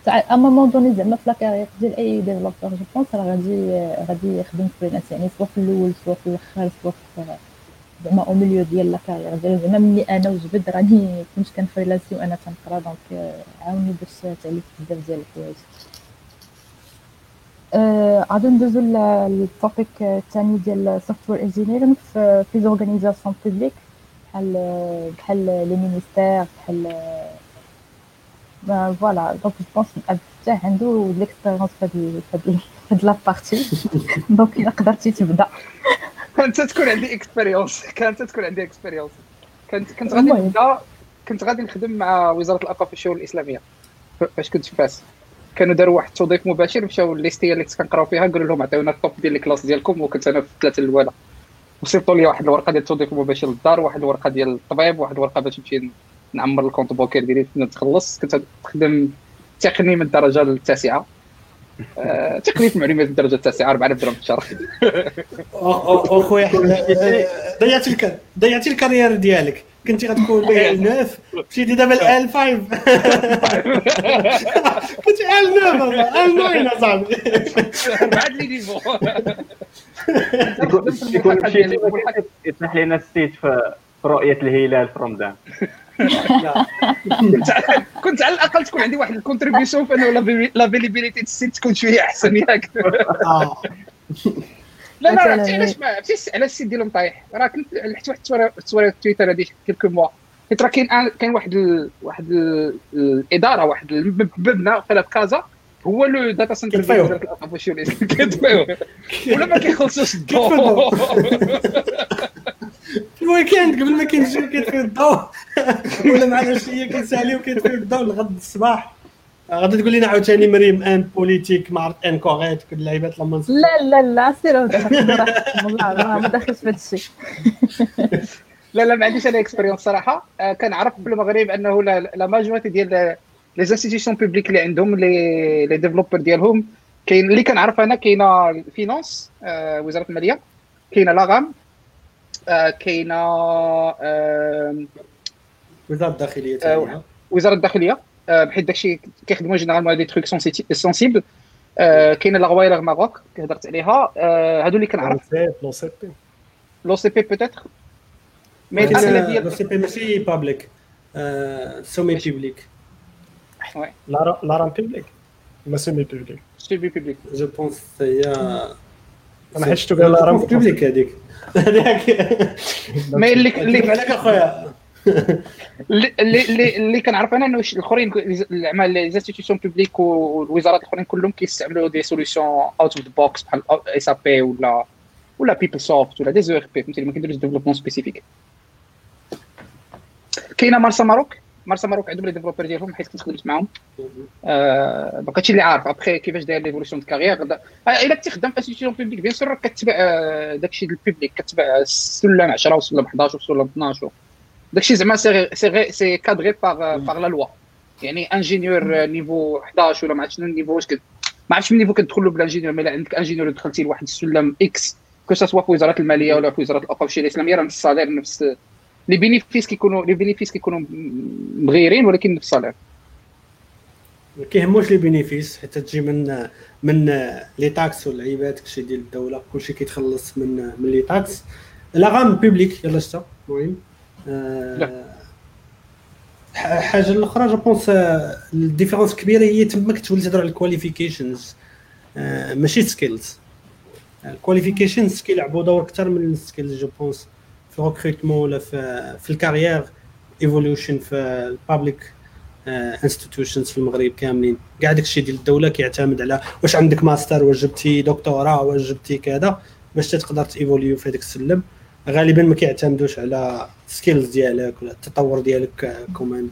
اما موضوع زعما في la carrière ديال اي développeur je pense راه غادي غادي يخدم freelance يعني سوا في الأول سوا في الأخر سوا في زعما au milieu ديال la carrière ديال زعما ملي أنا وجبد راني كنت كن freelancer وأنا تنقرا donc عاوني باش تعلمت بزاف ديال الحوايج. غادي ندوزو لل topic الثاني ديال software engineering في les organisations publiques بحال بحال les ministères بحال voilà donc je pense الفتاح عنده l'expérience في هاد هاد la partie donc الا قدرتي تبدا كانت تكون عندي expérience كانت تكون عندي expérience كنت كنت غادي نبدا كنت غادي نخدم مع وزارة الاوقاف والشؤون الإسلامية. فاش كنت في فاس. كانوا داروا واحد التوظيف مباشر مشاو ليستيا اللي كنت كنقراو فيها قالوا لهم عطيونا ال top ديال ال classe ديالكم وكنت أنا في ثلاثة الاولى وصيفطوا لي واحد الورقة ديال التوظيف المباشر للدار واحد الورقة ديال الطبيب واحد الورقة باش نمشي نعمر ال compte bancaire ديالي نتخلص كنت نخدم تقني من الدرجة التاسعة. آه، تقنيه معلومات الدرجة التاسعة 4000 درهم في الشهر. أخويا ضيعتي ضيعتي ال carrière ديالك. كنتي غتكون ال 9 مشيتي دابا ال 5 كنتي ال 9 ال 9 اصاحبي بعد les niveaux يكون مشيتي يسمح لنا ال site في رؤية الهلال في رمضان كنت كنت على الأقل تكون عندي واحد ال contribution في إنه la availability ت site تكون شوية أحسن ياك. آه. لا لا عرفتي علاش ما عرفتي على ال site ديالهم طايح؟ راه كنت لحت واحد التصويره تصويره تويتر هذه quelques mois حيت راه كاين كاين واحد ال... واحد ال... الإدارة واحد المبنى في كازا هو لو داتا سنتر ديال والشؤون كيطفيوه. ولا ما كيخلصوش الضوء. في الويكاند قبل ما كينجيو كيطفيو الضوء. ولا مع العشيه كيساليو كيطفيو الضوء لغد الصباح. غادي تقول لنا عاوتاني مريم ان بوليتيك ما عرفت ان كوريت كل اللعيبات لما نسمع لا لا لا سير والله ما ما داخلش في هذا الشيء. لا لا ما عنديش أنا اكسبيريونس صراحة. آه، كنعرف في المغرب أنه لا لا ماجوريتي ديال لي institutions publiques اللي عندهم les les développeurs ديالهم كاين اللي كنعرف أنا كاينة ال finances آه، وزارة المالية كاينة la RAM آه، كاينة وزارة الداخلية وزارة الداخلية. بحيث داكشي كيخدموا généralement des trucs sensibles آه، كاينة la Royal Air Maroc هضرت عليها. آه، هادو اللي كنعرف. لو سي بي لو سي بي بوتيتر مي الاسئله لو ديال سي بي ماشي بابليك سومي بيبليك لارام بيبليك ما سيمي بيبليك سيبي بوبليك جو بونس هي أنا حيت شفتو قال لارام بيبليك هذيك هذاك مي اللي كيف اللي عليك اخويا اللي اللي اللي كنعرف أنا إنه الأخرين الاعمال لي انستيتيوشن بوبليك والوزارات الأخرين كلهم كيستعملوا دي سوليوشن اوت اوف ذا بوكس بحال اس ا بي ولا ولا PeopleSoft ولا des ERP فهمتي ما كيديروش développement spécifique كاينة مارسا ماروك؟ مارسا ماروك عندهم les développeurs ديالهم حيت كنت خدمت معاهم. آه donc هادشي اللي عارف. ابخي كيفاش داير l'évolution de carrière إلا كنتي خدام في institution publique bien sûr كتبع آه، داكشي ديال ال publique كتبع السلم 10 وسلم 11 وسلم 12 داكشي زعما c'est c'est c'est cadré par par la loi يعني ingénieur niveau 11 ولا ما عرفتش شنو ال niveau واش كت- ما عرفتش من نيفو كتدخل له بالانجينيور مي لا عندك انجينيور دخلتي لواحد السلم إكس كو سوا في وزارة المالية ولا في وزارة الاوقاف الشيء الإسلامية راه نفس الصالير نفس لي بينيفيس كيكونوا لي بينيفيس كيكونوا مغيرين ولكن نفس الصالير. ما كيهموش لي بينيفيس حتى تجي من من لي تاكس والعيبات كلشي ديال الدولة كلشي كيتخلص من من لي تاكس لا غام بيبليك يلا شتا المهم. آه، لا. ح- حاجة الأخرى je pense ال différence كبيرة هي تماك تولي تهضر على ال qualifications ماشي skills ال qualifications كيلعبوا دور أكثر من ال skills je pense في ال recrutement ولا في في ال career evolution في ال public institutions في المغرب كاملين. كاع داكشي ديال الدولة كيعتمد على واش عندك ماستر واش جبتي دكتوراه واش جبتي كذا باش تقدر ت évoluer في هذاك السلم. غالبا ما كيعتمدوش على skills ديالك ولا التطور ديالك comment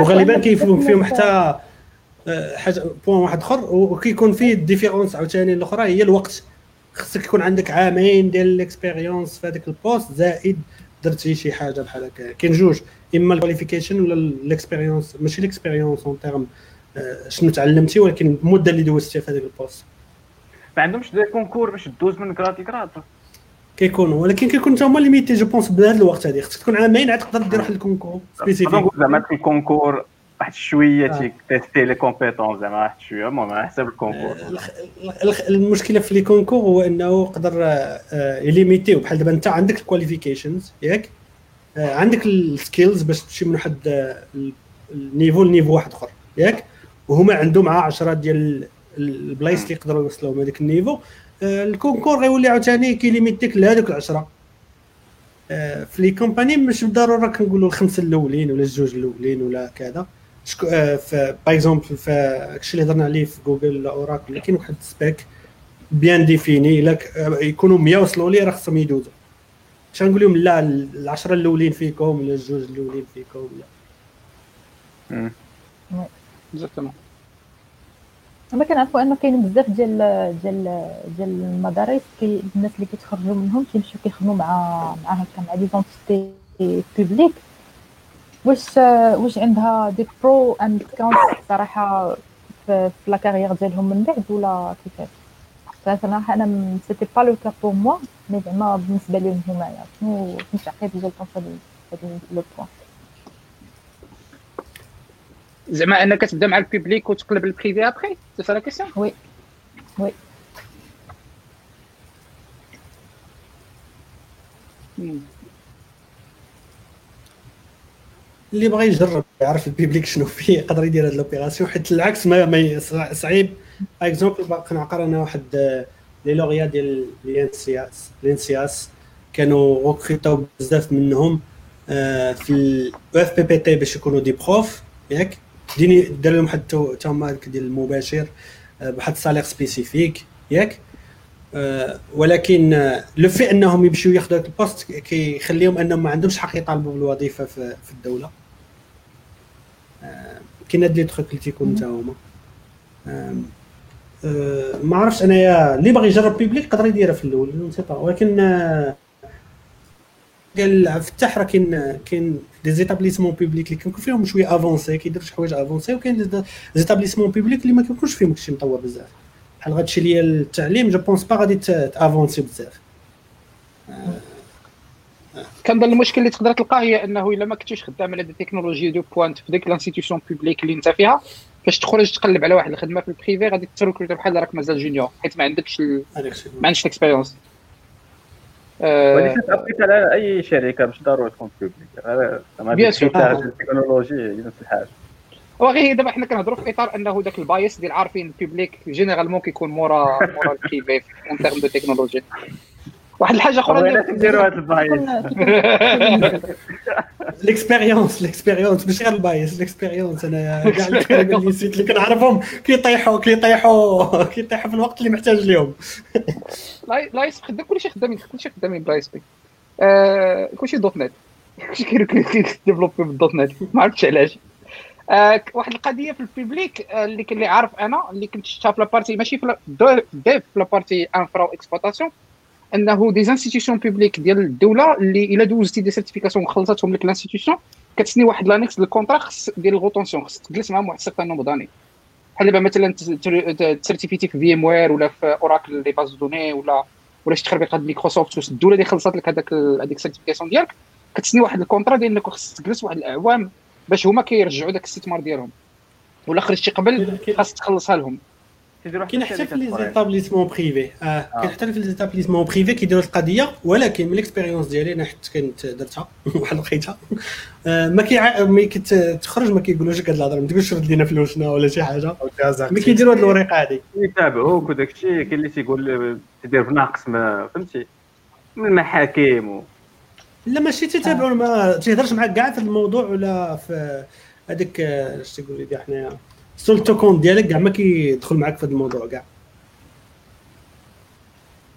وغالبا كيفهم فيهم حتى آه، حاجة point واحد أخر وكيكون فيه ال différence عاوتاني. الأخرى هي الوقت. خصك يكون عندك عامين ديال ال expérience في هذاك ال poste زائد درتي شي حاجة بحال هكا. كاين جوج. إما ال qualification ولا ال expérience ماشي ال expérience en termes شنو تعلمتي ولكن المدة اللي دوزتيها في هذاك ال poste ما عندهمش des concours باش دوز من grade à grade كيكونوا ولكن كيكون حتى هما limités je pense بهذا الوقت هذه. خصك تكون عامين عاد تقدر دير واحد ال concours spécifique زعما في الكونكور واحد شوية آه. tester les compétences زعما واحد شوية المهم على حساب ال concours. الخ- المشكلة في les concours هو إنه يقدر آه، ي limiter و. بحال دابا انت عندك ال qualifications ياك؟ آه، عندك ال skills باش تمشي من واحد آه، ال- ال niveau ل niveau واحد أخر ياك؟ وهما عندهم مع 10 ديال ال- البلايص اللي يقدروا يوصلوا هذاك ال niveau. آه، ال concours غيولي عاوتاني كي limiter ك لهذوك العشرة. آه، في les compagnies مش بالضرورة كنقولوا الخمسة الأولين ولا الجوج الأولين ولا كذا. شكو في par exemple في الشيء اللي هضرنا عليه في جوجل ولا Oracle كاين واحد spec bien défini إلا آه، يكونوا 100 وصلوا ليه راه خصهم يدوزوا. مش نقول لهم؟ لا العشرة الأولين فيكم ولا الجوج الأولين فيكم ولا exactement ما كنعرفوا انه كاين بزاف ديال ديال ديال المدارس كي الناس اللي كيتخرجوا منهم كيمشيو كيخدموا مع مع هكا مع des entités publiques واش واش عندها des pros and cons صراحة في, la carrière ديالهم من بعد ولا كيفاش صراحة أنا c'était pas le cas pour moi mais زعما بالنسبة لهم هنايا شنو شنو تعقيد ديالكم في هذا le point زعما انك تبدا مع ال public وتقلب ال privé après c'est ça la question oui oui. اللي بغى يجرب يعرف ال public شنو فيه يقدر يدير هاد l'opération حيت العكس ما, ما صعيب. par exemple كنعقل أنا واحد les lauréats ديال l'ENSIAS l'ENSIAS. كانوا recruté او بزاف منهم آه، في ال OFPPT باش يكونوا des profs ياك؟ ديني دار لهم واحد تما ديال المباشر آه، بواحد ال salaire spécifique ياك؟ آه، ولكن le fait انهم يمشيو ياخذوا هذا ال poste كيخليهم انهم ما عندهمش حق يطالبوا بالوظيفة في, الدولة. كاين هاد les trucs اللي تيكون حتى هما. ما عرفتش أنايا اللي باغي يجرب public يقدر يديرها في الأول نسيت. قال فتح راه كاين كاين des établissements publics اللي كيكون فيهم شوية avancés كيديروا شي حوايج avancées وكاين des établissements publics اللي ما كيكونش فيهم شي مطور بزاف. بحال هادشي اللي التعليم je pense با غادي ت avancer بزاف. كنظن المشكل اللي تقدر تلقاه هي إنه إلا ما كنتيش خدام على des technologies de pointe في ديك l'institution publique اللي أنت فيها فاش تخرج تقلب على واحد الخدمة في ال privé غادي ت recruté بحال راك مازال junior حيت ما عندكش ال... ما عندكش ال expérience ولكن ت appliquer على أي شركة مش ضروري تكون publique bien sûr ال technologie نفس الحاجة. وغير دابا حنا كنهضروا في إطار أنه ذاك ال bias ديال عارفين ال public généralement كيكون مورا مورا ال privé en termes de technologie واحد الحاجة أخرى اللي نديروا هذا ال bias. l'expérience l'expérience ماشي غير ال bias l'expérience أنا كاع اللي اللي كنعرفهم. كيطيحوا كيطيحوا كيطيحوا في الوقت اللي محتاج لهم لايس خدام كلشي خدامين كلشي خدامين ب l'ASP. كلشي dot net. كلشي كي développer بال dot net. ما عرفتش علاش. آه واحد القضية في ال public آه اللي اللي عارف أنا اللي كنت شفتها في la partie ماشي في dev في la partie infra exploitation. أنه des institutions publiques ديال الدولة اللي إلا دوزتي des certifications وخلصتهم لك l'institution كت signer واحد l'annexe لل contrat خص ديال ال rétention خص تجلس معاهم واحد certain nombre d'années بحال دابا مثلا ت certifié تي في VMware ولا في Oracle les bases de données ولا ولا شي تخربيق هاد مايكروسوفت الدولة اللي خلصت لك هذاك هذيك ال certification ديالك كت signer واحد ال contrat ديال إنك خص تجلس واحد الأعوام باش هما كيرجعوا داك الاستثمار ديالهم. ولا خرجتي قبل خاص تخلصها لهم. كاين حتى في les établissements privés آه كاين حتى في les établissements privés كيديروا القضية ولكن من ال expérience ديالي أنا حتى كنت درتها واحد لقيتها ما كي ملي كتخرج ما كيقولوش لك هاد الهضرة ما تقولش رد لينا فلوسنا ولا شي حاجة. ملي كيديروا هاد الوريقه هادي. يتابعوك وداك الشيء كاين اللي تيقول تدير بناقص ما فهمتي؟ من المحاكم و... لا ماشي تتابعوا ما تيهضرش معاك كاع في الموضوع ولا في هذيك اش تقول لي حنايا. سولتو compte ديالك كاع ما كيدخل معاك في هذا الموضوع كاع.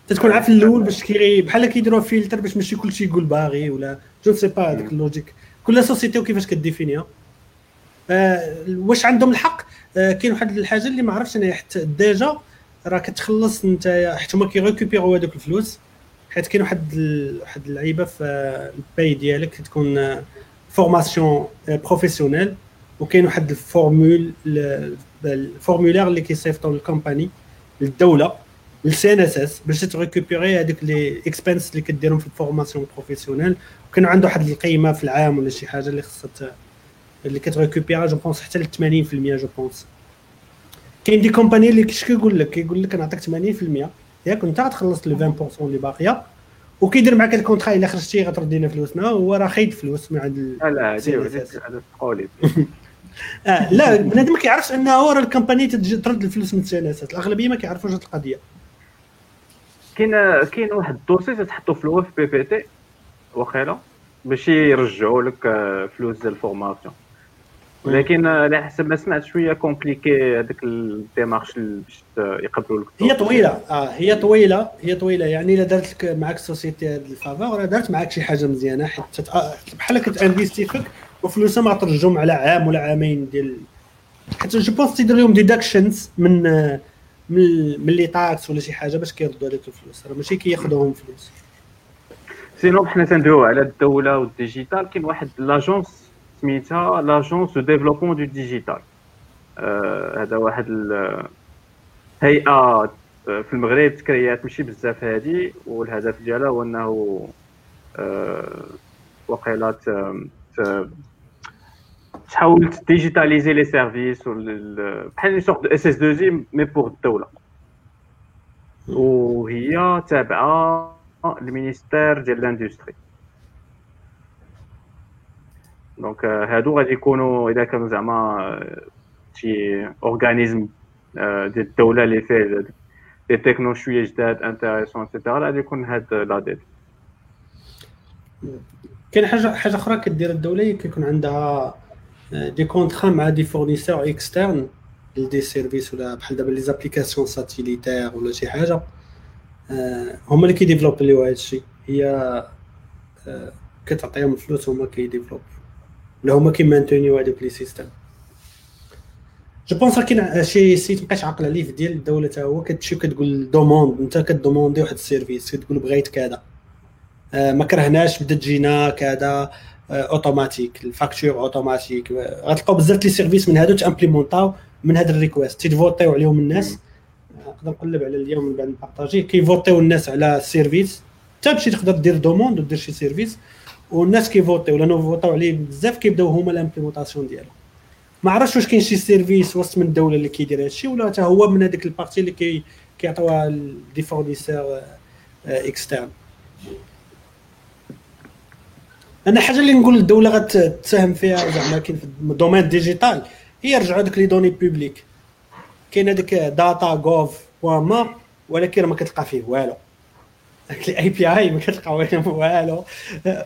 تتكون عارف الأول باش كي بحال كيديروا فيلتر باش ماشي كلشي يقول باغي ولا je sais pas هذاك la logique. كل société وكيفاش كت définir ها. آه واش عندهم الحق؟ آه كاين واحد الحاجة اللي ما عرفتش أنا حتى déjà راه كتخلص انت حيت هما كي récupérer و هذوك الفلوس. حيت كاين واحد واحد اللعيبة في la paie ديالك تكون formation professionnelle وكاين واحد la formule الـ formulaire اللي كيصيفطوا لل compagnie للدولة لل CNSS باش ت récupérer هذوك les expenses اللي كديرهم في ال formation professionnelle وكان عنده واحد القيمة في العام ولا شي حاجة اللي خصها اللي كت récupérer ا je pense حتى ل 80% je pense كاين des compagnies اللي كيش كيقول لك؟ كيقول لك نعطيك 80% ياك وانت غتخلص لي 20% اللي باقيه وكيدير معك ال contrat إلا خرجتي غتردي لنا فلوسنا. هو راه واخد فلوس من عند لا هذه قولي آه لا بنادم ما كيعرفش انه راه ال compagnie ترد الفلوس من ال CNSS الأغلبية ما كيعرفوش هذه القضية. كاين كاين واحد ال dossier تحطو في ال OFPPT واخيلا باش يرجعوا لك آه، فلوس ديال ال formation. ولكن على حسب ما سمعت شوية compliqué هذاك ال démarche باش يقبلوا لك هي طويلة. آه هي طويلة هي طويلة. يعني إلا دارت لك معك société هاد ال faveur دارت معك شي حاجة مزيانة حيت بحال كت investir فيك وفلوسها ما ترجعهم على عام ولا عامين ديال حيت je pense تيدير لهم deductions من من من les taxes ولا شي حاجة باش كيردوا هذيك الفلوس. راه ماشي كياخذوهم فلوس. sinon حنا تندويو على الدولة وال digital. كاين واحد l'agence سميتها l'agence de développement du digital هذا واحد هيئة في المغرب تكريات ماشي بزاف هادي. والهدف ديالها هو إنه أه وقيلات تحاول digitaliser les services بحال sorte de SS2I mais pour الدولة. وهي تابعة لل ministère ديال l'industrie donc هادو غادي يكونوا إذا كانوا زعما شي organisme ديال الدولة اللي فيه دي تكنو شوية جداد intéressantes et cetera غادي يكون هاد la DDD كاين حاجة حاجة أخرى كدير الدولة؟ هي كيكون عندها des contrats مع des fournisseurs externes des services ولا بحال دابا les applications satellitaires ولا شي حاجة هما اللي كي développer و هذا الشيء هي كتعطيهم الفلوس هما كي développer و ولا هما كي maintenir و هذوك les systèmes je pense كاين شي site مابقيتش عاقل عليه في ديال الدولة حتى هو كتمشي كتقول demande انت كت demander واحد ال service كتقول بغيت كذا ما كرهناش بدا تجينا كذا automatique ال facture automatique غتلقاو بزاف les services من هادو ت implémenter او من هاد ال request. تي voter و عليهم الناس. نقدر نقلب على اليوم من بعد ن partager كي voter و الناس على ال service. تمشي تقدر دير demande ودير شي service والناس كي voter و. لأنه voter او عليه بزاف كيبداو هما ال implémentation ديالو. ما عرفتش واش كاين شي service وسط من الدولة اللي كيدير هادشي ولا حتى هو من هذيك ال partie اللي كي كيعطيوها des fournisseurs externes أنا حاجة اللي نقول الدولة غتساهم فيها زعما كاين في ال domaine digital هي رجعوا ديك les données publiques. كاين هذيك data gov ma ولكن ما كتلقى فيه والو. ال API ما كتلقى والو.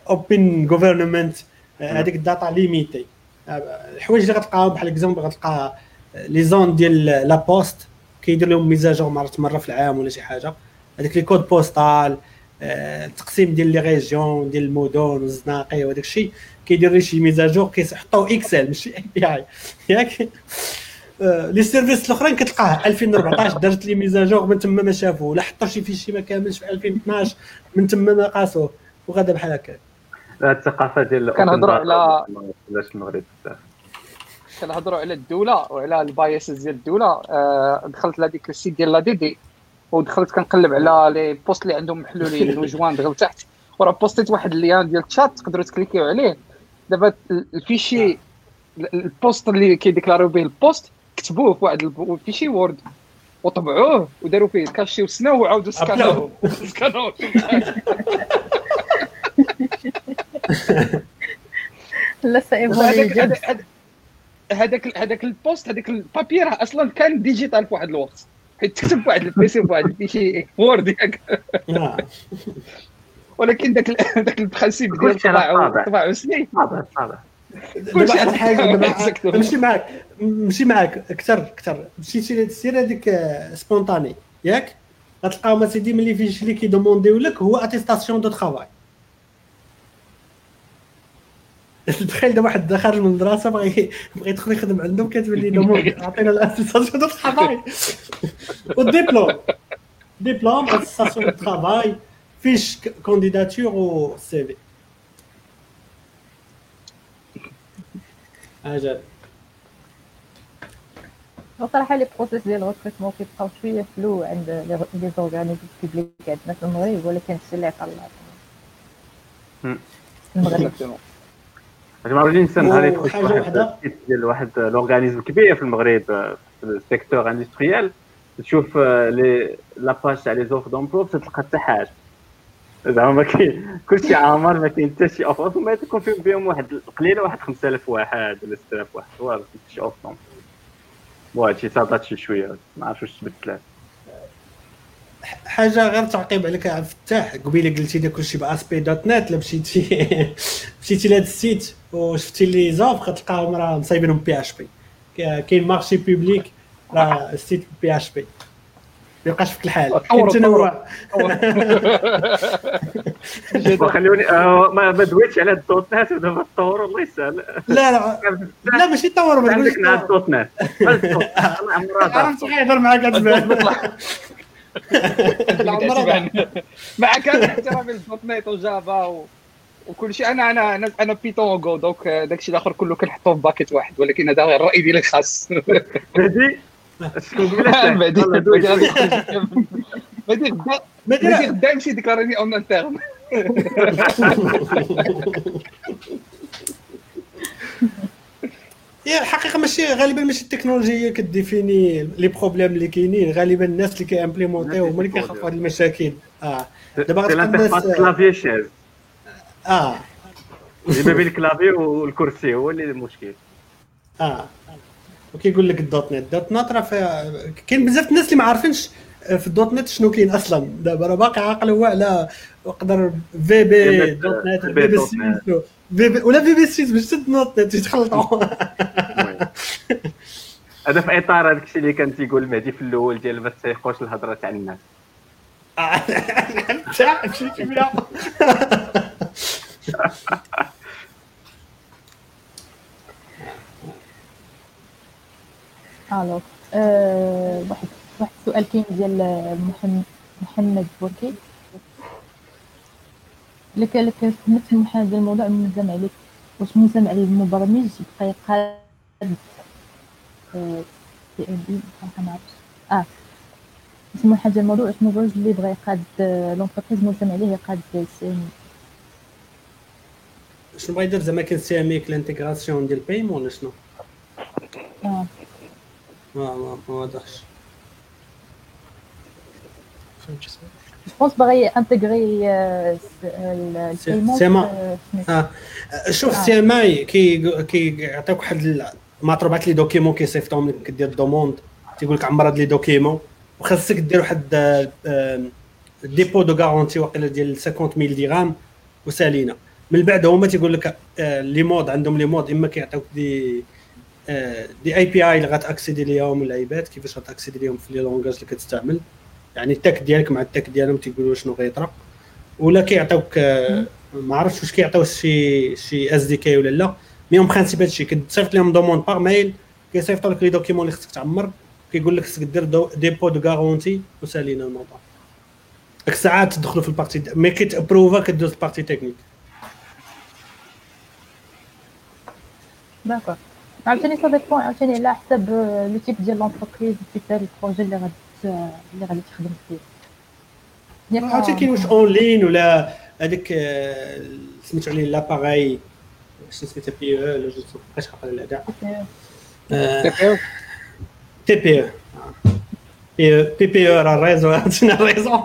open government هذيك ال data limitée الحوايج اللي غتلقاهم بحال exemple غتلقى les zones ديال la poste كيدير لهم mise à jour مره مرة في العام ولا شي حاجة. هذيك les codes postaux التقسيم ديال les régions ديال المدن والزناقي وهذاك الشيء. كيدير لي شي mise à jour كيحطوا Excel ماشي API ياك؟ les services الأخرين كتلقاه 2014 درت les mises à jour من تما ما شافوه. ولا حطوا شي fichier ما كاملش في 2012 من تما ما قاسوه. وغدا بحال هكا. الثقافة ديال كنهضروا على علاش المغرب بزاف كنهضروا على الدولة وعلى ال basics ديال الدولة. آه، دخلت لهذيك ال site ديال l'ADD ودخلت كنقلب على les postes اللي عندهم محلولين وجوان دغيا تحت. وراه posté ت واحد ال lien ديال الشات تقدروا ت cliquer و عليه. دابا ال fichier ال poste اللي كي déclarer و به ال poste كتبوه في واحد ال fichier Word. وطبعوه وداروا فيه cachet وسناو وعاودوا scan اوه. scan اوه. لا هذاك هذاك ال poste هذاك ال papier أصلا كان digital في واحد الوقت. حيت تكتب واحد ال PC في واحد ال fichier Word ياك. ولكن ذاك ذاك ال principe ديال الطباعه الطباعه وسنين كلشي على حاجة نمشي معاك نمشي معاك. أكثر أكثر. مشيتي سير هذيك spontanée ياك؟ غتلقاهم سيدي م les fiches اللي كي demander و لك هو attestation de travail تخيل دابا واحد خارج من المدرسة بغى بغى يدخل يخدم عندهم كاتب les demandes عطينا ال attestation de travail وال diplôme diplôme attestation de travail fiche candidature و CV. أجل صراحة les process ديال ال recrutement كيبقاو شوية flou عند les organismes publics عندنا في المغرب ولكن هادشي اللي عطا المغرب ما عرفتش الانسان نهار يدخل في واحد ديال واحد l'organisme كبير في المغرب في ال secteur industriel. تشوف la page تاع les offres d'emploi تلقى حتى حاجة. زعما ما كاين كلشي عامر ما كاين حتى شي offre ما تكون فيهم بهم واحد قليلة واحد 5000 واحد ولا 6000 واحد. والو شي offre وهادشي صادات شي شوية ما عرفتش واش تبدلات حاجة غير تعقيب عليك يا عبد الفتاح. قبيلة قلتي لي كلشي ب ASP dot net لا مشيتي مشيتي لهذا ال site وشفتي les offres كتلقاهم راه مصايبينهم PHP. كاين marché public راه ال site PHP. ما يبقاش فيك الحال. كاين تنوع خلوني ما دويتش على ال dot net ودابا تطور الله يسهل. لا لا لا ماشي تطور ما عندك مع ال dot net. عرفت غيهضر معاك هاد مع كامل احترامي لل dot net و Java وكل شيء. أنا أنا أنا أنا Python و Go donc داكشي الآخر كله كنحطوه في paquet واحد ولكن هذا غير الراي ديالي الخاص. هادي بعدين بعدين بعدين غدا يمشي déclarer ني en interne هي الحقيقة ماشي غالبا ماشي التكنولوجيا هي ك définit les problèmes اللي كاينين. غالبا الناس اللي كي implément يو هما اللي كيخافوا هاد المشاكل. آه. دابا الناس آه. ما بين الكلافي والكرسي هو اللي المشكل. آه. وكيقول لك الدوت نت. الدوت نت راه فيها- كاين بزاف الناس اللي ما عارفينش في الدوت نت شنو كاين أصلا. دابا راه باقي عاقل هو على يقدر في بي دوت نت في بي سي بي ولا في بي سي باش تد دوت نت يتخلطوا هذا في إطار هذاك الشيء اللي كان تيقول المهدي في الأول ديال ما تسيقوش الهضرة تاع الناس. تاع كيمياء الوغ آه، واحد واحد السؤال كاين ديال محمد محمد بوركي لك لك فهمت من هذا الموضوع ملزم عليك واش ملزم على المبرمج يبقى يقاد سي ام بي صراحة ما عرفتش. آه. اسمو حاجة الموضوع واش المبرمج اللي بغى يقاد l'entreprise ملزم عليه يقاد CMI. شنو بغا يدير زعما كان سي إم اي الانتيغراسيون ديال البايمون ولا شنو؟ آه. ما ما ما واضحش. فهمت بونس باغي ال paiement CMI. شوف. CMI كي كيعطيوك واحد مطلوبات les documents كيصيفطهم لك كدير demande تيقول لك عمر هاد les documents وخاصك دير واحد dépôt de garantie واقيلا ديال 50000 درهم وسالينا من بعد هما تيقول لك les modes عندهم les modes اما كيعطيوك des des API اللي غات accéder ليهم اللعيبات كيفاش غات accéder ليهم في les langages اللي كتستعمل يعني ال stack ديالك مع ال stack ديالهم تيقولوا شنو غيطرا. ولا كيعطيوك آه، ما عرفتش واش كيعطيو شي شي SDK ولا لا. mais en principe هادشي كتصيفط لهم demande par mail كيصيفطوا لك les documents اللي خصك تعمر كيقول لك خصك دير dépôt de garantie وسالينا الموضوع. ديك الساعات تدخلوا في ال partie ملي كيت approuva كدوز ال partie technique d'accord عاوتاني ça dépend عاوتاني على حسب le type ديال l'entreprise type ديال ال projet اللي غادي اللي غادي تخدم فيه. ياك عرفتي كاين واش en ligne ولا هذيك آه، سميتو عليه لاباغاي شنو سميتها بي أو ولا جو بقيتش عاقل على كاع. تي بي أو بي بي أو راه الريزو عرفتينا الريزو؟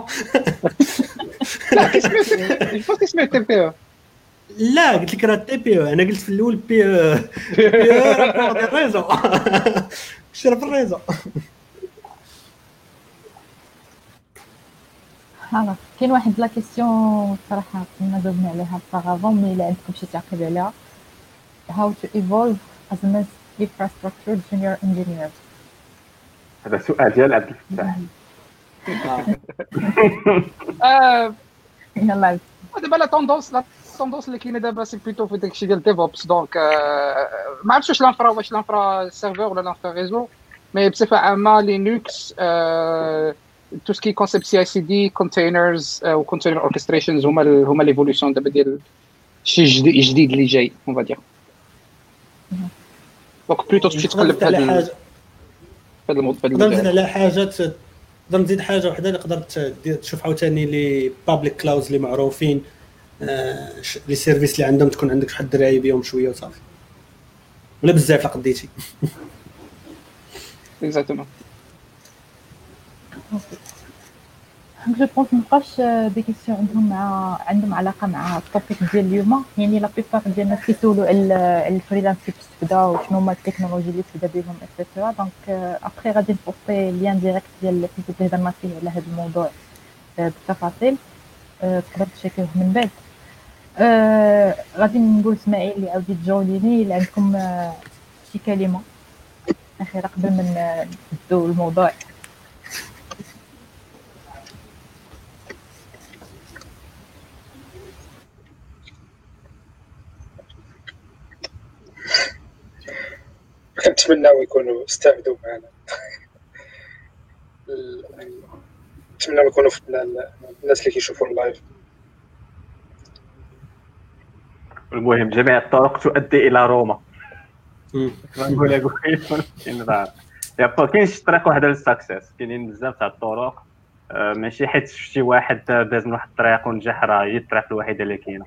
لا كيسميو جو كيسميو تي بي أو لا قلت لك راه تي بي أو أنا قلت في الأول بي أو بي أو راه الريزو. شرب الريزو؟ خلاص كاين واحد لا question صراحة كنا جاوبنا عليها auparavant mais إلا عندكم شي تعقيب عليها. How to evolve as an infrastructure junior engineer. هذا سؤال ديال عبد الفتاح. آه، يلا دابا la tendance la tendance اللي كاينة دابا c'est plutôt في داكشي ديال DevOps donc آه، ما عرفتش واش l'infra واش l'infra serveur ولا l'infra réseau mais بصفة عامة Linux tout ce qui concept CI CD containers و container orchestrations هما ال- هما l'évolution دابا ديال الشيء الجديد الجديد اللي جاي on va dire donc plutôt تمشي تقلب في على هذا هذا الموضوع هذا نقدر نزيد على حاجة نقدر نزيد حاجة وحدة اللي قدرت تشوف عاوتاني les public clouds اللي معروفين آه، les services اللي عندهم تكون عندك شحال الدرايه بهم شوية وصافي. ولا بزاف لا قديتي. exactement je pense مابقاش des questions عندهم مع عندهم علاقه مع ال topic ديال اليوم يعني la plupart ديال الناس كيسولوا على ال freelance كيفاش تبدا وشنو هما les technologies اللي تبدا بهم et cetera donc après غادي نposti lien direct ديال الحيت اللي هضرنا فيه على هذا الموضوع بالتفاصيل تقدر تchecki ه من بعد غادي نقول اسماعيل اللي عاودي تجاوبيني الا عندكم شي كلمه اخيره قبل ما نبداو الموضوع كنتمناو يكونوا استافدوا معنا. نتمناو يكونوا الناس اللي كيشوفوا ال live. المهم جميع الطرق تؤدي إلى روما. نقول لك كاين يبقى كاين شي طريق واحدة لل succès كاينين بزاف تاع الطرق. آه، ماشي حيت شفتي واحد داز من واحد الطريق ونجح راه هي الطريق الوحيده اللي كاينة.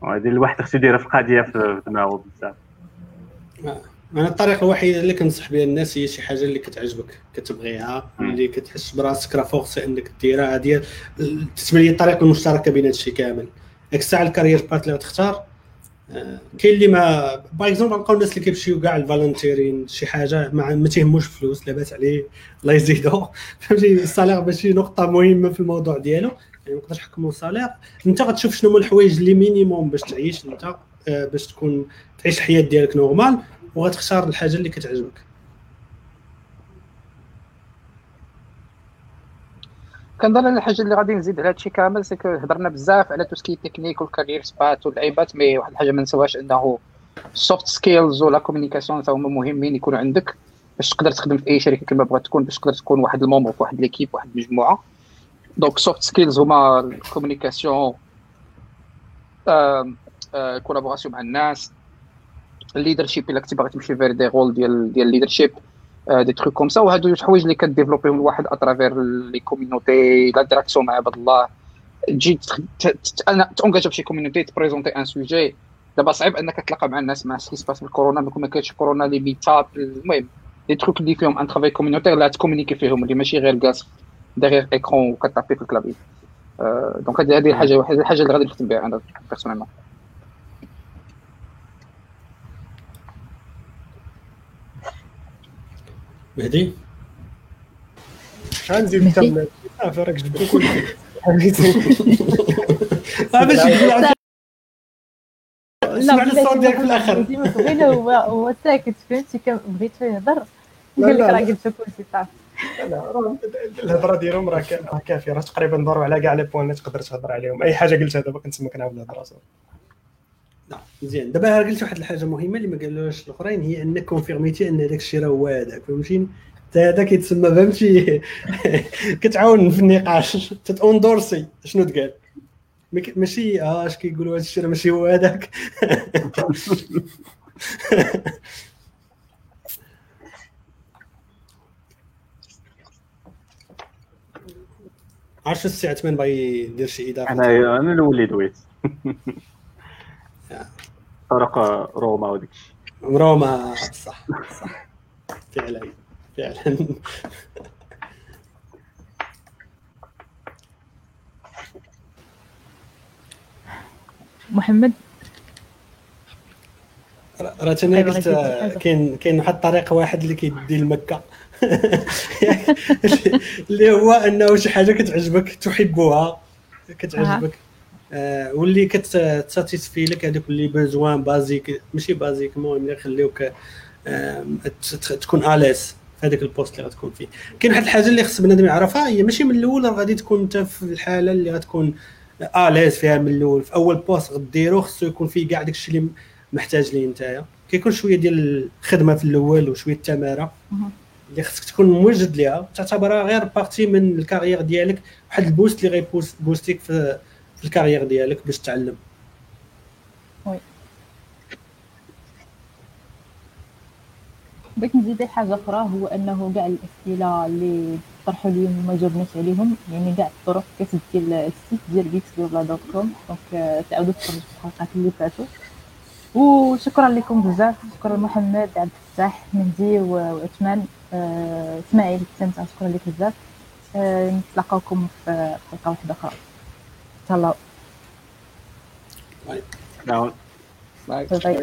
وهذه الواحد خصو يديرها في القضية في في دماغه بزاف. أنا الطريقة الوحيده اللي كنصح بها الناس هي شي حاجة اللي كتعجبك كتبغيها. اللي كتحس براسك راه forcé انك ديرها هذه تتبان لي الطريقة المشتركة بين هادشي كامل. ديك الساعة ال career path اللي غتختار آه، كاين اللي ما باغ exemple نلقاو الناس اللي كيمشيو كاع ال volunteering شي حاجة ما, ما تيهموش فلوس لاباس عليه الله يزيدو. فهمتي؟ ال salaire ماشي نقطة مهمة في الموضوع ديالو. يعني ما نقدرش نحكموا ال salaire أنت غتشوف شنو هما الحوايج اللي minimum باش تعيش أنت؟ باش تكون تعيش الحياة ديالك normal وغتختار الحاجة اللي كتعجبك. كنظن الحاجة اللي غادي نزيد على هادشي كامل c'est هضرنا بزاف على tout ce qui est technique و ال career paths واللعيبات mais واحد الحاجة ما نسواش أنه ال soft skills و la communication تا هما مهمين يكونوا عندك باش تقدر تخدم في أي شركة كما بغات تكون باش تقدر تكون واحد ال membre في واحد l'équipe واحد المجموعة. donc soft skills هما ال communication collaboration مع الناس. ال leadership إلا كنتي باغي تمشي vers des rôles ديال ديال ال leadership دي تروك كوم سا وهادو جوج حوايج اللي كديفلوبيهم الواحد اترافير لي كوميونيتي لانتراكسيون مع عباد الله. تجي تونجاج في شي كوميونيتي تبريزونتي ان سوجي دابا صعيب أنك تلاقى مع الناس مع سكي سباس الكورونا ما كانش كورونا لي ميتاب المهم لي تروك اللي فيهم ان ترافاي كوميونيتير لا تكومونيكي فيهم اللي ماشي غير جالس ديغيغ ايكرون وكتابي في الكلافي دونك هذه الحاجة واحدة الحاجة اللي غادي نخدم بها أنا بيرسونيلمون مهدي؟ غنزيد نكمل صافي راك جبت كل شيء باش لا الصوت ديالك في الآخر. ديما بغينا هو هو ساكت فهمتي؟ بغيت يهضر؟ لا، قال لك لا، راه لا. قلت كلشي صافي. لا، الهضرة ديالهم راه كا- راه كافية. راه تقريبا ضربوا على كاع les points اللي تقدر تهضر عليهم. أي حاجة قلتها دابا كنتسمى كنعاود الهضرة صافي نعم مزيان. دابا قلت واحد الحاجة مهمة اللي ما قالوهاش الأخرين هي انك confirmiti أن هذاك الشيء راه هو هذاك فهمتيني حتى هذا كيتسمى فهمتي؟ كتعاون في النقاش تتوندورسي شنو تقال؟ ماشي آه اش كيقولوا هذا الشيء ماشي هو هذاك؟ عرفت السي عثمان باغي يدير شي إضافة؟ أنا أنا الأول اللي دويت طرق روما وديك روما صح صح. فعلا فعلا. محمد؟ راه أنا أيوة، قلت آه،. كاين كاين واحد الطريقة واحد اللي كيدي لمكة. اللي هو أنه شي حاجة كتعجبك تحبها كتعجبك. آه واللي كتsatisfait لك هذوك les besoins basiques ماشي basiques المهم اللي يخليوك آه تكون à l'aise في هذاك ال poste اللي غتكون فيه. كاين واحد الحاجة اللي خص بنادم يعرفها هي ماشي من الأول غادي تكون انت في الحالة اللي غتكون à l'aise فيها من الأول. في أول poste غديرو خصو يكون فيه كاع داكشي اللي محتاج ليه نتايا. كيكون شوية ديال الخدمة في الأول وشوية التمارة. اللي خصك تكون موجد ليها تعتبرها غير partie من ال carrière ديالك. واحد ال poste اللي غي boostik في في ال carrière ديالك باش تعلم. بغيت نزيد حاجة أخرى هو أنه كاع الأسئلة اللي طرحوا اليوم وما جاوبناش عليهم يعني كاع الطرق كتدي ال site ديال بيكس دوبلا dot com donc تعاودوا تفرجوا في الحلقات اللي فاتوا. وشكرا لكم بزاف شكرا محمد عبد الفتاح مهدي وعثمان آه، إسماعيل انت شكرا لك بزاف. آه، نتلاقاوكم في حلقة واحدة أخرى. تهلاو نعم باي باي